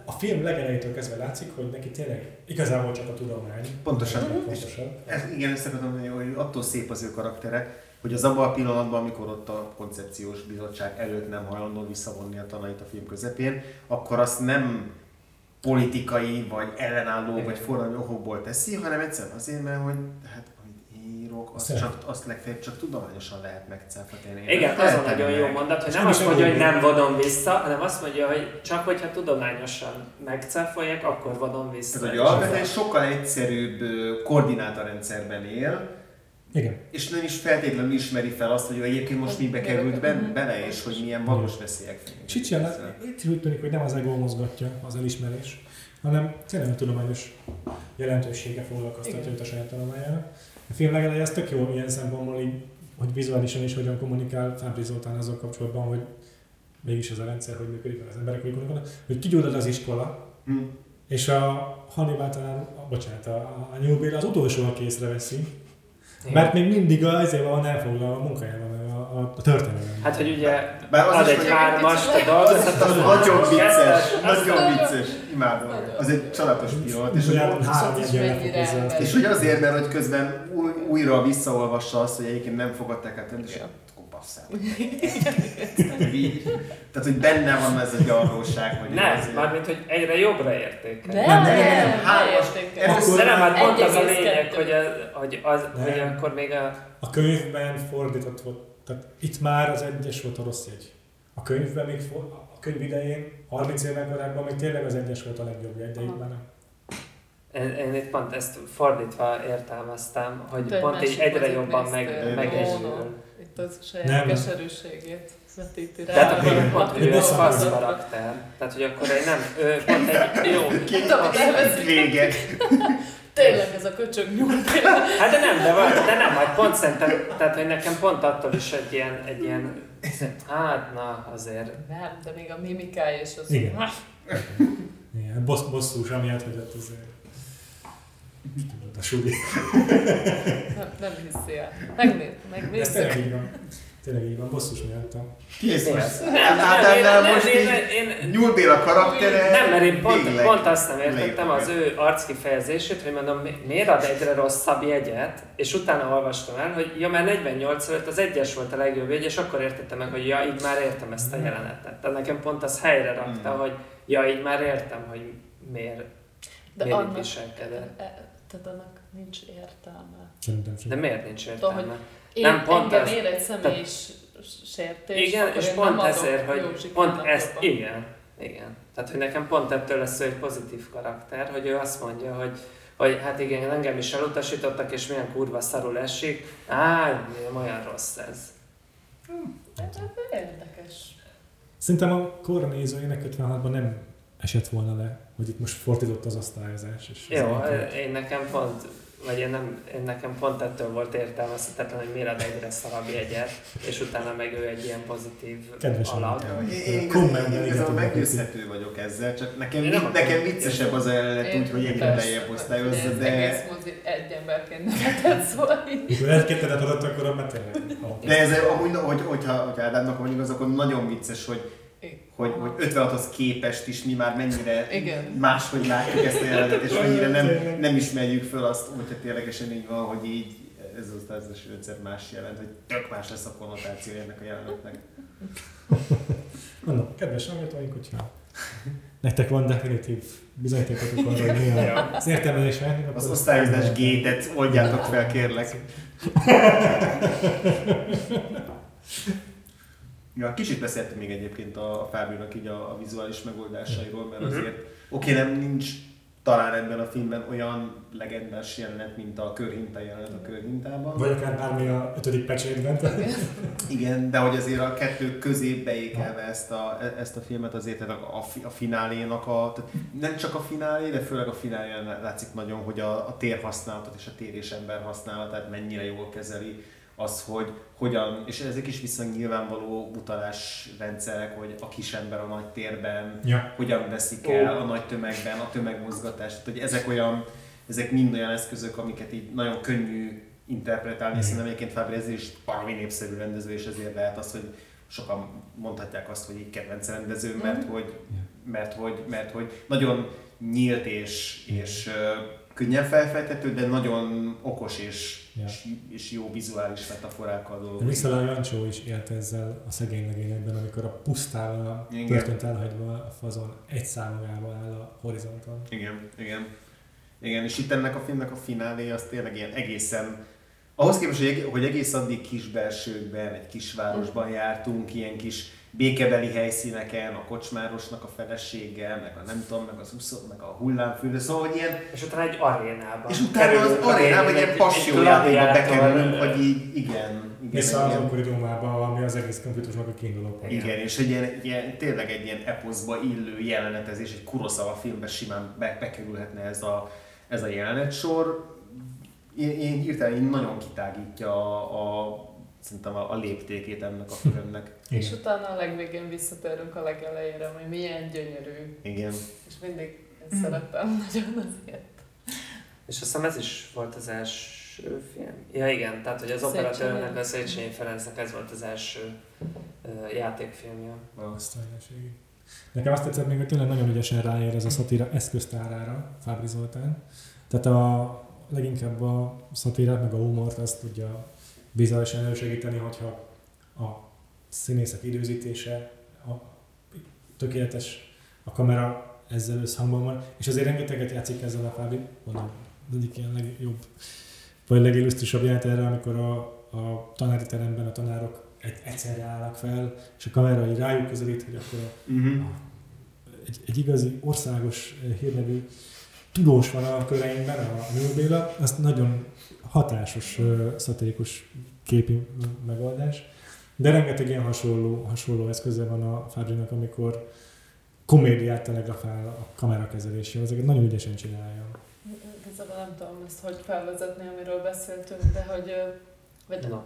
a film legelejétől kezdve látszik, hogy neki tényleg igazából csak a tudomány. Pontosan. Pontosan. Ez, igen, ezt akarom mondani, hogy attól szép az ő karaktere, hogy az abban a pillanatban, amikor ott a koncepciós bizottság előtt nem hajlandó visszavonni a tanait a film közepén, akkor azt nem politikai, vagy ellenálló, vagy forradalmi okokból teszi, hanem egyszerűen azért, mert hogy hát írok, azt, csak, azt legfeljebb csak tudományosan lehet megcáfolni. Igen, az a nagyon jó mondat, hogy nem azt mondja, hogy nem vonom vissza, hanem azt mondja, hogy csak hogyha tudományosan megcáfolják, akkor vonom vissza. Tehát, hogy alapvetően sokkal egyszerűbb koordinátorrendszerben él, Igen. És nem is feltétlenül ismeri fel azt, hogy egyébként most mibe került ben, bele, és hogy milyen valós veszélyek És itt, sem, itt úgy tűnik, hogy nem az ego mozgatja az elismerés, hanem tényleg a tudományos jelentősége foglalkoztatja őt a saját tanulmányára. A film legalább ez tök jó ilyen szempontból, így, hogy vizuálisan is hogyan kommunikál Fábri Zoltán azzal kapcsolatban, hogy mégis az a rendszer, hogy működik, meg az emberek hogy gondolkodnak, hogy kigyógyul az iskola, Hm. és a Hannibal talán, a, bocsánat, a, a New Bill az utolsó, aki észreveszi, mert még mindig a, ezért van elfoglalva a munkájában, meg a, a, a történelem. Hát, hogy ugye Bár az ad egy hármast a dolgozat, Az az nagyon vicces, nagyon vicces, imádom. Az egy családos pillanat, és hogy, lefokozza azt. és hogy azért, mert hogy közben új, újra visszaolvassa azt, hogy egyébként nem fogadták el tőle, és akkor basszál. Tehát, hogy benne van ez a gyarlóság, hogy Nem, azért- mármint, hogy egyre jobbra értékel. Nem, Nem, nem, nem, nem, nem, hármas- értékel. De nem, hát pont az a 1,2. lényeg, hogy, az, hogy, az, hogy akkor még a... A könyvben fordított volt, tehát itt már az egyes volt a rossz jegy. A könyvben még, for- könyv idején, 30 éven korábban még tényleg az egyes volt a legjobb jegy, de itt már nem. Én, én itt pont ezt fordítva értelmeztem, hogy Te egy pont így másik egyre jobban meg, megegyül. Itt az saját Nem. keserűségét vetíti rá. Tehát akkor pont, hogy ő Igen. fasz karakter. Tehát, hogy akkor egy nem, ő pont egy jó. Elveszik, Vége. tényleg ez a köcsög nyúl. Hát de nem, de, van, de nem, hát pont szerintem, tehát hogy nekem pont attól is egy ilyen, egy ilyen, hát na azért. Nem, de még a mimikája és az... Igen. Igen, bossz, bosszús, amiatt, hogy ott azért tudod, a suli. Nem, nem hiszi el. Megnéz, De ez megnézzük. Tényleg így van. Van, bosszus miattam. Kész most. Nem, én- most én- én- Nyúl Béla karaktere. Nem, mert én pont, végleg pont azt nem értettem az ő arckifejezését, hogy mondom, mi- miért ad egyre rosszabb jegyet, és utána olvastam el, hogy ja, mert 48 előtt az egyes volt a legjobb jegy, és akkor értettem meg, hogy ja, így már értem ezt a jelenetet. Tehát nekem pont az helyre rakta, Mm. hogy ja, így már értem, hogy miért, De miért annak, viselkedett. e- tehát annak nincs értelme. De miért nincs Tudom, értelme? Én Nem, pont engem ez- ér egy személyis sértés, Igen, és pont ezért, hogy pont Kánnak ez, jobban. igen, igen. Tehát, hogy nekem pont ettől lesz ő egy pozitív karakter, hogy ő azt mondja, hogy hogy hát igen, engem is elutasítottak, és milyen kurva szarul esik. Á, olyan rossz ez. Érdekes. Szerintem a kornézőjének 56-ban nem esett volna le, hogy itt most fordított az osztályozás. És az Jó, egyik- én nekem pont, vagy én, nem, én nekem pont ettől volt értelmezhetetlen, hogy miért ad egyre szarabb jegyet, és utána meg ő egy ilyen pozitív Kedves alak. Ja, Én, én, én meggyőzhető vagyok ezzel, csak nekem, nem nekem viccesebb az a jelenet úgy, hogy egyre lejjebb osztályozza, Ez de, egész mozi egy emberként nevetett, szóval így. Mikor egy-kettedet adott, akkor. Oh. de ez amúgy, hogy, hogyha, hogyha Ádámnak van igaz, akkor nagyon vicces, hogy hogy, hogy 56-hoz képest is mi már mennyire Igen. máshogy látjuk ezt a jelenetet, és mennyire nem, nem ismerjük föl azt, hogyha ténylegesen így van, hogy így ez az osztályozási rendszer más jelent, hogy tök más lesz a konnotáció ennek a jelenetnek. Mondom, kedves hallgatóink, hogyha nektek van definitív bizonyítékotok arra, hogy mi a- az értelmezés lehetnek, akkor Az osztályozás gétet oldjátok fel, kérlek. Ja, kicsit beszéltem még egyébként a, a Fábionak így a, a vizuális megoldásairól, mert Mhm. azért oké, nem nincs talán ebben a filmben olyan legendás jelenet, mint a körhinta jelenet a körhintában. Vagy akár bármi a ötödik pecsétben. Igen, de hogy azért a kettő közé beékelve ezt a, ezt a filmet azért tehát a, a, a finálénak a, tehát nem csak a finálé, de főleg a finálén látszik nagyon, hogy a, a térhasználatot és a tér és ember használatát mennyire jól kezeli, az, hogy hogyan, és ezek is viszont nyilvánvaló utalásrendszerek, hogy a kis ember a nagy térben, Ja. hogyan veszik el a nagy tömegben a tömegmozgatást. Tehát, hogy ezek olyan, ezek mind olyan eszközök, amiket így nagyon könnyű interpretálni, Mhm. hiszen egyébként Fábri ez is baromi népszerű rendező, és ezért lehet az, hogy sokan mondhatják azt, hogy egy kedvenc rendező, mert hogy, mert hogy, mert hogy nagyon nyílt és, és könnyen felfejthető, de nagyon okos és, Ja. és, és jó vizuális metaforákkal dolgozik. Visszala Jancsó is élt ezzel a szegény legényekben, amikor a pusztával, a Igen. börtönt elhagyva a fazon egy számolával áll a horizonton. Igen, igen. Igen, és itt ennek a filmnek a finálé az tényleg ilyen egészen, ahhoz képest, hogy eg- hogy egész addig kisbelsőkben, egy kisvárosban jártunk, ilyen kis békebeli helyszíneken, a kocsmárosnak a felesége, meg a nem tudom, meg az uszó, meg a hullámfürdő, szóval hogy ilyen, És utána egy arénában. és utána az arénában egy- ilyen passiójátékba bekerülünk, hogy így, igen, igen, Vissza az ókori Rómába, ami az egész konfliktusnak a kiinduló. Igen, és egy ilyen, ilyen, tényleg egy ilyen eposzba illő jelenetezés, egy Kurosawa filmbe simán be, bekerülhetne ez a, ez a jelenetsor. Én, én hirtelen én nagyon kitágítja a, a szerintem a, a léptékét ennek a filmnek. És utána a legvégén visszatérünk a legelejére, hogy milyen gyönyörű. Igen. És mindig ezt szeretem nagyon azért. És azt hiszem ez is volt az első film. Ja igen, tehát hogy az operatőrnek, a Széchenyi Ferencnek ez volt az első ö, játékfilmje. Osztályoség. Nekem azt tetszett még, hogy tényleg nagyon ügyesen ráér ez a szatíra eszköztárára, Fábri Zoltán. Tehát a, leginkább a szatírát, meg a humort azt tudja bizonyosan elősegíteni, hogyha a színészek időzítése, a tökéletes, a kamera ezzel összhangban van, és azért rengeteget játszik ezzel a Fábri, mondom, az egyik ilyen legjobb, vagy legillusztrisabb jelent erre, amikor a, a tanári teremben a tanárok egy, egyszerre állnak fel, és a kamera így rájuk közelít, hogy akkor a, Uh-huh. egy, egy igazi országos hírnevű tudós van a köreinkben, a Nő Béla, az nagyon hatásos, szatirikus képi megoldás. De rengeteg ilyen hasonló, hasonló eszköze van a Fabrinak, amikor komédiát telegrafál a kamerakezelésével, ezeket nagyon ügyesen csinálja. Igazából nem tudom ezt hogy felvezetni, amiről beszéltünk, de hogy vagy Na.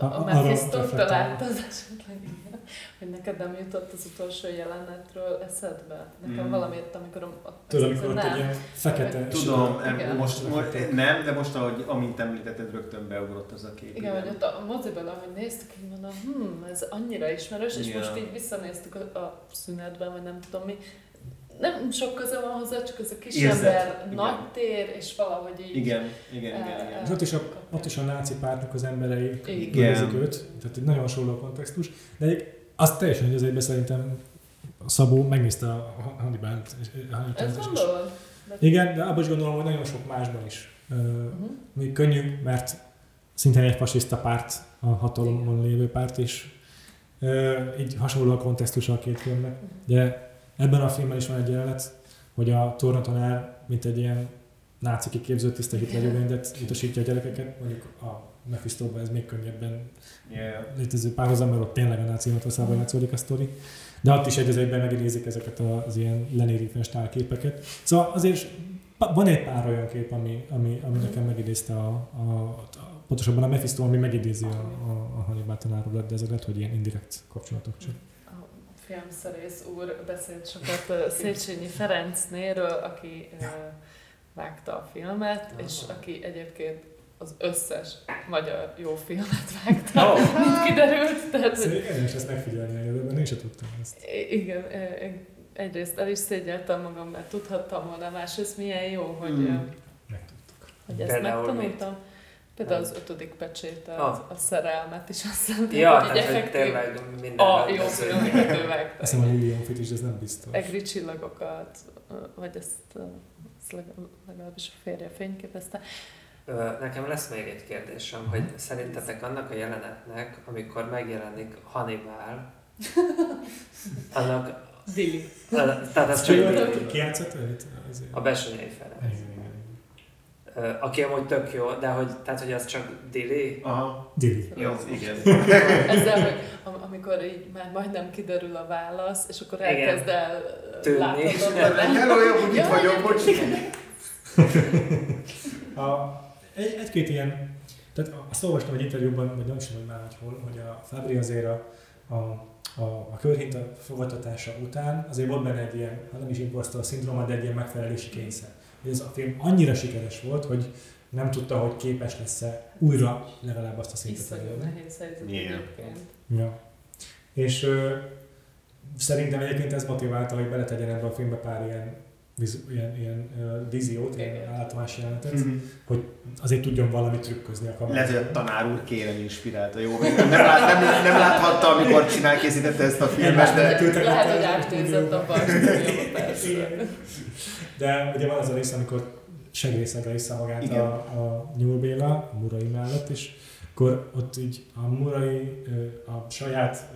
a, A- reflektálva. láttad esetleg, igen? hogy neked nem jutott az utolsó jelenetről eszedbe? Nekem Mm. valamiért, amikor a, Tudod, amikor ott nem. egy fekete... Tudom, Igen. most, most, nem, de most, ahogy amint említetted, rögtön beugrott az a kép. Igen, hogy ott a moziban, ahogy néztük, így mondom, hm, ez annyira ismerős, és most így visszanéztük a, a szünetben, vagy nem tudom mi. Nem sok köze van hozzá, csak ez a kis Érzet. ember, Igen. nagy tér, és valahogy így... Igen, igen, igen, igen. És ott is, a, ott is a náci pártnak az emberei kérdezik őt, tehát egy nagyon hasonló kontextus. De egy, azt teljesen egy azért szerintem Szabó megnézte a Hannibal-t. és- és- Ezt gondolod? De- Igen, de abban is gondolom, hogy nagyon sok másban is. Uh, Uh-huh. még könnyű, mert szintén egy fasiszta párt, a hatalomon lévő párt is. Uh, így hasonló a kontextus a két filmnek. De ebben a filmben is van egy jelenet, hogy a tornatanár, mint egy ilyen náci kiképző tiszta Hitlerjövendet utasítja a gyerekeket, mondjuk a Mephisto-ban ez még könnyebben Yeah. létező párhuzam, mert ott tényleg a náci Németországban játszódik a sztori. De ott is egy az egyben megidézik ezeket az ilyen Lenéri képeket. Szóval azért van egy pár olyan kép, ami, ami, ami nekem megidézte a, a, a pontosabban a Mephisto, ami megidézi a, a, a Hannibal tanárodat, de ezek lehet, hogy ilyen indirekt kapcsolatok csak. Filmszerész úr beszélt sokat Széchenyi Ferencnéről, aki vágta a filmet, és aki egyébként az összes magyar jó filmet vágta, Oh. mint kiderült. Tehát, hogy Szóval érdemes ezt megfigyelni a jövőben, én sem tudtam ezt. Igen, egyrészt el is szégyeltem magam, mert tudhattam volna, másrészt milyen jó, hogy, Mm. hogy ezt megtanultam. Például az ötödik pecsét, a, Ah. a szerelmet is azt hiszem, Ja, hogy így tehát hogy effektív tényleg minden a jó rendező. film, amit ő vágta. Azt hiszem a Lilian Fit is, de ez nem biztos. Egri csillagokat, vagy ezt, ezt leg- legalábbis a férje fényképezte. Nekem lesz még egy kérdésem, hogy szerintetek annak a jelenetnek, amikor megjelenik Hannibal, annak, Dili. tehát ez csak Ki- Ki játszott őt? A Besenyei Ferenc, Igen, igen, igen. Ö, aki amúgy tök jó, de hogy, tehát hogy az csak Dili, Aha, Dili. jó, igen. Ezzel, hogy am- amikor így már majdnem kiderül a válasz, és akkor Igen. elkezd el Tűnni. láthatatlan Hello, jó, hogy itt vagyok. A, egy, egy-két ilyen, tehát azt olvastam egy interjúban, vagy nem is tudom, hogy már hogy hol, hogy a Fabri azért a, a, a, a körhinta fogadtatása után azért volt benne egy ilyen, hát nem is impostor szindróma, de egy ilyen megfelelési kényszer. Hogy ez a film annyira sikeres volt, hogy nem tudta, hogy képes lesz-e újra legalább azt a szintet elérni. nehéz helyzet egyébként. Ja. És ö, szerintem egyébként ez motiválta, hogy beletegyen ebbe a filmbe pár ilyen, viz, ilyen, ilyen ö, víziót, ilyen általános jelenetet, Mhm. hogy azért tudjon valamit trükközni a kamerában. Lehet, hogy a tanár úr kérem inspirálta, jó? Nem, lát, nem, nem láthatta, amikor csinál, készítette ezt a filmet, de... Lehet, hogy a átnézett a. De ugye van az a rész, amikor segélyszegre vissza magát Igen. a, a Nyúl Béla, a Murai mellett, és akkor ott így a Murai a saját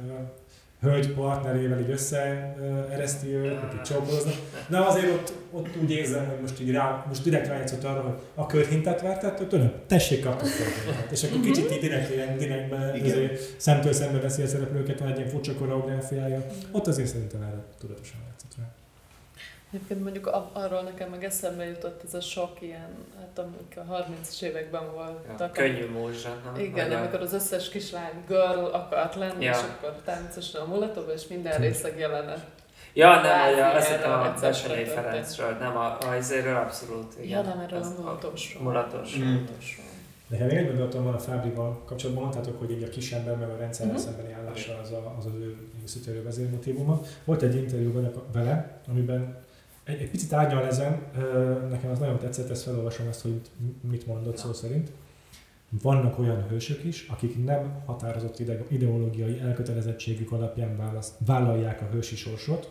hölgy partnerével így összeereszti őt, így csókoloznak. De azért ott, ott úgy érzem, hogy most így rá, most direkt rájátszott arra, hogy a körhintet vertett, tőlem, tessék kapni körhintet. És akkor kicsit így direkt ilyen direktbe, szemtől szembe veszi a szereplőket, van egy ilyen furcsa koreográfiája. Ott azért szerintem erre tudatosan játszott rá. Egyébként mondjuk a- arról nekem meg eszembe jutott ez a sok ilyen, hát amik a 30-as években voltak. Ja, könnyű múzsa, nem? Igen, Vagy a- amikor az összes kislány girl akart lenni, Ja. és akkor táncosan a mulatóba, és minden részleg jelenet. Ja, nem, Kvázi hogy a, azt hittem a Besenyei történt. Ferencről, nem a, a izéről abszolút, igen. Ja, nem erről a mulatosról. Mulatos. Mm. Mulatosról. Nekem még egy gondolatom van a Fábrival kapcsolatban, mondtátok, hogy így a kisember meg a rendszerrel Mhm. szembeni állása az, a, az az ő visszatérő vezérmotívuma. Volt egy interjú vele amiben egy, egy picit árnyal ezen, nekem az nagyon tetszett, ezt felolvasom ezt, hogy mit mondott szó szerint. Vannak olyan hősök is, akik nem határozott ide- ideológiai elkötelezettségük alapján választ, vállalják a hősi sorsot,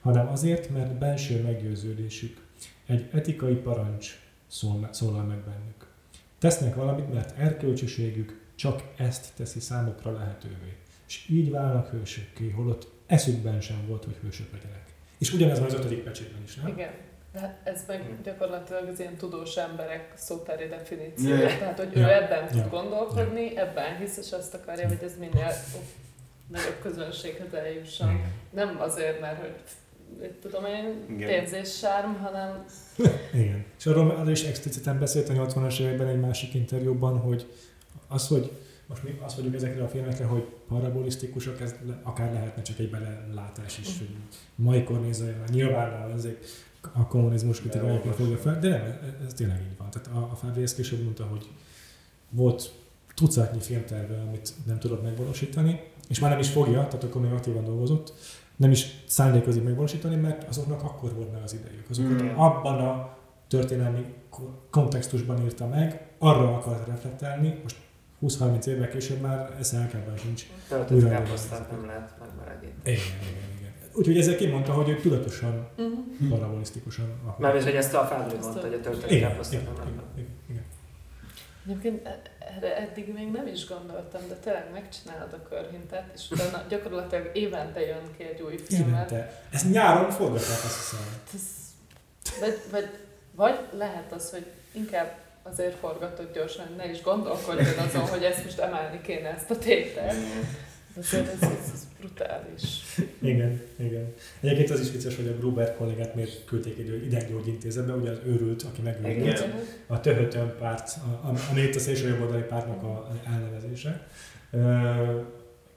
hanem azért, mert belső meggyőződésük, egy etikai parancs szól, szólal meg bennük. Tesznek valamit, mert erkölcsöségük csak ezt teszi számukra lehetővé. És így válnak hősökké, holott eszükben sem volt, hogy hősök legyenek. És ugyanez van az ötödik pecsében is, nem? Igen. De hát ez meg Mm. gyakorlatilag az ilyen tudós emberek szótári definíciója. Ja. Tehát, hogy ő Ja. ebben tud Ja. gondolkodni, ebben hisz, és azt akarja, hogy ez minél nagyobb közönséghez eljusson. Igen. Nem azért, mert hogy tudom én, Igen. pénz és sárm, hanem Igen. És arról arról is expliciten beszélt a 80-as években egy másik interjúban, hogy az, hogy most mi azt mondjuk ezekre a filmekre, hogy parabolisztikusak, ez le, akár lehetne csak egy belelátás is, hogy Majkor nézve, nyilván a, ezek a kommunizmus kritikájaként fogja fel, de nem, ez, tényleg így van. Tehát a, a Fábri később mondta, hogy volt tucatnyi filmterve, amit nem tudott megvalósítani, és már nem is fogja, tehát akkor még aktívan dolgozott, nem is szándékozik megvalósítani, mert azoknak akkor volt meg az idejük. Azokat Mm. abban a történelmi ko- kontextusban írta meg, arra akart reflektálni, most 20-30 évvel később már ez elkában sincs. Töltött Újra káposztát nem lehet megmelegíteni. Igen, igen, igen. Úgyhogy ezzel kimondta, hogy ő tudatosan, uh-huh. parabolisztikusan akar. Mármint, hogy ezt a Fábri mondta, hogy a töltött káposztát nem igen, lehet. igen, igen. Egyébként e- erre eddig még nem is gondoltam, de tényleg megcsinálod a körhintet, és utána gyakorlatilag évente jön ki egy új filmet. Évente. Ezt nyáron forgatják, azt hiszem. Ez, vagy, vagy, vagy lehet az, hogy inkább azért forgatod gyorsan, ne is gondolkodjon azon, hogy ezt most emelni kéne ezt a tételt. Azért ez, ez, ez brutális. Igen, igen. Egyébként az is vicces, hogy a Gruber kollégát miért küldték idő ideggyógyintézetbe, ugye az őrült, aki megőrült. A Töhötön párt, a- a- ami itt a szélsőjobboldali pártnak a elnevezése. Ö,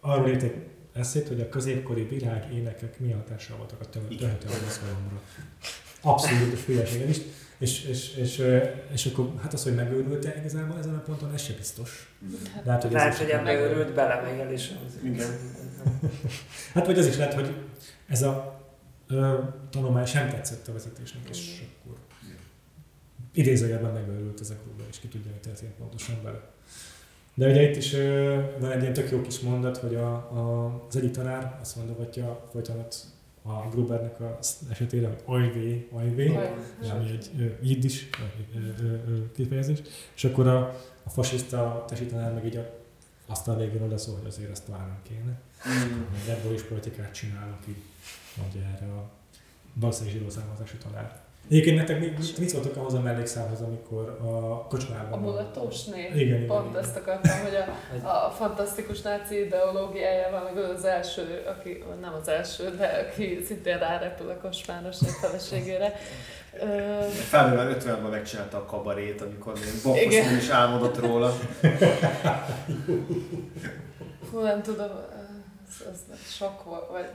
Arról írték eszét, hogy a középkori virág énekek mi hatással voltak a. Töhötön mozgalomra. Abszolút hülyeséget is. És, és, és, és akkor hát az, hogy megőrült -e igazából ezen a ponton, ez se biztos. Lehet, hogy ez Lehet, is hogy ebbe megőrült. őrült bele még el is. Igen. Hát vagy az is lehet, hogy ez a ö, tanulmány sem tetszett a vezetésnek, és akkor idézőjelben megőrült ez a klubban, és ki tudja, hogy történt pontosan vele. De ugye itt is ö, van egy ilyen tök jó kis mondat, hogy a, a, az egyik tanár azt mondogatja folyton ott a Grubernek az esetére, hogy ojvé, Oj. ami egy jiddis kifejezés, és akkor a, a fasiszta tesi tanár meg így a, azt a végén oda szól, hogy azért ezt várnunk kéne. Még ebből is politikát csinálok így, mondja erre a valószínűleg zsidó származású tanár. Egyébként nektek mi, mit, mit szóltok ahhoz a mellékszámhoz, amikor a kocsmában... A mulatós név. Igen, igen, Pont igen. ezt akartam, hogy a, a fantasztikus náci ideológiájával, meg az első, aki, nem az első, de aki szintén rárepül a kosmáros egy feleségére. Ö, Felnővel 50-ben megcsinálta a kabarét, amikor még. Bokkoszon is álmodott róla. Hú, nem tudom, ez, ez sok volt, vagy...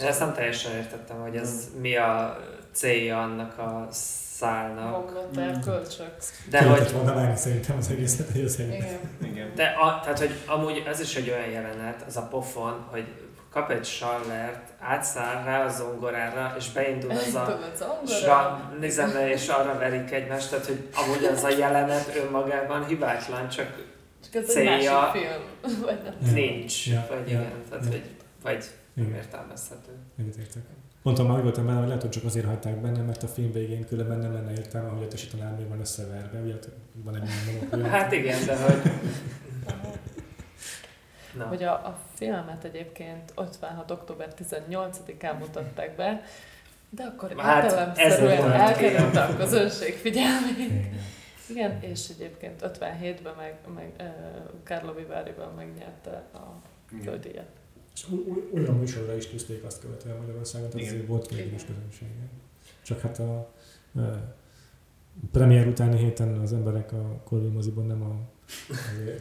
Én ezt nem teljesen értettem, hogy ez mi a célja annak a szálnak. Homlott kölcsök. De Ki hogy, volna vágni szerintem az egészet, hogy az egy... Igen. Igen. de a, tehát, hogy amúgy ez is egy olyan jelenet, az a pofon, hogy kap egy sallert, átszáll rá a zongorára, és beindul az a Tudod, zongora. Sra, zene, és arra verik egymást, tehát hogy amúgy az a jelenet önmagában hibátlan, csak Csak ez egy célja- másik film. Vagy nem. Nincs, Ja, vagy ja, igen, tehát ja. hogy vagy nem értelmezhető. Egyetértek. Mondtam már, voltam benne, hogy lehet, hogy csak azért hagyták benne, mert a film végén különben nem lenne értelme, hogy a tesi tanár még van összeverve, ugye van egy ilyen monopólia. Hát igen, de hogy Na. hogy a, a filmet egyébként 56. október 18-án mutatták be, de akkor Hát, értelemszerűen elkerült igen. a közönség figyelmét. Igen. Igen, és egyébként 57-ben meg, meg uh, Carlo Vivárival megnyerte a földíjat. És olyan műsorra is tűzték azt követően Magyarországon, tehát azért volt végül is közönsége. Csak hát a, a premier utáni héten az emberek a Corvin moziban nem a,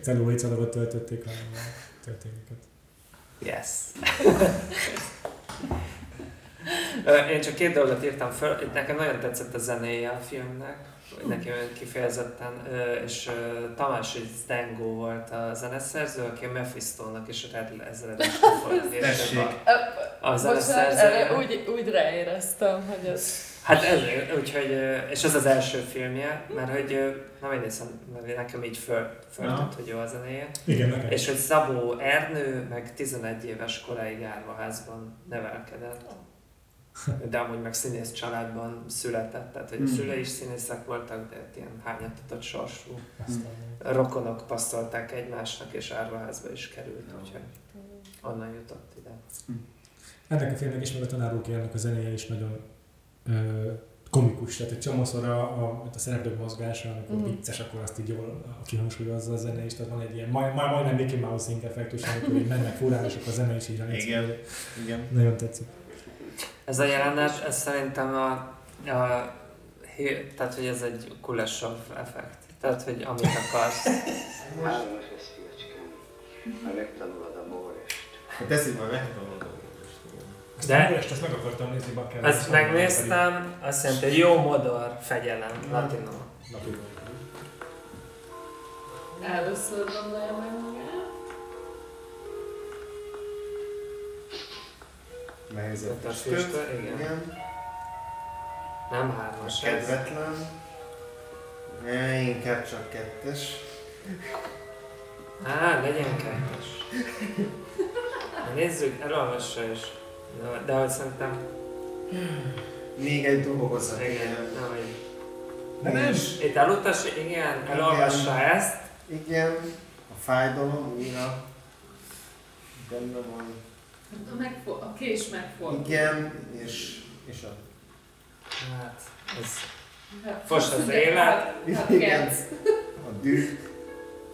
celluloid töltötték, hanem a történeteket. Yes. Én csak két dolgot írtam föl. Nekem nagyon tetszett a zenéje a filmnek, nekem olyan kifejezetten, és Tamás Zdengo volt a zeneszerző, aki a Mephisto-nak is a Red ezredesre Tessék. A zeneszerzője. erre úgy, úgy ráéreztem, hogy ez... Hát ezért, úgyhogy, és ez az első filmje, mert hogy én hiszem, mert nekem így föl, föltűnt, hogy jó a zenéje. Igen, nekem És hogy Szabó Ernő meg 11 éves koráig árvaházban nevelkedett. De amúgy meg színész családban született, tehát hogy a Hmm. szülei is színészek voltak, de ilyen hányatatott sorsú Aztán, rokonok passzolták egymásnak, és árvaházba is került, úgyhogy onnan jutott ide. ennek a filmnek is, meg a ennek a zenéje is nagyon ö, komikus, tehát egy csomószor a, a, a szereplők mozgása, amikor Mhm. vicces, akkor azt így jól kihangsúlyozza a zene is, tehát van egy ilyen, majd, majd, majdnem Mickey Mouse szint effektus, amikor így mennek furán, és akkor a zene is így. Igen. Nagyon tetszik. Ez a jelenet, ez szerintem a, a tehát hogy ez egy Kulesov effekt. Tehát, hogy amit akarsz. Lesz, fiacskám. Ha megtanulod a mórest. Hát ezt így majd megtanulod. De- De? Ezt azt meg akartam nézni, bakker. Ezt megnéztem, azt jelenti, hogy jó modor, fegyelem, latinul. Először gondolja meg magát. Füstöt. füstöt, igen. Igen. Nem hármas. Kedvetlen. Ne, inkább csak kettes. Á, legyen kettes. Na, Nézzük, elolvassa is. De, de hogy szerintem, Még egy dolgozat. igen, Igen. nem, hogy De nem! itt elutas, igen, elolvassa ezt, Igen. A fájdalom újra. Benne van. A, megfo- a kés megfordul. Igen. És, és a... hát, ez Hát, Fos az élet. hát- hát Igen. A düh.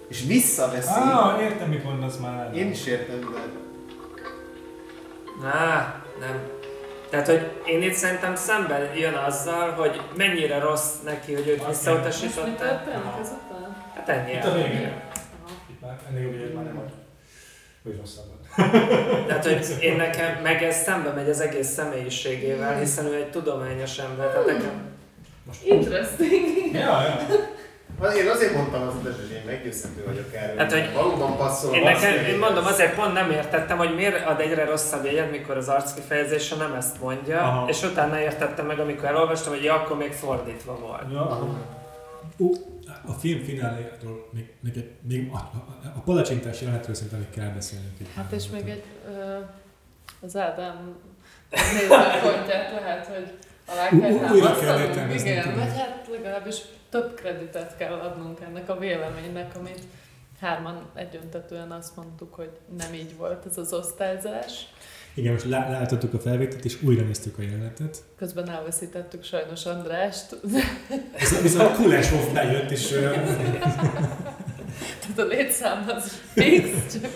És visszaveszi. Ah, értem, mit mondasz már. Én is értem, de... Á, nem. Tehát, hogy én itt szerintem szemben jön azzal, hogy mennyire rossz neki, hogy őt Azt Most mi visszautasította. történik ezután? Hát ennyi. Itt a végén. Itt már ennél jobb ilyet már nem ad. Vagy rosszabban. Tehát, hogy én nekem, meg ez szembe megy az egész személyiségével, hiszen ő egy tudományos ember. Tehát nekem, Interesting. Ja, ja. Én azért mondtam az utas, hogy én meggyőzhető vagyok erről. Hát, hogy valóban passzol. én, nekem, én mondom, azért pont nem értettem, hogy miért ad egyre rosszabb jegyet, mikor az arckifejezése nem ezt mondja, Aha. és utána értettem meg, amikor elolvastam, hogy ja, akkor még fordítva volt. ja. Ú, a film fináléjáról még, még, egy, még a, a, a palacsintás jelenetről szerintem még kell beszélnünk. Hát és még egy, ö, az Ádám nézőpontját lehet, hogy alá kell újra kell értelmezni, Igen, vagy hát legalábbis több kreditet kell adnunk ennek a véleménynek, amit hárman egyöntetően azt mondtuk, hogy nem így volt ez az osztályzás. Igen, most lá- láthattuk a felvételt, és újra néztük a jelenetet. Közben elveszítettük sajnos Andrást, Viszont, viszont Kulesov bejött, és tehát a létszám az fix, csak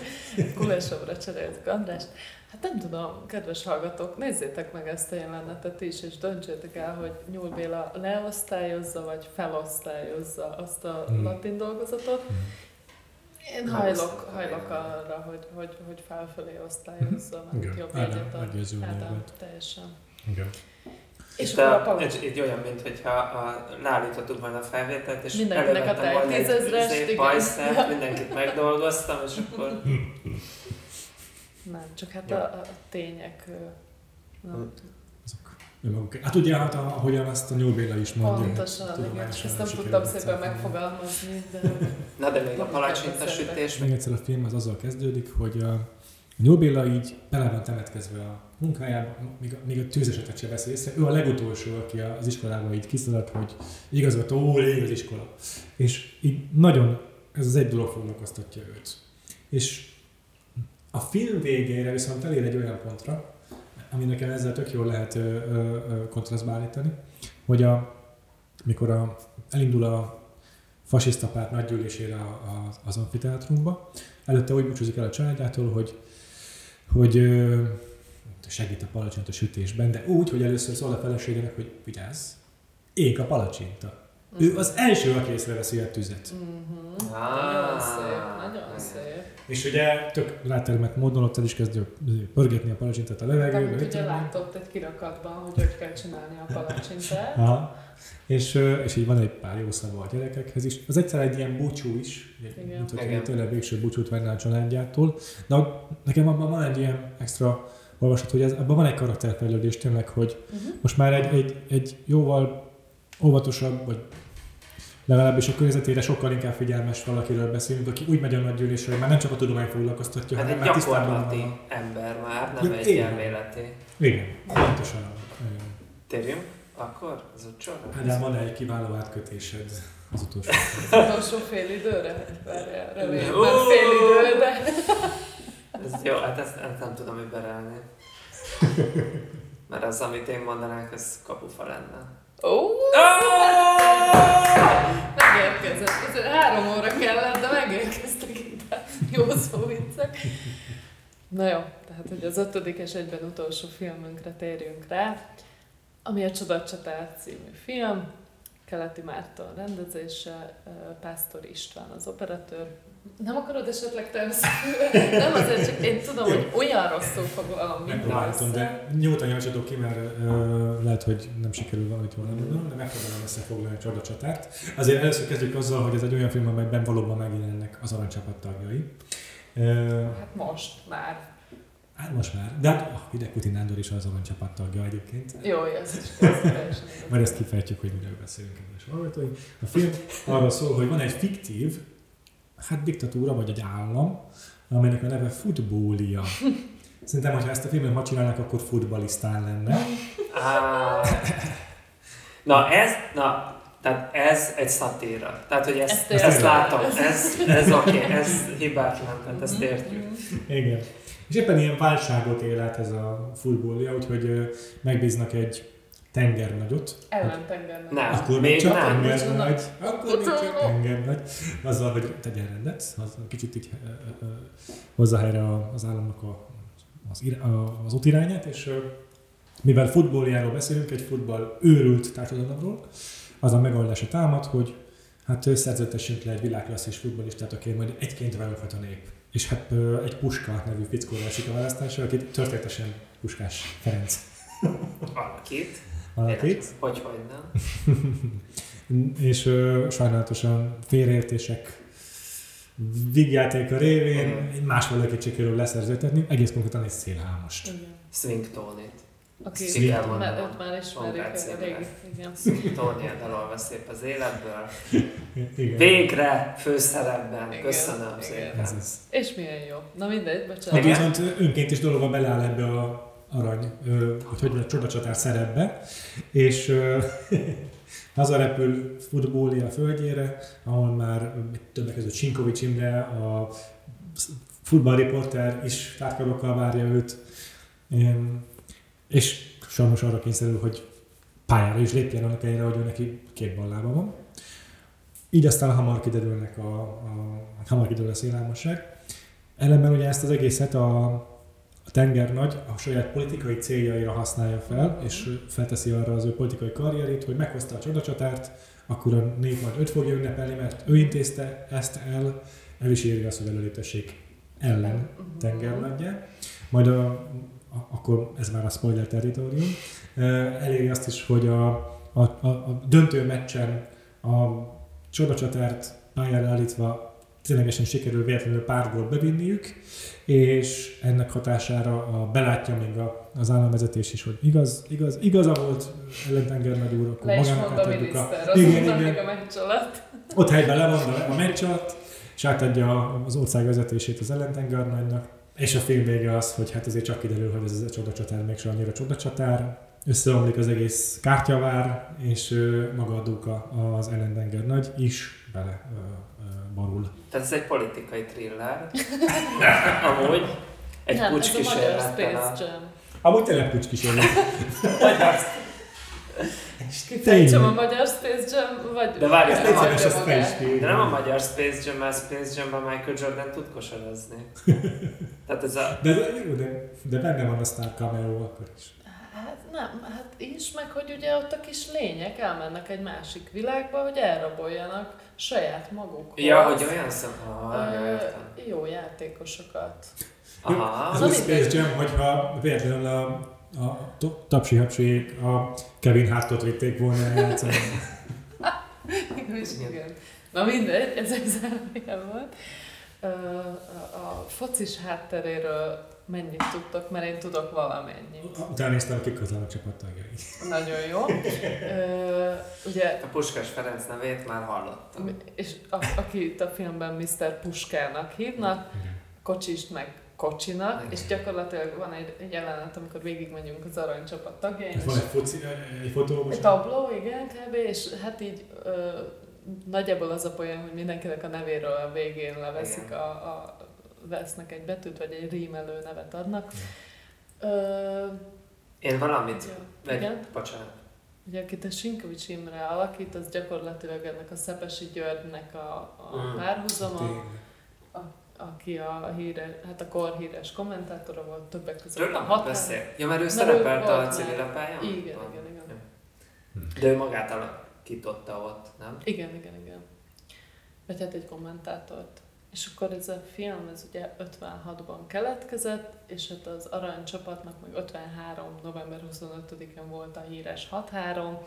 Kulesovra cseréltük Andrást. Hát nem tudom, kedves hallgatók, nézzétek meg ezt a jelenetet is, és döntsétek el, hogy Nyúl Béla leosztályozza, vagy felosztályozza azt a Hmm. latin dolgozatot. Én hajlok, hajlok arra, hogy, hogy, hogy felfelé osztályozza, mert jobb egyet meggyőző Ádám, volt. teljesen. igen. És Itt a a, egy, egy olyan, mint hogyha a, leállítottuk volna a felvételt, és Mindenkinek egy volna egy tízezrest, igen. bajszert, mindenkit megdolgoztam, és akkor Nem, csak hát Jó. a, a tények... Nem, Önmaguk. Hát ugye, hát a, ahogyan azt a Nyúl Béla is mondja. Pontosan, igen. tudományosan Ezt nem tudtam szépen megfogalmazni, de Na de még a Nagyon palacsinta kedves sütés, Még egyszer a film az azzal kezdődik, hogy a Nyúl Béla így bele van temetkezve a munkájába, még a, még a tűzesetet se veszi észre. Ő a legutolsó, aki az iskolában így kiszaladt, hogy igazgató, ó, ég az iskola. És így nagyon ez az egy dolog foglalkoztatja őt. És A film végére viszont elér egy olyan pontra, ami nekem ezzel tök jól lehet ö, ö, kontrasztba állítani, hogy a, mikor a, elindul a fasiszta párt nagygyűlésére a, a, az amfiteátrumba, előtte úgy búcsúzik el a családjától, hogy, hogy segít a palacsint a sütésben, de úgy, hogy először szól a feleségének, hogy vigyázz, ég a palacsinta. Ő az első, aki észreveszi a tüzet. Mhm. Ah. Nagyon szép, nagyon szép. És ugye tök rátermett módon ott el is kezdő pörgetni a palacsintát a levegőbe. Amit mit ugye látott egy kirakatban, hogy hogy kell csinálni a palacsintát. Aha. És, és így van egy pár jó szava a gyerekekhez is. Az egyszer egy ilyen búcsú is, Igen. mint hogy tőle végső búcsút venne a családjától. De nekem abban van egy ilyen extra olvasat, hogy ez, abban van egy karakterfejlődés tényleg, hogy Uh-huh. most már egy, egy, egy jóval óvatosabb, vagy legalábbis a környezetére sokkal inkább figyelmes valakiről beszélünk, aki úgy megy a nagy gyűlésre, hogy már nem csak a tudomány foglalkoztatja, Hát hanem egy már tisztában van. ember már, nem Ja, egy igen. elméleti. Igen, pontosan. Térjünk akkor az utcsóra? Ádám, van egy kiváló átkötésed az utolsó. Utolsó fél időre? Várjál, remélem, már fél időre, de... Ez jó, hát ezt, ezt nem tudom überelni. Mert az, amit én mondanák, az kapufa lenne. Ó, megérkezett. Ez három óra kellett, de megérkeztek ide. Jó szó viccek. Na jó, tehát hogy az ötödik és egyben utolsó filmünkre térjünk rá, ami a Csodacsatár című film, Keleti Márton rendezése, Pásztor István az operatőr. Nem akarod esetleg te? Nem azért, csak én tudom, hogy olyan rosszul minden Megpróbáltam, de nyugodtan javaslatok ki, mert ö, lehet, hogy nem sikerül valamit jól mondanom, de megpróbálom összefoglalni a csodacsatát. Azért először kezdjük azzal, hogy ez egy olyan film, amelyben valóban megjelennek az aranycsapat tagjai. Ö, Hát most már. hát most már, de hát a Hideg Putin Nándor is az aranycsapat tagja egyébként. Jó, ez is. Majd ezt kifejtjük, hogy miről beszélünk kedves hallgatói. A film arról szól, hogy van egy fiktív, hát diktatúra vagy egy állam, amelynek a neve Futbólia. Szerintem, hogyha ezt a filmet ma csinálnak, akkor futbalisztán lenne. Á. Na ez, na, tehát ez egy szatíra. Tehát, hogy ezt, Ezt ezt, látom, ez, ez oké, okay, ez hibátlan, tehát ezt értjük. Igen. És éppen ilyen válságot él át ez a futbólia, úgyhogy megbíznak egy tengernagyot. Ellentengernek. Nem. Akkor még még csak nem. tengernagy. Akkor még csak tengernagy. Azzal, hogy tegyen rendet, az kicsit így hozza helyre a- az államnak a, az, ir, az útirányát, és mivel futbóljáról beszélünk, egy futball őrült társadalomról, az a megoldása támad, hogy hát ö, szerződtessünk le egy világklasszis futballistát, aki majd egyként válogat a nép. És hát egy Puska nevű fickóra esik a választásra, akit történetesen Puskás Ferenc Valakit. Alakít. Hogy, hogy nem. és ö, sajnálatosan félreértések vígjátéka révén egy más valakit sikerül leszerződtetni, egész konkrétan egy szélhámost. Igen. Swing Tony-t. Aki Ki kell már, őt már ismerjük, Van a régi. Igen. Swing Tony elolva szép az életből. Igen. Végre főszerepben. Igen, Köszönöm igen. szépen. Ez. És milyen jó. Na mindegy, bocsánat. Igen. viszont önként is dologba beleáll ebbe a arany, hogy hogy mondjam, csodacsatár szerepbe, és hazarepül futbólia földjére, ahol már többek között Sinkovics Imre, a futballriporter is tárkarokkal várja őt, és sajnos arra kényszerül, hogy pályára is lépjen annak helyre, hogy ő neki két ballába van. Így aztán hamar kiderülnek a, a hamar kiderül a szélálmasság. Ellenben ugye ezt az egészet a, a tengernagy a saját politikai céljaira használja fel, és felteszi arra az ő politikai karrierét, hogy meghozta a csodacsatárt, akkor a nép majd őt fogja ünnepelni, mert ő intézte ezt el, el is éri azt, hogy előléptessék ellen tengernagyjá. Majd a, a, akkor ez már a spoiler territórium, eléri azt is, hogy a, a, a, a döntő meccsen a csodacsatárt pályára állítva ténylegesen sikerül véletlenül pár gólt bevinniük, és ennek hatására a, belátja még a, az államvezetés is, hogy igaz, igaz, igaza volt ellentenger nagy úr, akkor Le magának átadjuk a... Igen, igen, még a meccs alatt. Ott helyben lemond a, a meccs alatt, és átadja az ország vezetését az ellentenger nagynak, és a film vége az, hogy hát azért csak kiderül, hogy ez a csodacsatár mégsem annyira csodacsatár, összeomlik az egész kártyavár, és maga a Duka, az ellentenger nagy is bele borul. Tehát ez egy politikai thriller. Amúgy. egy nem, pucs ez a magyar. Space Jam. Amúgy tényleg pucs kísérlet. Kifejtsem a magyar Space Jam, vagy... De várj, Ezt nem a- is ki. De nem a magyar Space Jam, mert Space Jam-ben Michael Jordan tud kosarazni. Tehát ez a... De, de, de, de benne van a Star Cameo akkor is. Nem, hát is, meg hogy ugye ott a kis lények elmennek egy másik világba, hogy elraboljanak saját magukhoz. Ja, hogy olyan szem... Ö, jó játékosokat. Aha. Az Na a mindegy. Space Jam, hogyha véletlenül a, a tapsi a Kevin Hartot vitték volna játszani. Igen. Na mindegy, ez egy zárójel volt. A, a focis hátteréről mennyit tudtok, mert én tudok valamennyit. Utána néztem, kik az a csapat tagjai. Nagyon jó. Ö, ugye, A Puskás Ferenc nevét már hallottam. és a, aki itt a filmben Mr. Puskának hívnak, kocsist meg kocsinak, Igen. és gyakorlatilag van egy, egy jelenet, amikor végigmegyünk az aranycsapat tagjain, és van egy, foci, egy fotó egy tabló, igen, kb. És hát így ö, nagyjából az a poén, hogy mindenkinek a nevéről a végén leveszik, Igen. a, a, vesznek egy betűt, vagy egy rímelő nevet adnak. Ö, Én valamit... jó, Egy, igen. bocsánat. Ugye akit a Sinkovics Imre alakít, az gyakorlatilag ennek a Szepesi Györgynek a, a Mm. párhuzama, Tényleg. aki a híre, hát a kor híres kommentátora volt többek között. Tőlem a hat határ- beszél. Ja, mert ő Mert szerepelt ő a volt civil már- pályán? Igen, igen, igen. De ő magát alakította ott, nem? Igen, igen, igen. Vagy hát egy kommentátort. És akkor ez a film, ez ugye 56-ban keletkezett, és hát az aranycsapatnak meg 53. november 25-én volt a híres 6-3,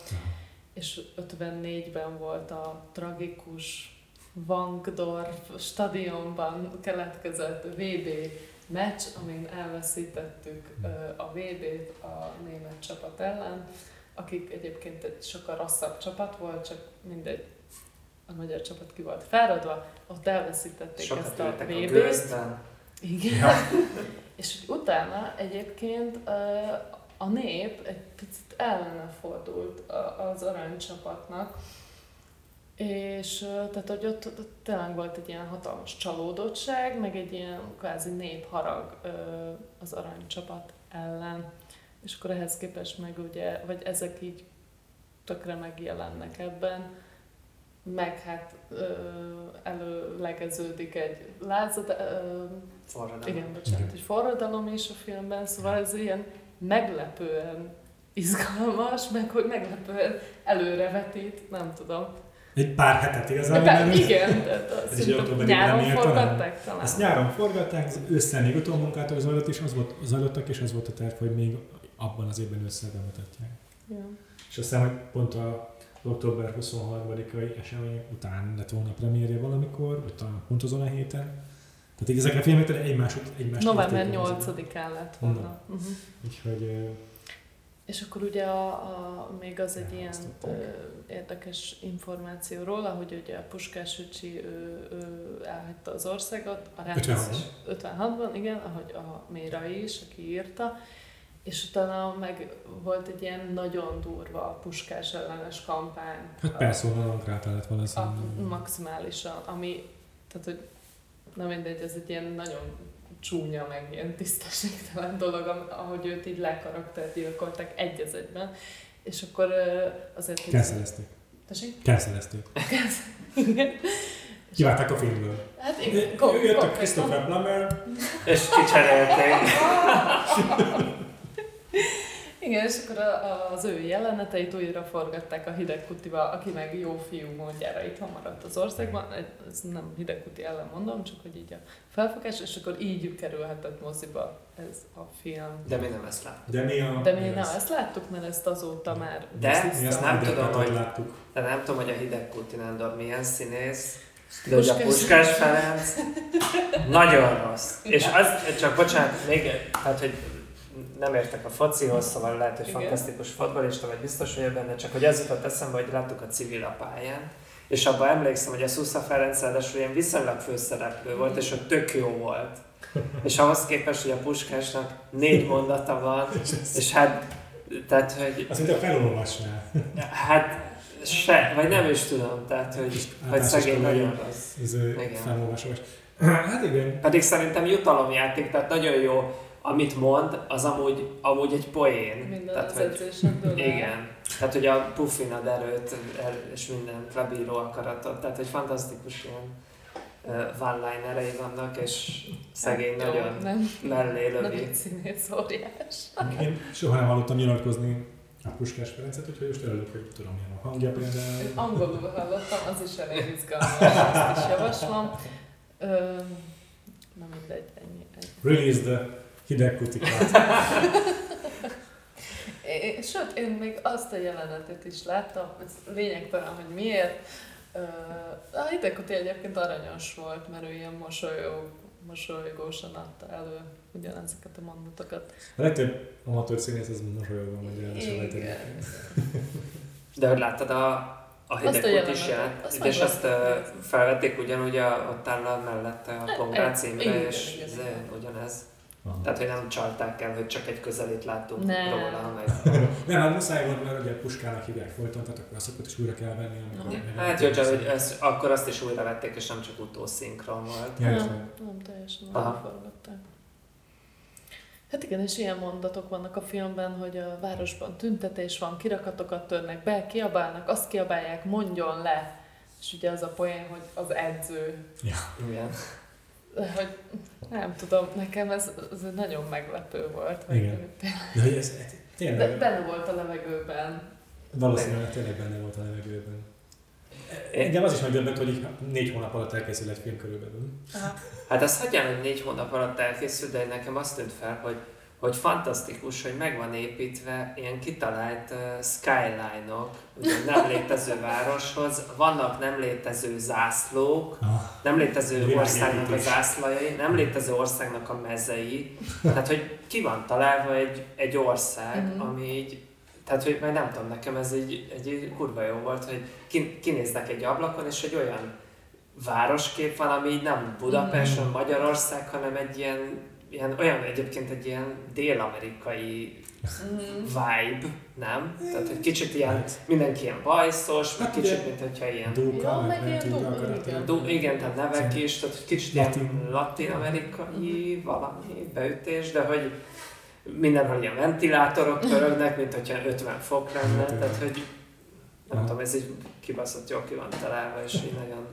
és 54-ben volt a tragikus Wangdorf stadionban keletkezett VB meccs, amin elveszítettük a VB-t a német csapat ellen, akik egyébként egy sokkal rosszabb csapat volt, csak mindegy, a magyar csapat ki volt fáradva, ott elveszítették Sokat ezt a VB-t. gőzben. Igen. Ja. És utána egyébként a nép egy picit ellene fordult az aranycsapatnak, és tehát, hogy ott, ott tényleg volt egy ilyen hatalmas csalódottság, meg egy ilyen kvázi népharag az aranycsapat ellen. És akkor ehhez képest meg ugye, vagy ezek így tökre megjelennek ebben, meg hát ö, előlegeződik egy lázad, ö, Forradalom. igen, bocsánat, egy forradalom is a filmben, szóval ez ilyen meglepően izgalmas, meg hogy meglepően előrevetít, nem tudom. Egy pár hetet igazából. Nem- igen, tehát azt nyáron miért forgatták talán. Ezt nyáron forgatták, az ősszel még utómunkátok zajlott, és az volt, zajlottak, és az volt a terv, hogy még abban az évben ősszel bemutatják. Ja. És azt hiszem, hogy pont a október 23-ai esemény után lett volna a premierje valamikor, vagy talán pont azon a héten. Tehát így ezek a filmek egymás, ut- egymás November követték az- 8-án lett volna. Na. Uh-huh. Úgyhogy És akkor ugye a, a, még az egy ilyen ö, érdekes információ róla, hogy ugye a Puskás öcsi ő, ő elhagyta az országot, a rendezés 56-ban, igen, ahogy a Mérai is, aki írta, és utána meg volt egy ilyen nagyon durva Puskás ellenes kampány. hát persze, onnan rá lett a, valószínűleg. maximálisan, ami, tehát hogy na mindegy, ez egy ilyen nagyon csúnya, meg ilyen tisztességtelen dolog, am- ahogy őt így lekaraktergyilkolták egy az egyben. És akkor azért... Cancelezték. Tessék? Cancelezték. Igen. Kivágták a filmből. Hát igen, ko- Ő jött a konkrétan. Christopher Plummer, És kicserélték. Igen, és akkor az ő jeleneteit újra forgatták a Hidegkutival, aki meg jó fiú módjára itthon maradt az országban. Ez nem Hidegkuti ellen mondom, csak hogy így a felfogás, és akkor így kerülhetett moziba ez a film. De mi nem ezt láttuk. de mi a... De mi mi nem ezt láttuk, mert ezt azóta már De? Mi azt nem nem tudom, hogy- láttuk. De nem tudom, hogy a hideg Putinándor milyen színész, de hogy a Puskás. Ferenc nagyon rossz. És az, csak bocsánat, még, tehát, hogy nem értek a focihoz, szóval lehet, hogy Igen. fantasztikus fotbalista, vagy biztos vagyok benne, csak hogy ez jutott eszembe, hogy láttuk a civil a pályán, és abban emlékszem, hogy a Szusza Ferenc ráadásul ilyen viszonylag főszereplő volt, és ott tök jó volt. És ahhoz képest, hogy a Puskásnak négy mondata van, és hát, tehát, hogy Azt mondta, felolvasnál. Hát se, vagy nem is tudom, tehát hogy, hogy általános szegény nagyon rossz. Ez felolvasás. Hát igen. Pedig szerintem jutalomjáték, tehát nagyon jó, amit mond, az amúgy, amúgy egy poén. Minden tehát, az hogy, igen. Tehát, hogy a puffinad erőt er- és minden lebíró akaratot. Tehát, hogy fantasztikus ilyen uh, one-linerei vannak, és szegény Jó, nagyon Nem, mellé nem lövi. egy színész óriás. Én soha nem hallottam nyilatkozni a Puskás Ferencet, úgyhogy most örülök, hogy tudom, milyen a hangja például. Én angolul hallottam, az is elég izgalmas, azt is javaslom. Ö, na mindegy, ennyi. ennyi. Release the hideg kutikát. Sőt, én még azt a jelenetet is láttam, ez lényegtelen, hogy miért. A Hidegkuti egyébként aranyos volt, mert ő ilyen mosolyog, mosolygósan adta elő ugyanezeket a mondatokat. A legtöbb amatőr színész az mosolyogva mondja el selejteket. De hogy láttad a, a Azt a hideg is jelent, azt és azt felvették ugyanúgy a, ott áll a mellette a címre, igen, és ugyanez. Aha. Tehát, hogy nem csalták el, hogy csak egy közelét láttunk Nem. róla, meg... Nem, hát muszáj volt, mert ugye Puskának hívják folyton, tehát akkor azokat is újra kell venni. amikor Ja. Hát jó, csak hogy ez, akkor azt is újra vették, és nem csak utószinkron volt. Ja, nem, nem teljesen Aha. elforgatták. Hát igen, és ilyen mondatok vannak a filmben, hogy a városban tüntetés van, kirakatokat törnek be, kiabálnak, azt kiabálják, mondjon le. És ugye az a poén, hogy az edző. Igen. De hogy nem tudom, nekem ez, ez nagyon meglepő volt. Igen. De hogy ez De tényleg, benne volt a levegőben. valószínűleg tényleg benne volt a levegőben. Engem az is megdöbbent, hogy négy hónap alatt elkészül egy film körülbelül. Hát azt hagyján, hogy négy hónap alatt elkészült, de nekem azt tűnt fel, hogy, hogy fantasztikus, hogy meg van építve ilyen kitalált uh, skyline-ok, ugye nem létező városhoz, vannak nem létező zászlók, Ah, nem létező országnak a zászlajai, nem létező országnak a mezei, tehát hogy ki van találva egy, egy ország, Mhm. ami így, tehát hogy majd nem tudom, nekem ez egy, egy kurva jó volt, hogy kin- kinéznek egy ablakon, és egy olyan városkép van, ami így nem Budapest, nem Magyarország, hanem egy ilyen, ilyen olyan egyébként egy ilyen dél-amerikai vibe, nem? Tehát, hogy kicsit ilyen, Hát. mindenki ilyen bajszos, meg Hát kicsit, mint hogyha ilyen Dóka, Ja, meg ilyen karakterek. igen. Tehát nevek is, tehát kicsit Latin. ilyen latin-amerikai valami beütés, de hogy mindenhol ilyen ventilátorok pörögnek, mint hogyha 50 fok lenne, Hát, tehát hogy nem tudom, ez így kibaszott jól ki van találva, és így nagyon...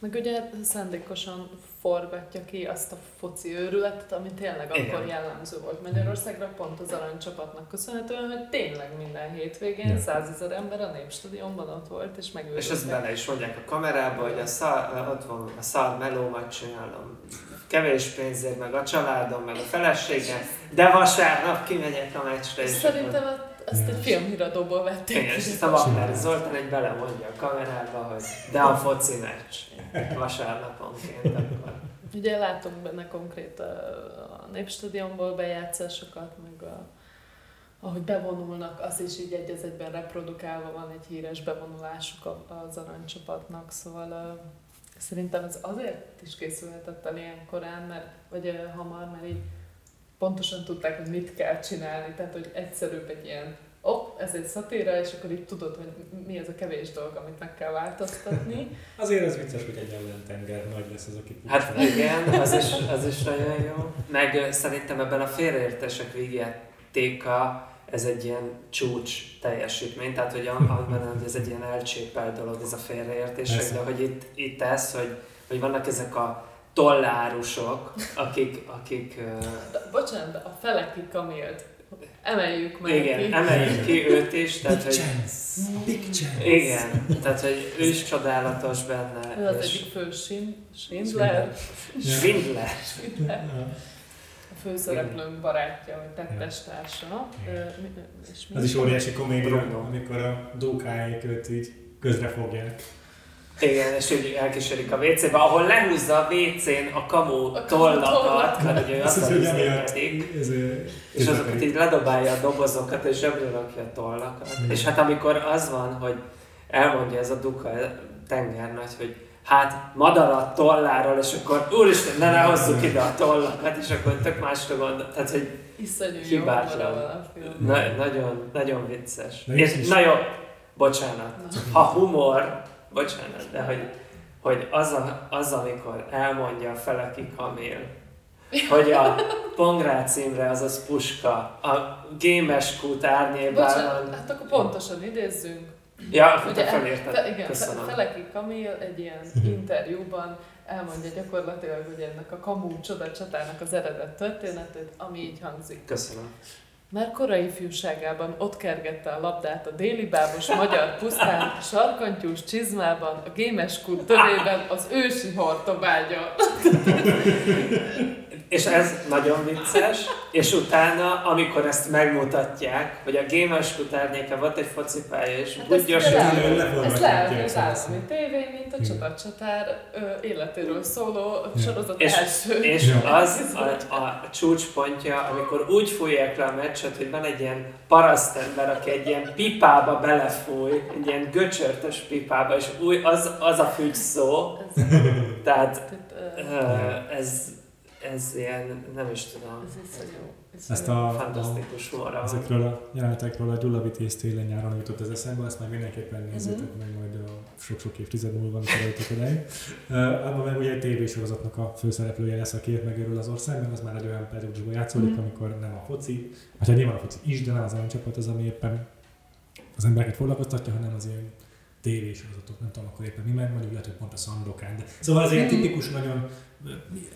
Meg ugye szándékosan forgatja ki azt a foci őrületet, ami tényleg Igen. akkor jellemző volt Magyarországra, pont az aranycsapatnak köszönhetően, hogy tényleg minden hétvégén százezer ember a Népstadionban ott volt, és És megőrizte. ezt bele is mondják a kamerába, hogy a szar, ott van a szar melómat csinálom. Kevés pénzért, meg a családom, meg a feleségem, de vasárnap kimegyek a meccsre, és Szerintem ezt- ezt egy filmhíradóból vették. Igen, és ezt a Wagner Zoltán egy belemondja a kamerába, hogy de a foci meccs vasárnaponként akkor. Ugye látunk benne konkrét a, a Népstadionból bejátszásokat, meg a, ahogy bevonulnak, az is így egy az egyben reprodukálva van egy híres bevonulásuk az aranycsapatnak, szóval szerintem ez azért is készülhetett el ilyen korán, mert, vagy uh, hamar, mert így pontosan tudták, hogy mit kell csinálni, tehát hogy egyszerűbb egy ilyen op, ez egy szatíra, és akkor így tudod, hogy mi az a kevés dolog, amit meg kell változtatni. Azért az vicces, hogy egy ellentenger nagy lesz az, aki Hát igen, az is, az is nagyon jó. Meg szerintem ebben a félreértések végjátéka, ez egy ilyen csúcs teljesítmény, tehát hogy mondom, hogy ez egy ilyen elcsépelt dolog, ez a félreértések, Persze. de hogy itt, itt ez, hogy, hogy vannak ezek a tollárusok, akik, akik De, bocsánat, de a Feleki Kamilt emeljük meg igen, ki. emeljük ki őt is, tehát Big hogy chance! Big chance! igen, tehát hogy ő is csodálatos benne, Ő az és egyik fő Schindler, Schindler, a főszereplőnk barátja, vagy tettestársa. És Az is óriási komédia, amikor a dókáik őt így közre fogják. Igen, és úgy elkísérik a WC-be, ahol lehúzza a WC-n a kamu A tollakat, mert ugye Azt azt hogy amiatt nézték, ez, és azokat így ledobálja a dobozokat, és zsebre rakja a tollakat. Igen. És hát amikor az van, hogy elmondja ez a duka tengernagy, hogy hát madarat tolláról, és akkor úristen, ne lehozzuk ide a tollakat, és akkor tök másra gondol. Tehát, hogy iszonyú Hibátlan. na, nagyon, nagyon vicces. Na, És, na jó, bocsánat. Na. Ha humor, bocsánat, de hogy hogy az, a, az amikor elmondja a Feleki Kamil, hogy a Pongrác Imre, azaz Puska, a Gémes kút árnyében Bocsánat, hát akkor pontosan idézzünk. Ja, Ugye, te felérted. fe, igen, Köszönöm. Fe- Feleki Kamil egy ilyen interjúban elmondja gyakorlatilag, hogy ennek a Kamú csoda csatának az eredet történetét, ami így hangzik. Köszönöm. Már korai ifjúságában ott kergette a labdát a déli bábos magyar pusztán, sarkantyús csizmában, a gémes kút tövében az ősi hortobágya. És ez nagyon vicces, és utána, amikor ezt megmutatják, hogy a Games Kutárnyéke volt egy focipálya, és Hát Budgyos ezt le- leáll- leforgatják ezt leállni ki az állami tévé, mint a ö, életéről szóló sorozat És, első. és az a, a csúcspontja, amikor úgy fújják le a meccset, hogy van egy ilyen parasztember, aki egy ilyen pipába belefúj, egy ilyen göcsörtös pipába, és új, az, az a fügy szó, tehát ez, ez ilyen, nem is tudom, ez Ezt a, fantasztikus humora van. ezekről a jelenetekről a Gyula Vitéz télen nyáron jutott ez eszembe, azt már mindenképpen nézzétek Mhm. meg majd a sok-sok évtized múlva, amikor eljutok odáig. Uh, abban meg ugye egy tévésorozatnak a főszereplője lesz, aki épp megörül az országban, az már egy olyan periódusban játszódik, Mhm. amikor nem a foci, vagy hát nyilván a foci is, de nem az olyan csapat az, ami éppen az embereket foglalkoztatja, hanem az ilyen tévésorozatok, nem tudom akkor éppen mi meg, mondjuk lehet, hogy pont a Szandokán, de szóval az ilyen Mhm. tipikus, nagyon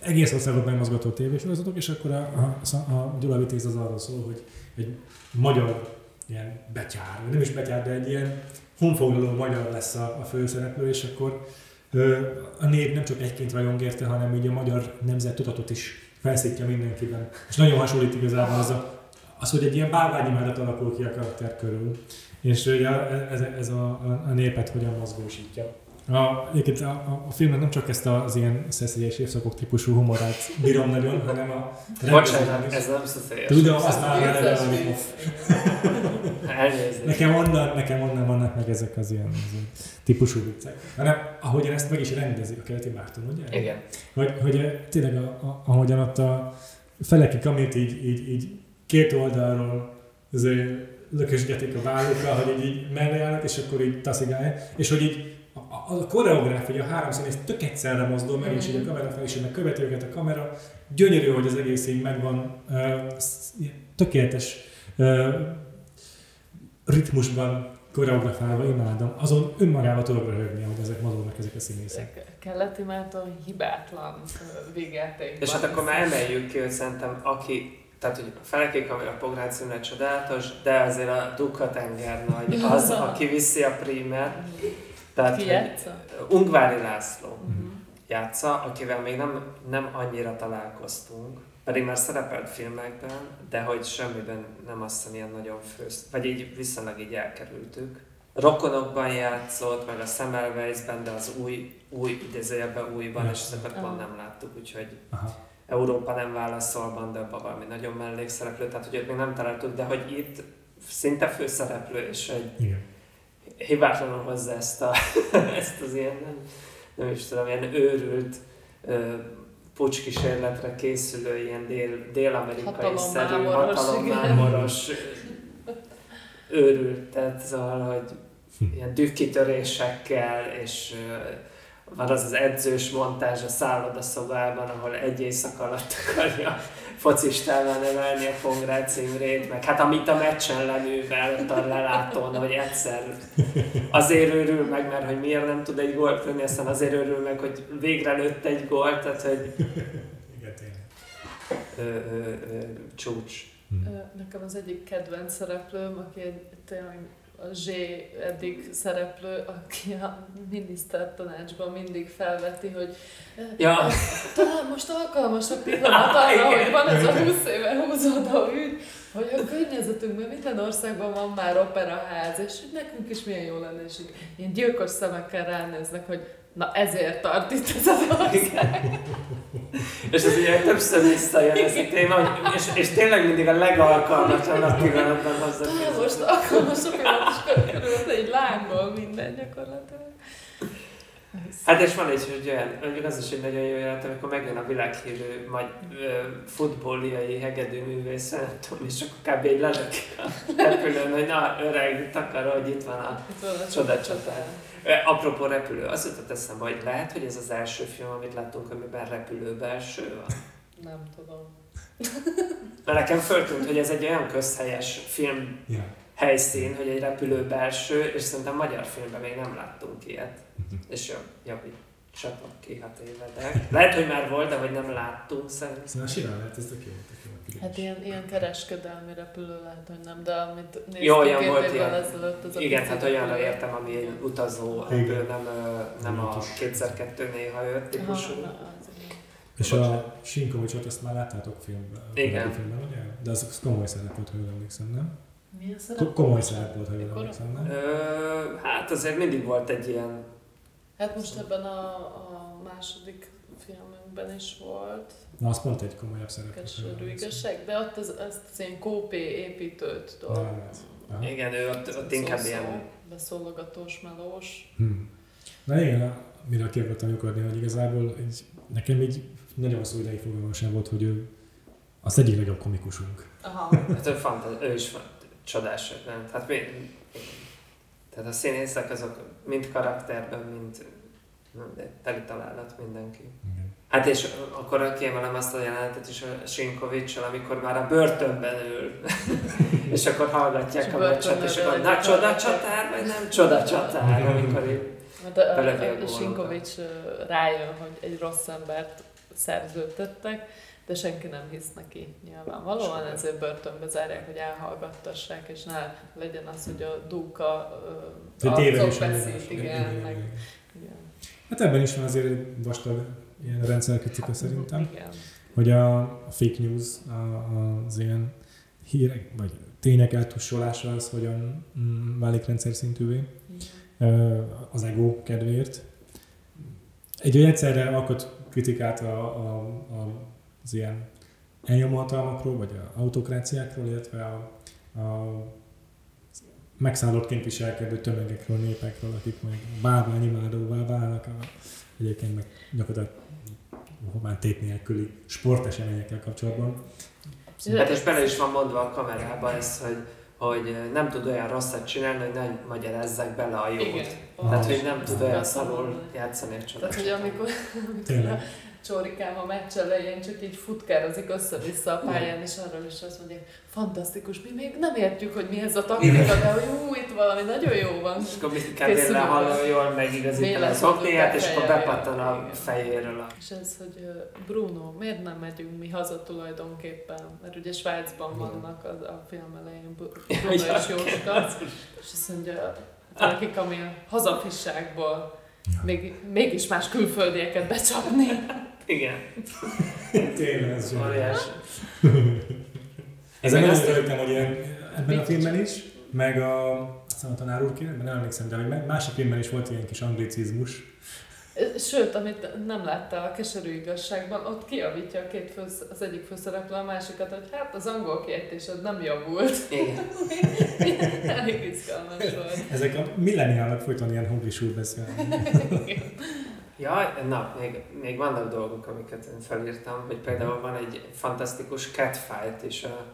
egész országot megmozgató tévésorozatok, és akkor a, a, a Gyula Vitéz az arról szól, hogy egy magyar ilyen betyár, nem is betyár, de egy ilyen honfoglaló magyar lesz a, a főszereplő, és akkor ö, a nép nem csak egyként rajong érte, hanem így a magyar nemzet tudatot is felszítja mindenkiben. És nagyon hasonlít igazából az, a, az hogy egy ilyen bálványimádat alakul ki a karakter körül, és ugye ez, ez a, a, a népet hogyan mozgósítja. A, egyébként a, a, a filmnek nem csak ezt az ilyen szeszélyes évszakok típusú humorát bírom nagyon, hanem a Bocsánat, ez nem szeszélyes. Tudom, az már eleve. Elnézést. Nekem onnan, nekem onnan vannak meg ezek az ilyen, az típusú viccek. Hanem ahogyan ezt meg is rendezi a keleti Márton, ugye? Igen. Hogy, hogy eh, tényleg, a, a, ahogyan ott a feleki kamét így, így, így két oldalról azért lökösgetik a vállukkal, hogy így, így mellé állnak, és akkor így taszigálják, és hogy így a, a, koreográf, hogy a három színész tök egyszerre mozdul meg, és így a kamera fel, így meg követi őket a kamera. Gyönyörű, hogy az egész így megvan, uh, tökéletes uh, ritmusban koreografálva, imádom. Azon önmagában tudok röhögni, hogy ezek mozognak ezek a színészek. Keleti Márton hibátlan végjátékban. És hát akkor már emeljük ki, hogy szerintem aki, tehát hogy a felekék, ami a Pográcz színre csodálatos, de azért a Dukha tenger nagy, az, aki viszi a prímet. Tehát, Ki játsza? Ungvári László Mhm. játsza, akivel még nem, nem annyira találkoztunk, pedig már szerepelt filmekben, de hogy semmiben nem azt hiszem ilyen nagyon fősz, vagy így viszonylag így elkerültük. Rokonokban játszott, meg a Semmelweisben, de az új, új idézőjelben újban, és ezeket pont nem láttuk, úgyhogy Aha. Európa nem válaszol, de abban valami nagyon mellékszereplő, tehát hogy őt még nem találtuk, de hogy itt szinte főszereplő, és egy Igen. Hibátlanul hozza ezt, a, ezt az ilyen, nem, nem is tudom, ilyen őrült ö, pucskísérletre készülő, ilyen dél, dél-amerikai szerű, Hatalommámoros, hatalommámoros őrült, tehát szóval, hogy Hm. ilyen dühkitörésekkel, és ö, van az az edzős montázs a szállodaszobában, ahol egy éjszaka alatt akarja focistává nevelni a Pongrác Imrét, meg hát amit a meccsen leművel ott a lelátón, hogy egyszer azért őrül meg, mert hogy miért nem tud egy gólt lőni, aztán azért őrül meg, hogy végre lőtt egy gólt, tehát hogy ö, ö, ö, csúcs. Nekem az egyik kedvenc szereplőm, aki egy tényleg a Z eddig szereplő, aki a minisztertanácsban mindig felveti, hogy Ja. talán most alkalmas a pillanat arra, hogy van ez a 20 éve húzódó ügy, hogy a környezetünkben minden országban van már operaház, és hogy nekünk is milyen jó lenne, és így ilyen gyilkos szemekkel ránéznek, hogy na ezért tart itt ez az ország. És ez ugye többször visszajön ez a téma, és, és tényleg mindig a legalkalmatlanabb pillanatban hozzá most alkalmas a pillanat, és körülbelül egy lángol minden gyakorlatilag. Hát és van egy, hogy olyan, mondjuk az is egy nagyon jó jelent, amikor megjön a világhírű majd futbolliai hegedű művész, nem tudom, és akkor kb. így lelök a repülőn, hogy na öreg, takar, hogy itt van a Csodacsatár. Apropó repülő, azt jutott eszembe, hogy lehet, hogy ez az első film, amit láttunk, amiben repülő belső van. Nem tudom. Mert nekem föltűnt, hogy ez egy olyan közhelyes film Ja. Helyszín, hogy egy repülő belső, és szerintem magyar filmben még nem láttunk ilyet. És jó, javítsatok ki, ha tévedek. Lehet, hogy már volt, de hogy nem láttunk szerintem. Szóval simán lehet, ez tök jó. Hát ilyen, ilyen kereskedelmi repülő lehet, hogy nem, de amit néztünk Jó, olyan volt ilyen. ezelőtt, az Igen, hát olyanra értem, ami egy utazó repülő, nem, ö, nem a Kis. kétszer-kettő néha jött Aha, típusú. na, igen. És a Sinkovicsot azt már láttátok filmben? Igen. filmben, ugye? De az az komoly szerep volt, ha jól emlékszem, nem? Milyen szerep? Ko- komoly szerep volt, ha jól emlékszem, nem? Ö, hát azért mindig volt egy ilyen Hát most ebben a, a második filmünkben is volt, Na, az pont egy komolyabb szerep. Keserű igazság, de ott az, azt az ilyen kópé építőt Na, dolg. Aha. Igen, ő ott, ott inkább Szó-szó, ilyen... Beszólogatós, melós. Hm. Na igen, a- mire ki akartam lyukadni, hogy igazából egy, nekem így nagyon hosszú ideig fogalmam sem volt, hogy ő az egyik legjobb komikusunk. Aha. Hát ő, fantaz, ő is csodás, nem? Hát mi, tehát a színészek azok mind karakterben, mind teli találat mindenki. Igen. Hát és akkor kiemelem azt a jelenetet is a Sinkovicsal, amikor már a börtönben ül, és akkor És hallgatják a a meccset, és akkor na csoda csatár, vagy nem csoda csatár, amikor így Hát a, a, a. Sinkovics rájön, hogy egy rossz embert szerződtettek, de senki nem hisz neki nyilvánvalóan, Soha. ezért börtönbe zárják, hogy elhallgattassák, és ne legyen az, hogy a dúka arcok veszít, igen, meg igen. Hát ebben is van azért egy vastag ilyen rendszerkritika szerintem, Igen. hogy a a fake news, a, az ilyen hírek, vagy tények eltussolása az hogyan mm, válik rendszer szintűvé. Az ego kedvéért. Egy olyan egyszerre alkot kritikát a, a, a, az ilyen elnyomhatalmakról, vagy a autokráciákról, illetve a, a megszállottként viselkedő tömegekről, népekről, akik meg bálványimádóvá válnak, a, egyébként meg gyakorlatilag már tét nélküli sporteseményekkel kapcsolatban. Hát és bele is van mondva a kamerába ez, hogy, hogy nem tud olyan rosszat csinálni, hogy ne magyarázzák bele a jót. Igen. Tehát, hogy nem tud olyan szarul játszani a Tehát, csodát. hogy amikor, amikor a. Csorikám a meccs elején csak így futkározik össze-vissza a pályán, és arról is azt mondják, fantasztikus, mi még nem értjük, hogy mi ez a taktika, de hogy ú, itt valami nagyon jó van. És akkor Készülünk hallom, jól megigazítani Véletlenül az okniát, és akkor bepattan a fejéről a... És ez, hogy Bruno, miért nem megyünk mi haza tulajdonképpen? Mert ugye Svájcban vannak az, a film elején Bru- Bruno és Jóska, és azt mondja, valaki ami a hazafisságból még, mégis más külföldieket becsapni. Igen, Tényleg, ez óriási. Ezen nagyon azt- örültem, hogy ilyen, ebben a filmben is, meg a, aztán a tanár úr kéne, nem emlékszem, de hogy másik filmben is volt ilyen kis anglicizmus. Sőt, amit nem látta a keserű igazságban, ott kiavítja a két fősz, az egyik főszereplő a másikat, hogy hát az angol kiejtésed nem javult. Igen. Elég izgalmas volt. Ezek a milleniálok folyton ilyen hanglisúr beszélnek. Ja, na, még, még vannak dolgok, amiket én felírtam, hogy például van egy fantasztikus catfight is a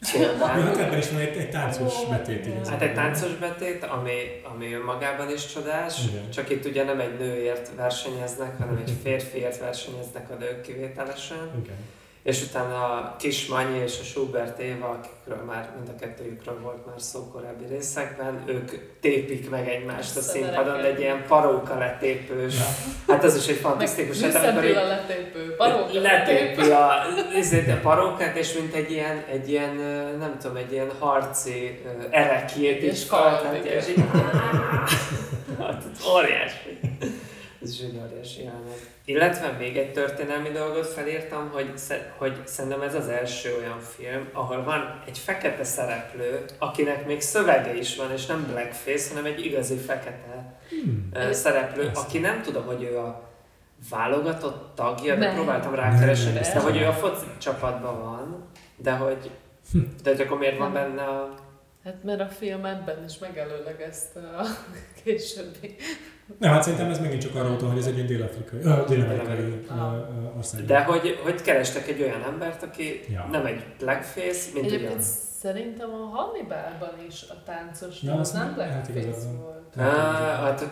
hát ebben is van egy, egy táncos betét igen. Hát egy táncos betét, ami, ami önmagában is csodás, Igen. csak itt ugye nem egy nőért versenyeznek, hanem egy férfiért versenyeznek a nők kivételesen. Igen. És utána a Kismanyi és a Schubert Éva, akikről már mind a kettőjükről volt már szó korábbi részekben, ők tépik meg egymást a színpadon, de egy ilyen paróka letépős. Hát ez is egy fantasztikus. Hát amikor a letépő, paróka letépi a, a parókát, és mint egy ilyen, egy ilyen, nem tudom, egy ilyen harci erekjét És is igen. és így, hát óriási. Ez is egy óriási jelenet. Illetve még egy történelmi dolgot felírtam, hogy, sze- hogy szerintem ez az első olyan film, ahol van egy fekete szereplő, akinek még szövege is van, és nem blackface, hanem egy igazi fekete Hmm. szereplő, Ezt. aki nem tudom, hogy ő a válogatott tagja, de próbáltam rákeresni, de hogy ő a foci csapatban van, de hogy, de hogy akkor miért van benne a... Hát mert a film ebben is megelőlegezte a későbbi Nem, hát szerintem ez megint csak arról hogy ez egy ilyen dél-afrikai, ö, dél-amerikai ország. De hogy, hogy kerestek egy olyan embert, aki Ja. nem egy blackface, mint Egyébként ugyan. Szerintem a Hannibalban is a táncos, Ja, az nem hát blackface van. volt. Á, hát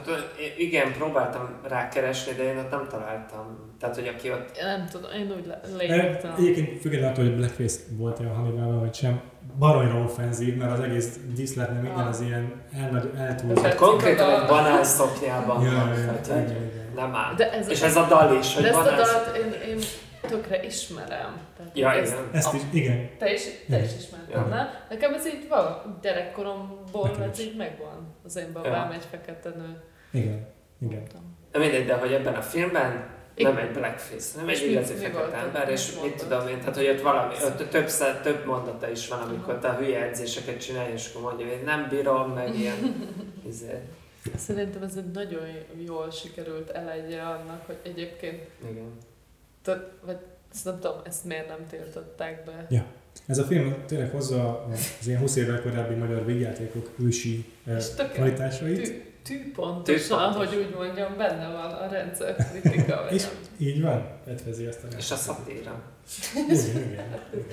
igen, próbáltam rákeresni, de én ott nem találtam. Tehát, hogy aki ott... Én nem tudom, én úgy le- Ö, lényegtelen. Egyébként függetlenül attól, hogy Blackface volt-e a Hannibalban, vagy sem, baromira offenzív, mert az egész díszlet, meg minden Ah. az ilyen elnagy, eltúlzott. Tetszik Konkrétan egy banán szoknyában Ja, van. ja, Tehát, igen. nem áll. De ez És ez a dal is, hogy De ezt a dalt én, én tökre ismerem. Tehát Ja, ez- igen. Ezt is, igen. Te is, te is ismerted, Ja. Nekem ez így van, gyerekkoromból Nekem ez így megvan. Az én Ja. babám egy fekete nő. Igen. Igen. Voltam. De mindegy, de hogy ebben a filmben nem egy blackface, nem És egy igazi fekete ember, és Mit tudom én, tehát hogy ott valami, ott több, szá- több mondata is van, amikor te hülye edzéseket csinálj, és akkor mondja, hogy nem bírom, meg ilyen, izé, Szerintem ez egy nagyon jól sikerült elejje annak, hogy egyébként, igen. Tehát, vagy ezt nem tudom, ezt miért nem tiltották be. Ez a film tényleg hozza az ilyen 20 évvel korábbi magyar végjátékok ősi eh, tök- kvalitásait. Tű, tűpontosan, Tűpontos. hogy úgy mondjam, benne van a rendszer kritika. És így van, fetvezi azt a És a szatíra.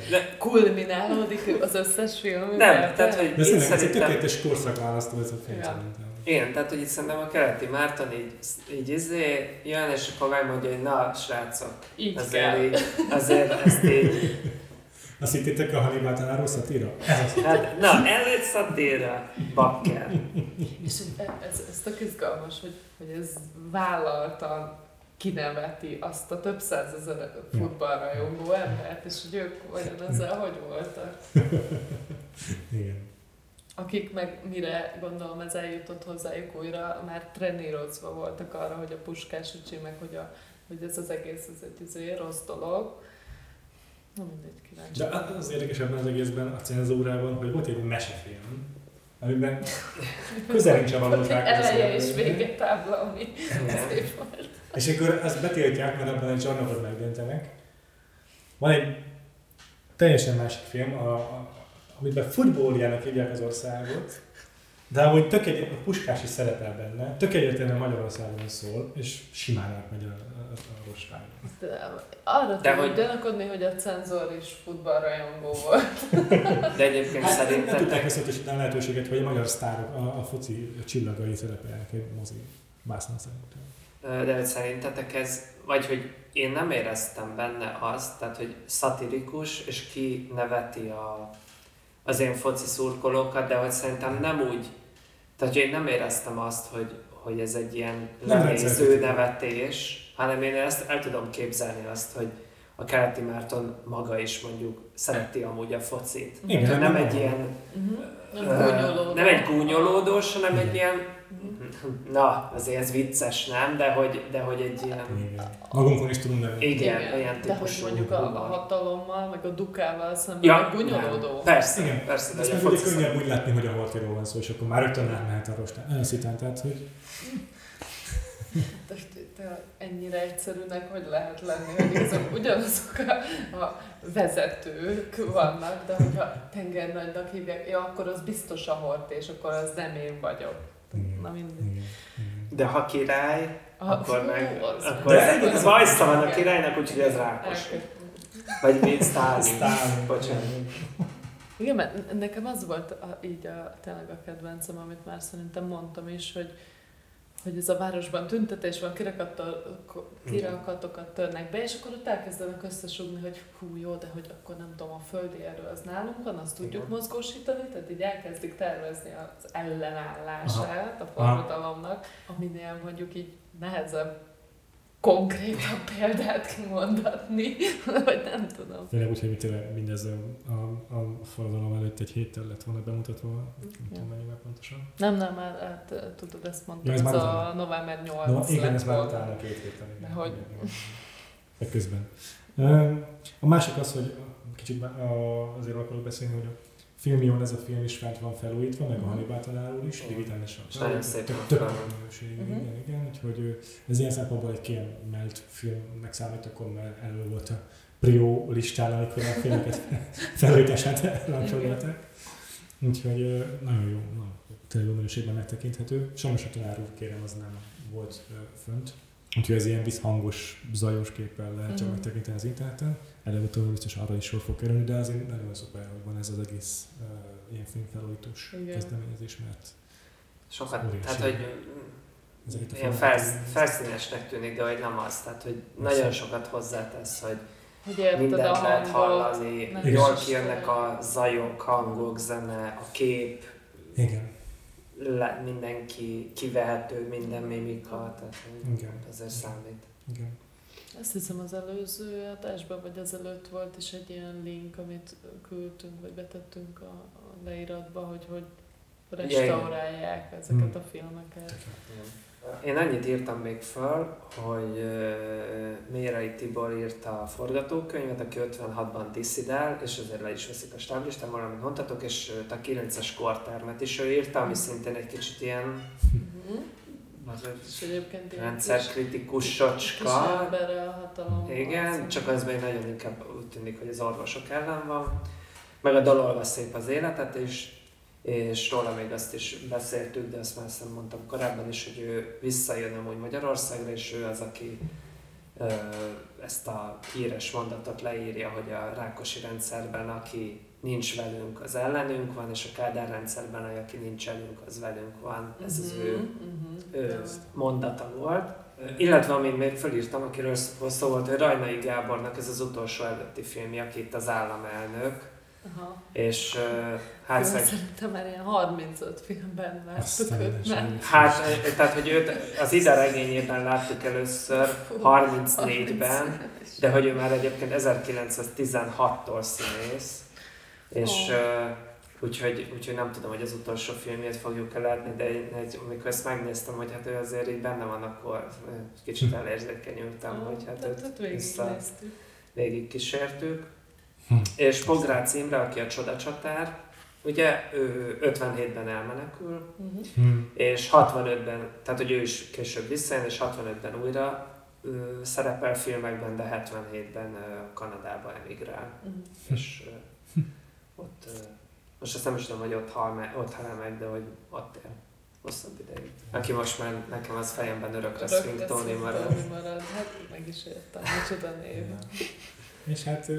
De, Kulminálódik az összes film. nem, tehát hogy De itt szerintem ez egy tökéletes korszakválasztó ez a film Ja. szerintem. Igen, tehát hogy itt szerintem a keleti Márton így, így izé jön, és akkor megmondja, hogy na, srácok, Így azért kell. így, azért ezt így, Azt hittétek a Hannibal tanáró szatíra? Hát, na, előtt szatíra, bakker. És e- ez, ez tök izgalmas, hogy, hogy ez vállaltan kineveti azt a több százezer futballrajongó embert, és hogy ők vajon ezzel hogy voltak. Igen. Akik meg mire gondolom ez eljutott hozzájuk újra, már trenírozva voltak arra, hogy a puskás öcsi, meg hogy, a, hogy ez az egész ez egy izé, rossz dolog. Na mindegy, kíváncsi. De az az érdekes ebben az egészben, a cenzúrában, hogy volt egy mesefilm, amiben közel nincs a valósághoz. Eleje és vége tábla, ami szép volt. És akkor ezt betiltják, mert abban egy csarnokot megdöntenek. Van egy teljesen másik film, a, a, amiben futbóljának hívják az országot, de amúgy tök egy, a Puskás is szerepel benne, tök egyértelműen Magyarországon szól, és simán átmegy a, a, a rostágon. De arra De hogy- gyanakodni, hogy a cenzor is futballrajongó volt. De egyébként Hát nem, nem tudták összetesíteni a lehetőséget, hogy a magyar sztárok, a, a foci csillagai szerepelnek egy mozi vásznon szerintem. de hogy szerintetek ez, vagy hogy én nem éreztem benne azt, tehát hogy szatirikus, és ki neveti a, az én foci szurkolókat, de hogy szerintem nem úgy, tehát hogy én nem éreztem azt, hogy, hogy ez egy ilyen lenéző nevetés, hanem én ezt el tudom képzelni azt, hogy a keleti Márton maga is mondjuk szereti amúgy a focit. Igen, Tehát nem nem egy ilyen Uh-huh. Nem Ö, gúnyolódó. Nem egy gúnyolódós, hanem egy ilyen. Na, azért ez vicces, nem? De hogy, de hogy egy ilyen, Igen. Magunkon is tudunk nevetni. igen, olyan De hogy típusú mondjuk a, a hatalommal, meg a dukával szemben Ja, nem. Persze, Igen. persze, de a meg ugye könnyebb úgy látni, hogy a Hortiról van szó, és akkor már rögtön átmehet a rostán. Szitán, tehát, hogy De te ennyire egyszerűnek hogy lehet lenni, hogy azok ugyanazok a, a vezetők vannak, de hogyha tengernagynak hívják, ja, akkor az biztos a hort, és akkor az nem én vagyok. Igen. Na mindegy. igen, igen. De ha király, Ah, akkor fú, meg, az- akkor De ez, ez bajsza van a királynak, úgyhogy ez rákos. Vagy mint Sztálin. Sztálin. Bocsánat. Igen, mert nekem az volt a, így a, tényleg a kedvencem, amit már szerintem mondtam is, hogy, hogy ez a városban tüntetés van, kirakatokat törnek be, és akkor ott elkezdenek összesugni, hogy hú, jó, de hogy akkor nem tudom, a földi erő az nálunk van, azt tudjuk Igen. mozgósítani, tehát így elkezdik tervezni az ellenállását a Aha. forradalomnak, aminél mondjuk így nehezebb konkrétabb példát kimondatni, vagy nem tudom. Tényleg úgy, hogy mindez a, a, a forradalom előtt egy héttel lett volna bemutatva, nem tudom mennyivel pontosan. Nem, nem, már hát, eh, tudod, ezt mondtam, Ja, ez ez, már a november 8 No, igen, ez már utána két héttel. De hogy-. De közben. A másik az, hogy kicsit azért akarok beszélni, hogy a filmion ez a film is fent van felújítva, meg a Mhm. Hannibal tanár úr is, digitálisan. Nagyon szépen Tök- Mhm. igen, igen, úgyhogy ez ilyen szempontból egy kiemelt filmnek számít, akkor már elő volt a Prio listán, amikor a filmeket felújítását rancsolgatták. Úgyhogy nagyon jó, na, tényleg jó minőségben megtekinthető. Sajnos a tanár úr kérem, az nem volt fönt. Úgyhogy ez ilyen visszhangos, zajos képpel lehet csak Mhm. megtekinteni az interneten. Előbb-utóbb biztos arra is sor fog kerülni, de azért nagyon szuper, hogy van ez az egész uh, ilyen filmfelújítós kezdeményezés, mert Sokat, Óriási. tehát hogy a ilyen felsz, felszínesnek tűnik, de hogy nem az. Tehát, hogy nagyon sokat hozzátesz, hogy Hogy érted a mindent lehet hangot. hallani, jól kijönnek a zajok, hangok, zene, a kép, Igen, le, mindenki kivehető, minden mimika, tehát Igen. azért számít. igen. Azt hiszem az előző adásban, vagy ezelőtt volt is egy ilyen link, amit küldtünk, vagy betettünk a, a leíratba, hogy hogy restaurálják ezeket Hmm. a filmeket. Én annyit írtam még föl, hogy Mérai Tibor írta a forgatókönyvet, aki 56-ban diszidál, és ezért le is veszik a stáblistán, valamit mondhatok, és a 9-es kortermet is ő írta, ami szintén egy kicsit ilyen Azért És egyébként rendszerkritikus hatalom. Igen, harcol. csak az még nagyon inkább úgy tűnik, hogy az orvosok ellen van. Meg a dalolva szép az életet is, és róla még azt is beszéltük, de azt már azt mondtam korábban is, hogy ő visszajön amúgy Magyarországra, és ő az, aki ezt a híres mondatot leírja, hogy a Rákosi rendszerben, aki nincs velünk, az ellenünk van, és a Kádár rendszerben, aki nincs velünk, az velünk van. Ez az ő ö, mhm. mondata volt. Illetve amit még felírtam, akiről szó szó volt, hogy Rajnai Gábornak ez az utolsó előtti filmje, aki itt az államelnök, Aha. és uh, Hát Jó, szeg, szerintem már ilyen 35 filmben láttuk őt. úgy- hát, tehát, hogy őt az ide regényében láttuk először, 34-ben, de hogy ő már egyébként 1916-tól színész, és Ó. uh, úgyhogy, úgyhogy nem tudom, hogy az utolsó filmjét fogjuk-e látni, de én, egy, amikor ezt megnéztem, hogy hát ő azért így benne van, akkor kicsit elérzékenyültem, hogy hát őt tehát vissza végig kísértük. Hm. És Pográc Imre, aki a csodacsatár, ugye ő 57-ben elmenekül. Hm. és 65-ben, tehát hogy ő is később visszajön, és 65-ben újra ö, szerepel filmekben, de 77-ben ö, Kanadába emigrál. Mhm. És ö, ott, most azt nem is tudom, hogy ott hal meg, ott hal meg, de hogy ott él hosszabb ideig. Aki most már nekem az fejemben örökre Swing Tony marad. Tony marad. Hát meg is értem, micsoda név. Ja. És hát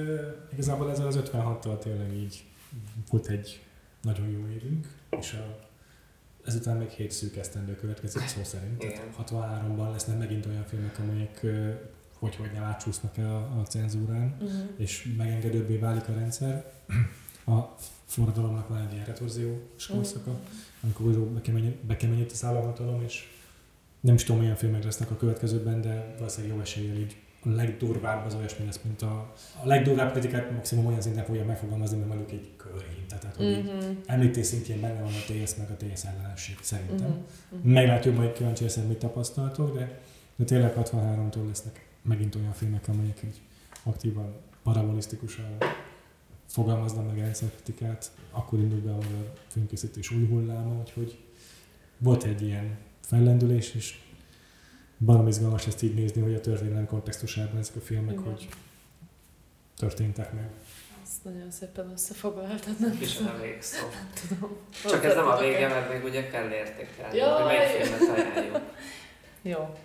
igazából ezzel az 56-tal tényleg így volt egy nagyon jó évünk, és a, ezután még 7 szűk esztendő következik szó szerint. Igen. Tehát 63-ban lesznek megint olyan filmek, amelyek hogy hogy nem átsúsznak el a, a cenzúrán, Mhm. és megengedőbbé válik a rendszer. A forradalomnak van egy ilyen retorziós korszaka, amikor újra bekemeny- bekeményít az államhatalom, és nem is tudom, milyen filmek lesznek a következőben, de valószínűleg jó eséllyel így a legdurvább az olyasmi lesz, mint a, a legdurvább kritikát maximum olyan szinten fogja megfogalmazni, mert mondjuk egy körhinta, tehát hogy Mhm. említés szintjén benne van a TS meg a TS ellenesség szerintem. Mhm. Mhm. Meglátjuk, majd kíváncsi leszek, mit tapasztaltok, de, de tényleg 63-tól lesznek megint olyan filmek, amelyek így aktívan, parabolisztikusan fogalmaznak meg rendszerkritikát. Akkor indult be a filmkészítés új hulláma, úgyhogy volt egy ilyen fellendülés, és barom izgalmas ezt így nézni, hogy a történelem kontextusában ezek a filmek, Igen. hogy történtek meg. Azt nagyon szépen összefoglaltad, nem tudom. elég szó. tudom. Csak ez nem a vége, mert még ugye kell értékelni, hogy melyik filmet ajánljuk. Jó.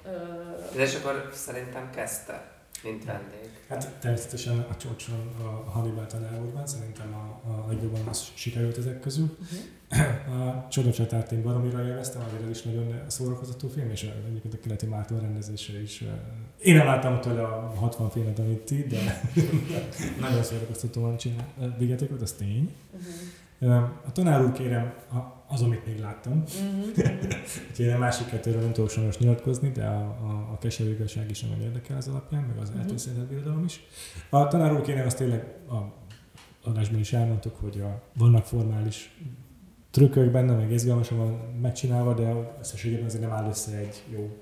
De és akkor szerintem kezdte, mint vendég. Hát természetesen a csocson a Hannibal tanár úrban, szerintem a, a legjobban az sikerült ezek közül. uh-huh. A Csodacsatát én baromira élveztem, ez is nagyon szórakoztató film, és egyébként a Keleti Márton rendezése is. Én nem láttam tőle a 60 filmet, amit ti, de nagyon szórakoztatóan csinál vigyátékot, az tény. Uh-huh. A tanár úr kérem, a- az, amit még láttam, Uh-huh. úgyhogy én a másik kettőről nem tudok sajnos nyilatkozni, de a, a, a keserű igazság is nagyon érdekel az alapján, meg az Mhm. eltűnszentett birodalom is. A tanár úr kérem, azt tényleg a adásban is elmondtuk, hogy a, vannak formális trükkök benne, meg izgalmasan van megcsinálva, de összességében azért nem áll össze egy jó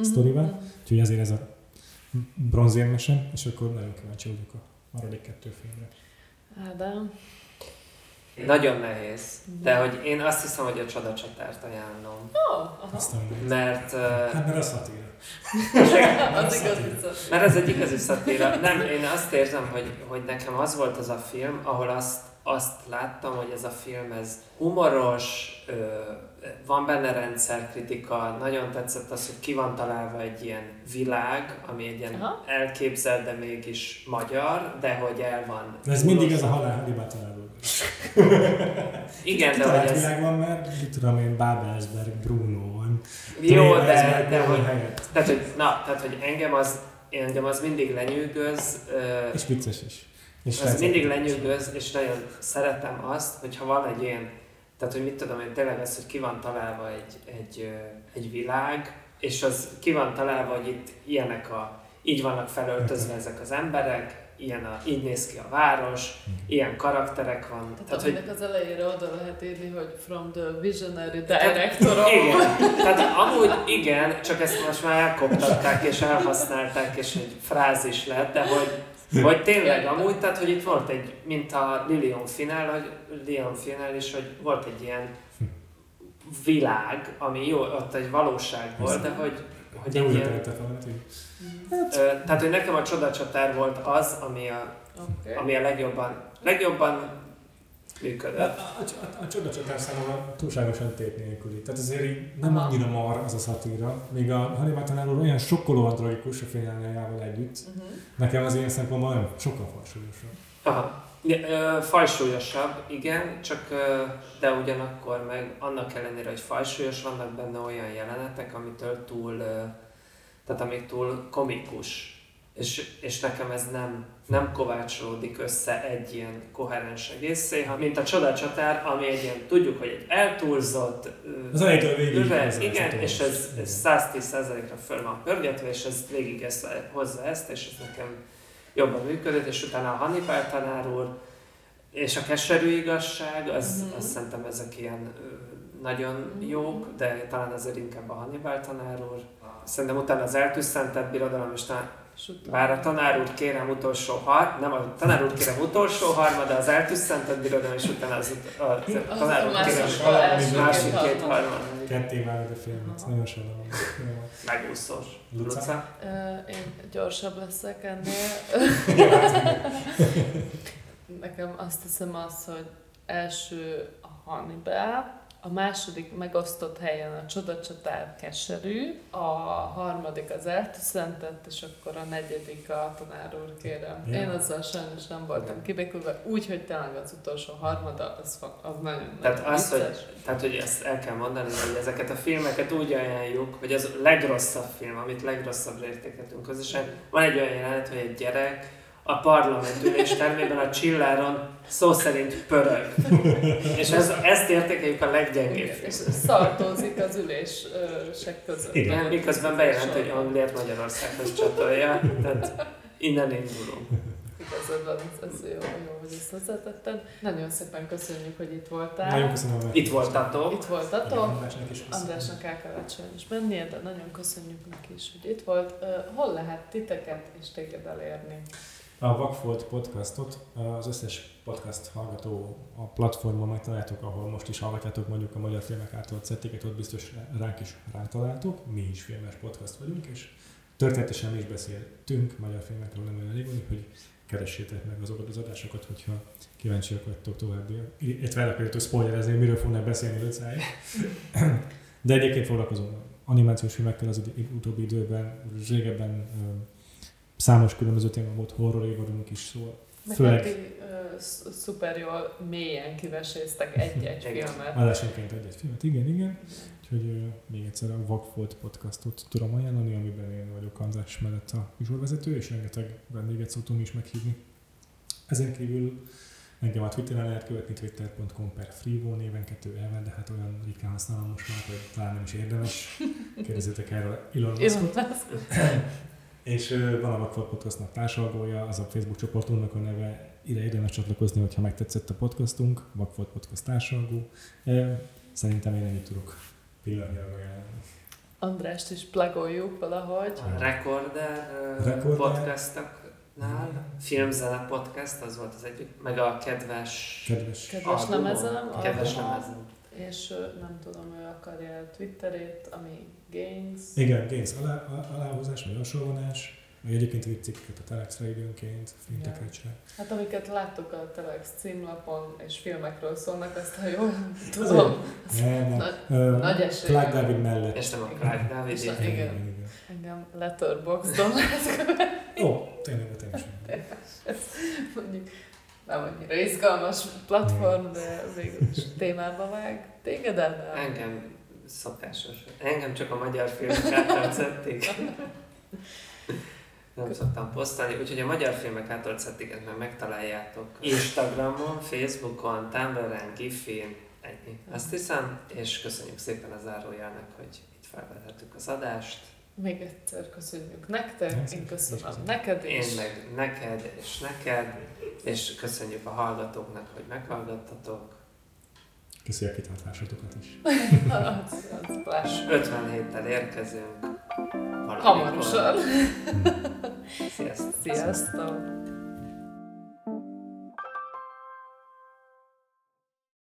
sztorival. Úgyhogy ezért ez a bronzérmese, és akkor nagyon kíváncsi vagyok a maradék kettő filmre. Ádám. Nagyon nehéz, de hogy én azt hiszem, hogy a csodacsatárt ajánlom. Ó, aha. Aztán Mert, uh, Hát mert a szatíra. Az mert ez egy igazi szatíra. Nem, én azt érzem, hogy, hogy nekem az volt az a film, ahol azt azt láttam, hogy ez a film ez humoros, ö, van benne rendszerkritika, nagyon tetszett az, hogy ki van találva egy ilyen világ, ami egy ilyen Aha. elképzelt, de mégis magyar, de hogy el van. De ez mindig ez a halál tanárul. Igen, de hogy ez... világ van, mert mit tudom én, Babelsberg, Bruno van. Jó, de, de hogy, helyett. tehát, hogy, na, tehát, hogy engem az, engem az mindig lenyűgöz, És vicces is. És Ez mindig lenyűgöz, és nagyon szeretem azt, hogyha van egy ilyen, tehát hogy mit tudom én, tényleg az, hogy ki van találva egy, egy, egy világ, és az ki van találva, hogy itt ilyenek a, így vannak felöltözve ezek az emberek, ilyen a, így néz ki a város, ilyen karakterek van. Tehát, Tehát, hogy, aminek az elejére oda lehet írni, hogy from the visionary director of... igen, tehát amúgy igen, csak ezt most már elkoptatták és elhasználták, és egy frázis lett, de hogy, hogy tényleg amúgy, tehát hogy itt volt egy, mint a Lilion finál, hogy Lilion finál is, hogy volt egy ilyen világ, ami jó, ott egy valóság volt, de hogy, hogy De egy ilyen, valamit, hogy ö, tehát hogy nekem a csodacsatár volt az, ami a, Okay. ami a legjobban, legjobban A, működött. a, a, a csodacsatár számomra túlságosan tét nélküli. Tehát azért így nem annyira mar az a szatíra, míg a Hannibal tanár úr olyan sokkolóan tragikus a fináljájával együtt. Uh-huh. Nekem az ilyen szempontból olyan sokkal falsúlyosabb. Aha. Ja, ö, fajsúlyosabb, igen, csak ö, de ugyanakkor meg annak ellenére, hogy fajsúlyos, vannak benne olyan jelenetek, amitől túl, ö, tehát amik túl komikus. És, és nekem ez nem, nem kovácsolódik össze egy ilyen koherens egészé, mint a csodacsatár, ami egy ilyen, tudjuk, hogy egy eltúlzott, ö, Az a végig Üve, hozzá igen, csatolós. és ez, ez 110%-ra föl van pörgetve, és ez végig ezt, hozza ezt, és ez nekem jobban működött, és utána a Hannibal tanár úr, és a keserű igazság, az, Mhm. azt szerintem ezek ilyen nagyon jók, de talán azért inkább a Hannibal tanár úr. Szerintem utána az eltűszentett birodalom, és talán, Bár a tanár úr kérem utolsó har, nem a tanár úr kérem utolsó harmad, de az eltűszentett birodalom, és utána az, ut- a, tanár úr másik, kérem a első másik két két harmad. harmad. Ketté vágod a filmet, nagyon sajnálom. Megúszós. Luca? Luca? Ö, Én gyorsabb leszek ennél. Nekem azt hiszem az, hogy első a Hannibal, a második megosztott helyen a csodacsatár keserű, a harmadik az eltüszentett, és akkor a negyedik a tanár úr, kérem. Ja. Én azzal sajnos nem voltam kibékülve, úgy, hogy tényleg az utolsó harmada, az, az nagyon Tehát nagyon az, hogy, tehát, hogy ezt el kell mondani, hogy ezeket a filmeket úgy ajánljuk, hogy az a legrosszabb film, amit legrosszabbra értékeltünk közösen. Van egy olyan jelenet, hogy egy gyerek a parlament üléstermében a csilláron szó szerint pörög. És ez, ezt értékeljük a leggyengébb és szartózik az ülések között. Igen. Miközben bejelent, hogy Angliát Magyarországhoz csatolja, tehát innen indulunk. Igazad van, ez, jó, jó, hogy ezt hozzátetted. Nagyon szépen köszönjük, hogy itt voltál. Nagyon köszönöm. Itt voltatok. Itt voltatok. Andrásnak is. Andrásnak el kellett sajnos mennie, de nagyon köszönjük neki is, hogy itt volt. Hol lehet titeket és téged elérni? A Vagfolt podcastot az összes podcast hallgató a platformon megtaláltok, ahol most is hallgatjátok mondjuk a magyar filmek által cettiket, ott biztos ránk is rátaláltok. Mi is filmes podcast vagyunk, és történetesen mi is beszéltünk magyar filmekről nem olyan rég, hogy keressétek meg azokat az adásokat, hogyha kíváncsiak vagytok további. Illetve el akarjátok spoilerezni, miről fognak beszélni Lucáig. De egyébként foglalkozom animációs filmekkel az utóbbi időben, régebben számos különböző téma volt, horror évadunk is szól. Főleg ti, sz- szuper jól mélyen kiveséztek egy-egy filmet. adásonként egy-egy filmet, igen, igen. Úgyhogy ö, még egyszer a Vagfolt podcastot tudom ajánlani, amiben én vagyok András mellett a műsorvezető, és rengeteg vendéget szoktunk is meghívni. Ezen kívül engem a Twitteren lehet követni, twitter.com per freevo néven kettő elven, de hát olyan ritkán használom most már, hogy talán nem is érdemes. Kérdezzétek erről Elon Muskot. És ö, van a Vagfolt Podcastnak társalgója, az a Facebook csoportunknak a neve, ide érdemes csatlakozni, hogyha megtetszett a podcastunk, Vagfolt Podcast társalgó. Szerintem én ennyit tudok pillanatnyilag ajánlani. Andrást is plagoljuk valahogy. A Recorder, Recorder. podcastoknál, Filmzene podcast, az volt az egyik, meg a kedves... Kedves Kedves lemezem, Kedves lemezem. És nem tudom, ő akarja a Twitterét, ami Gains. Igen, Gains alá, a- aláhúzás, vagy alsóvonás, Vagy egyébként cikkeket a Telexre időnként, fintekrecsre. Hát amiket láttok a Telex címlapon és filmekről szólnak, azt ha jól tudom, Nem, nem. Nagy- Ö, nagy esély. Clark David mellett. És nem a Clark David, És így- a- igen. engem Letterboxdon lehet követni. Ó, tényleg, de tényleg. Ez mondjuk nem annyira izgalmas platform, de végül is témába vág. Téged Ádám? Engem szokásos. Engem csak a magyar filmek által szedték. Nem szoktam posztolni, úgyhogy a magyar filmek által szedtéket meg megtaláljátok Instagramon, Facebookon, Tumblr-en, Gifin, ennyi. Azt hiszem, és köszönjük szépen a zárójelnek, hogy itt felvehettük az adást. Még egyszer köszönjük nektek, én köszönöm neked Én is. meg neked és neked, és köszönjük a hallgatóknak, hogy meghallgattatok. Köszi a kitartásotokat is. Az, az pláss. 50 héttel érkezünk. Hamarosan. Sziasztok! Sziasztok!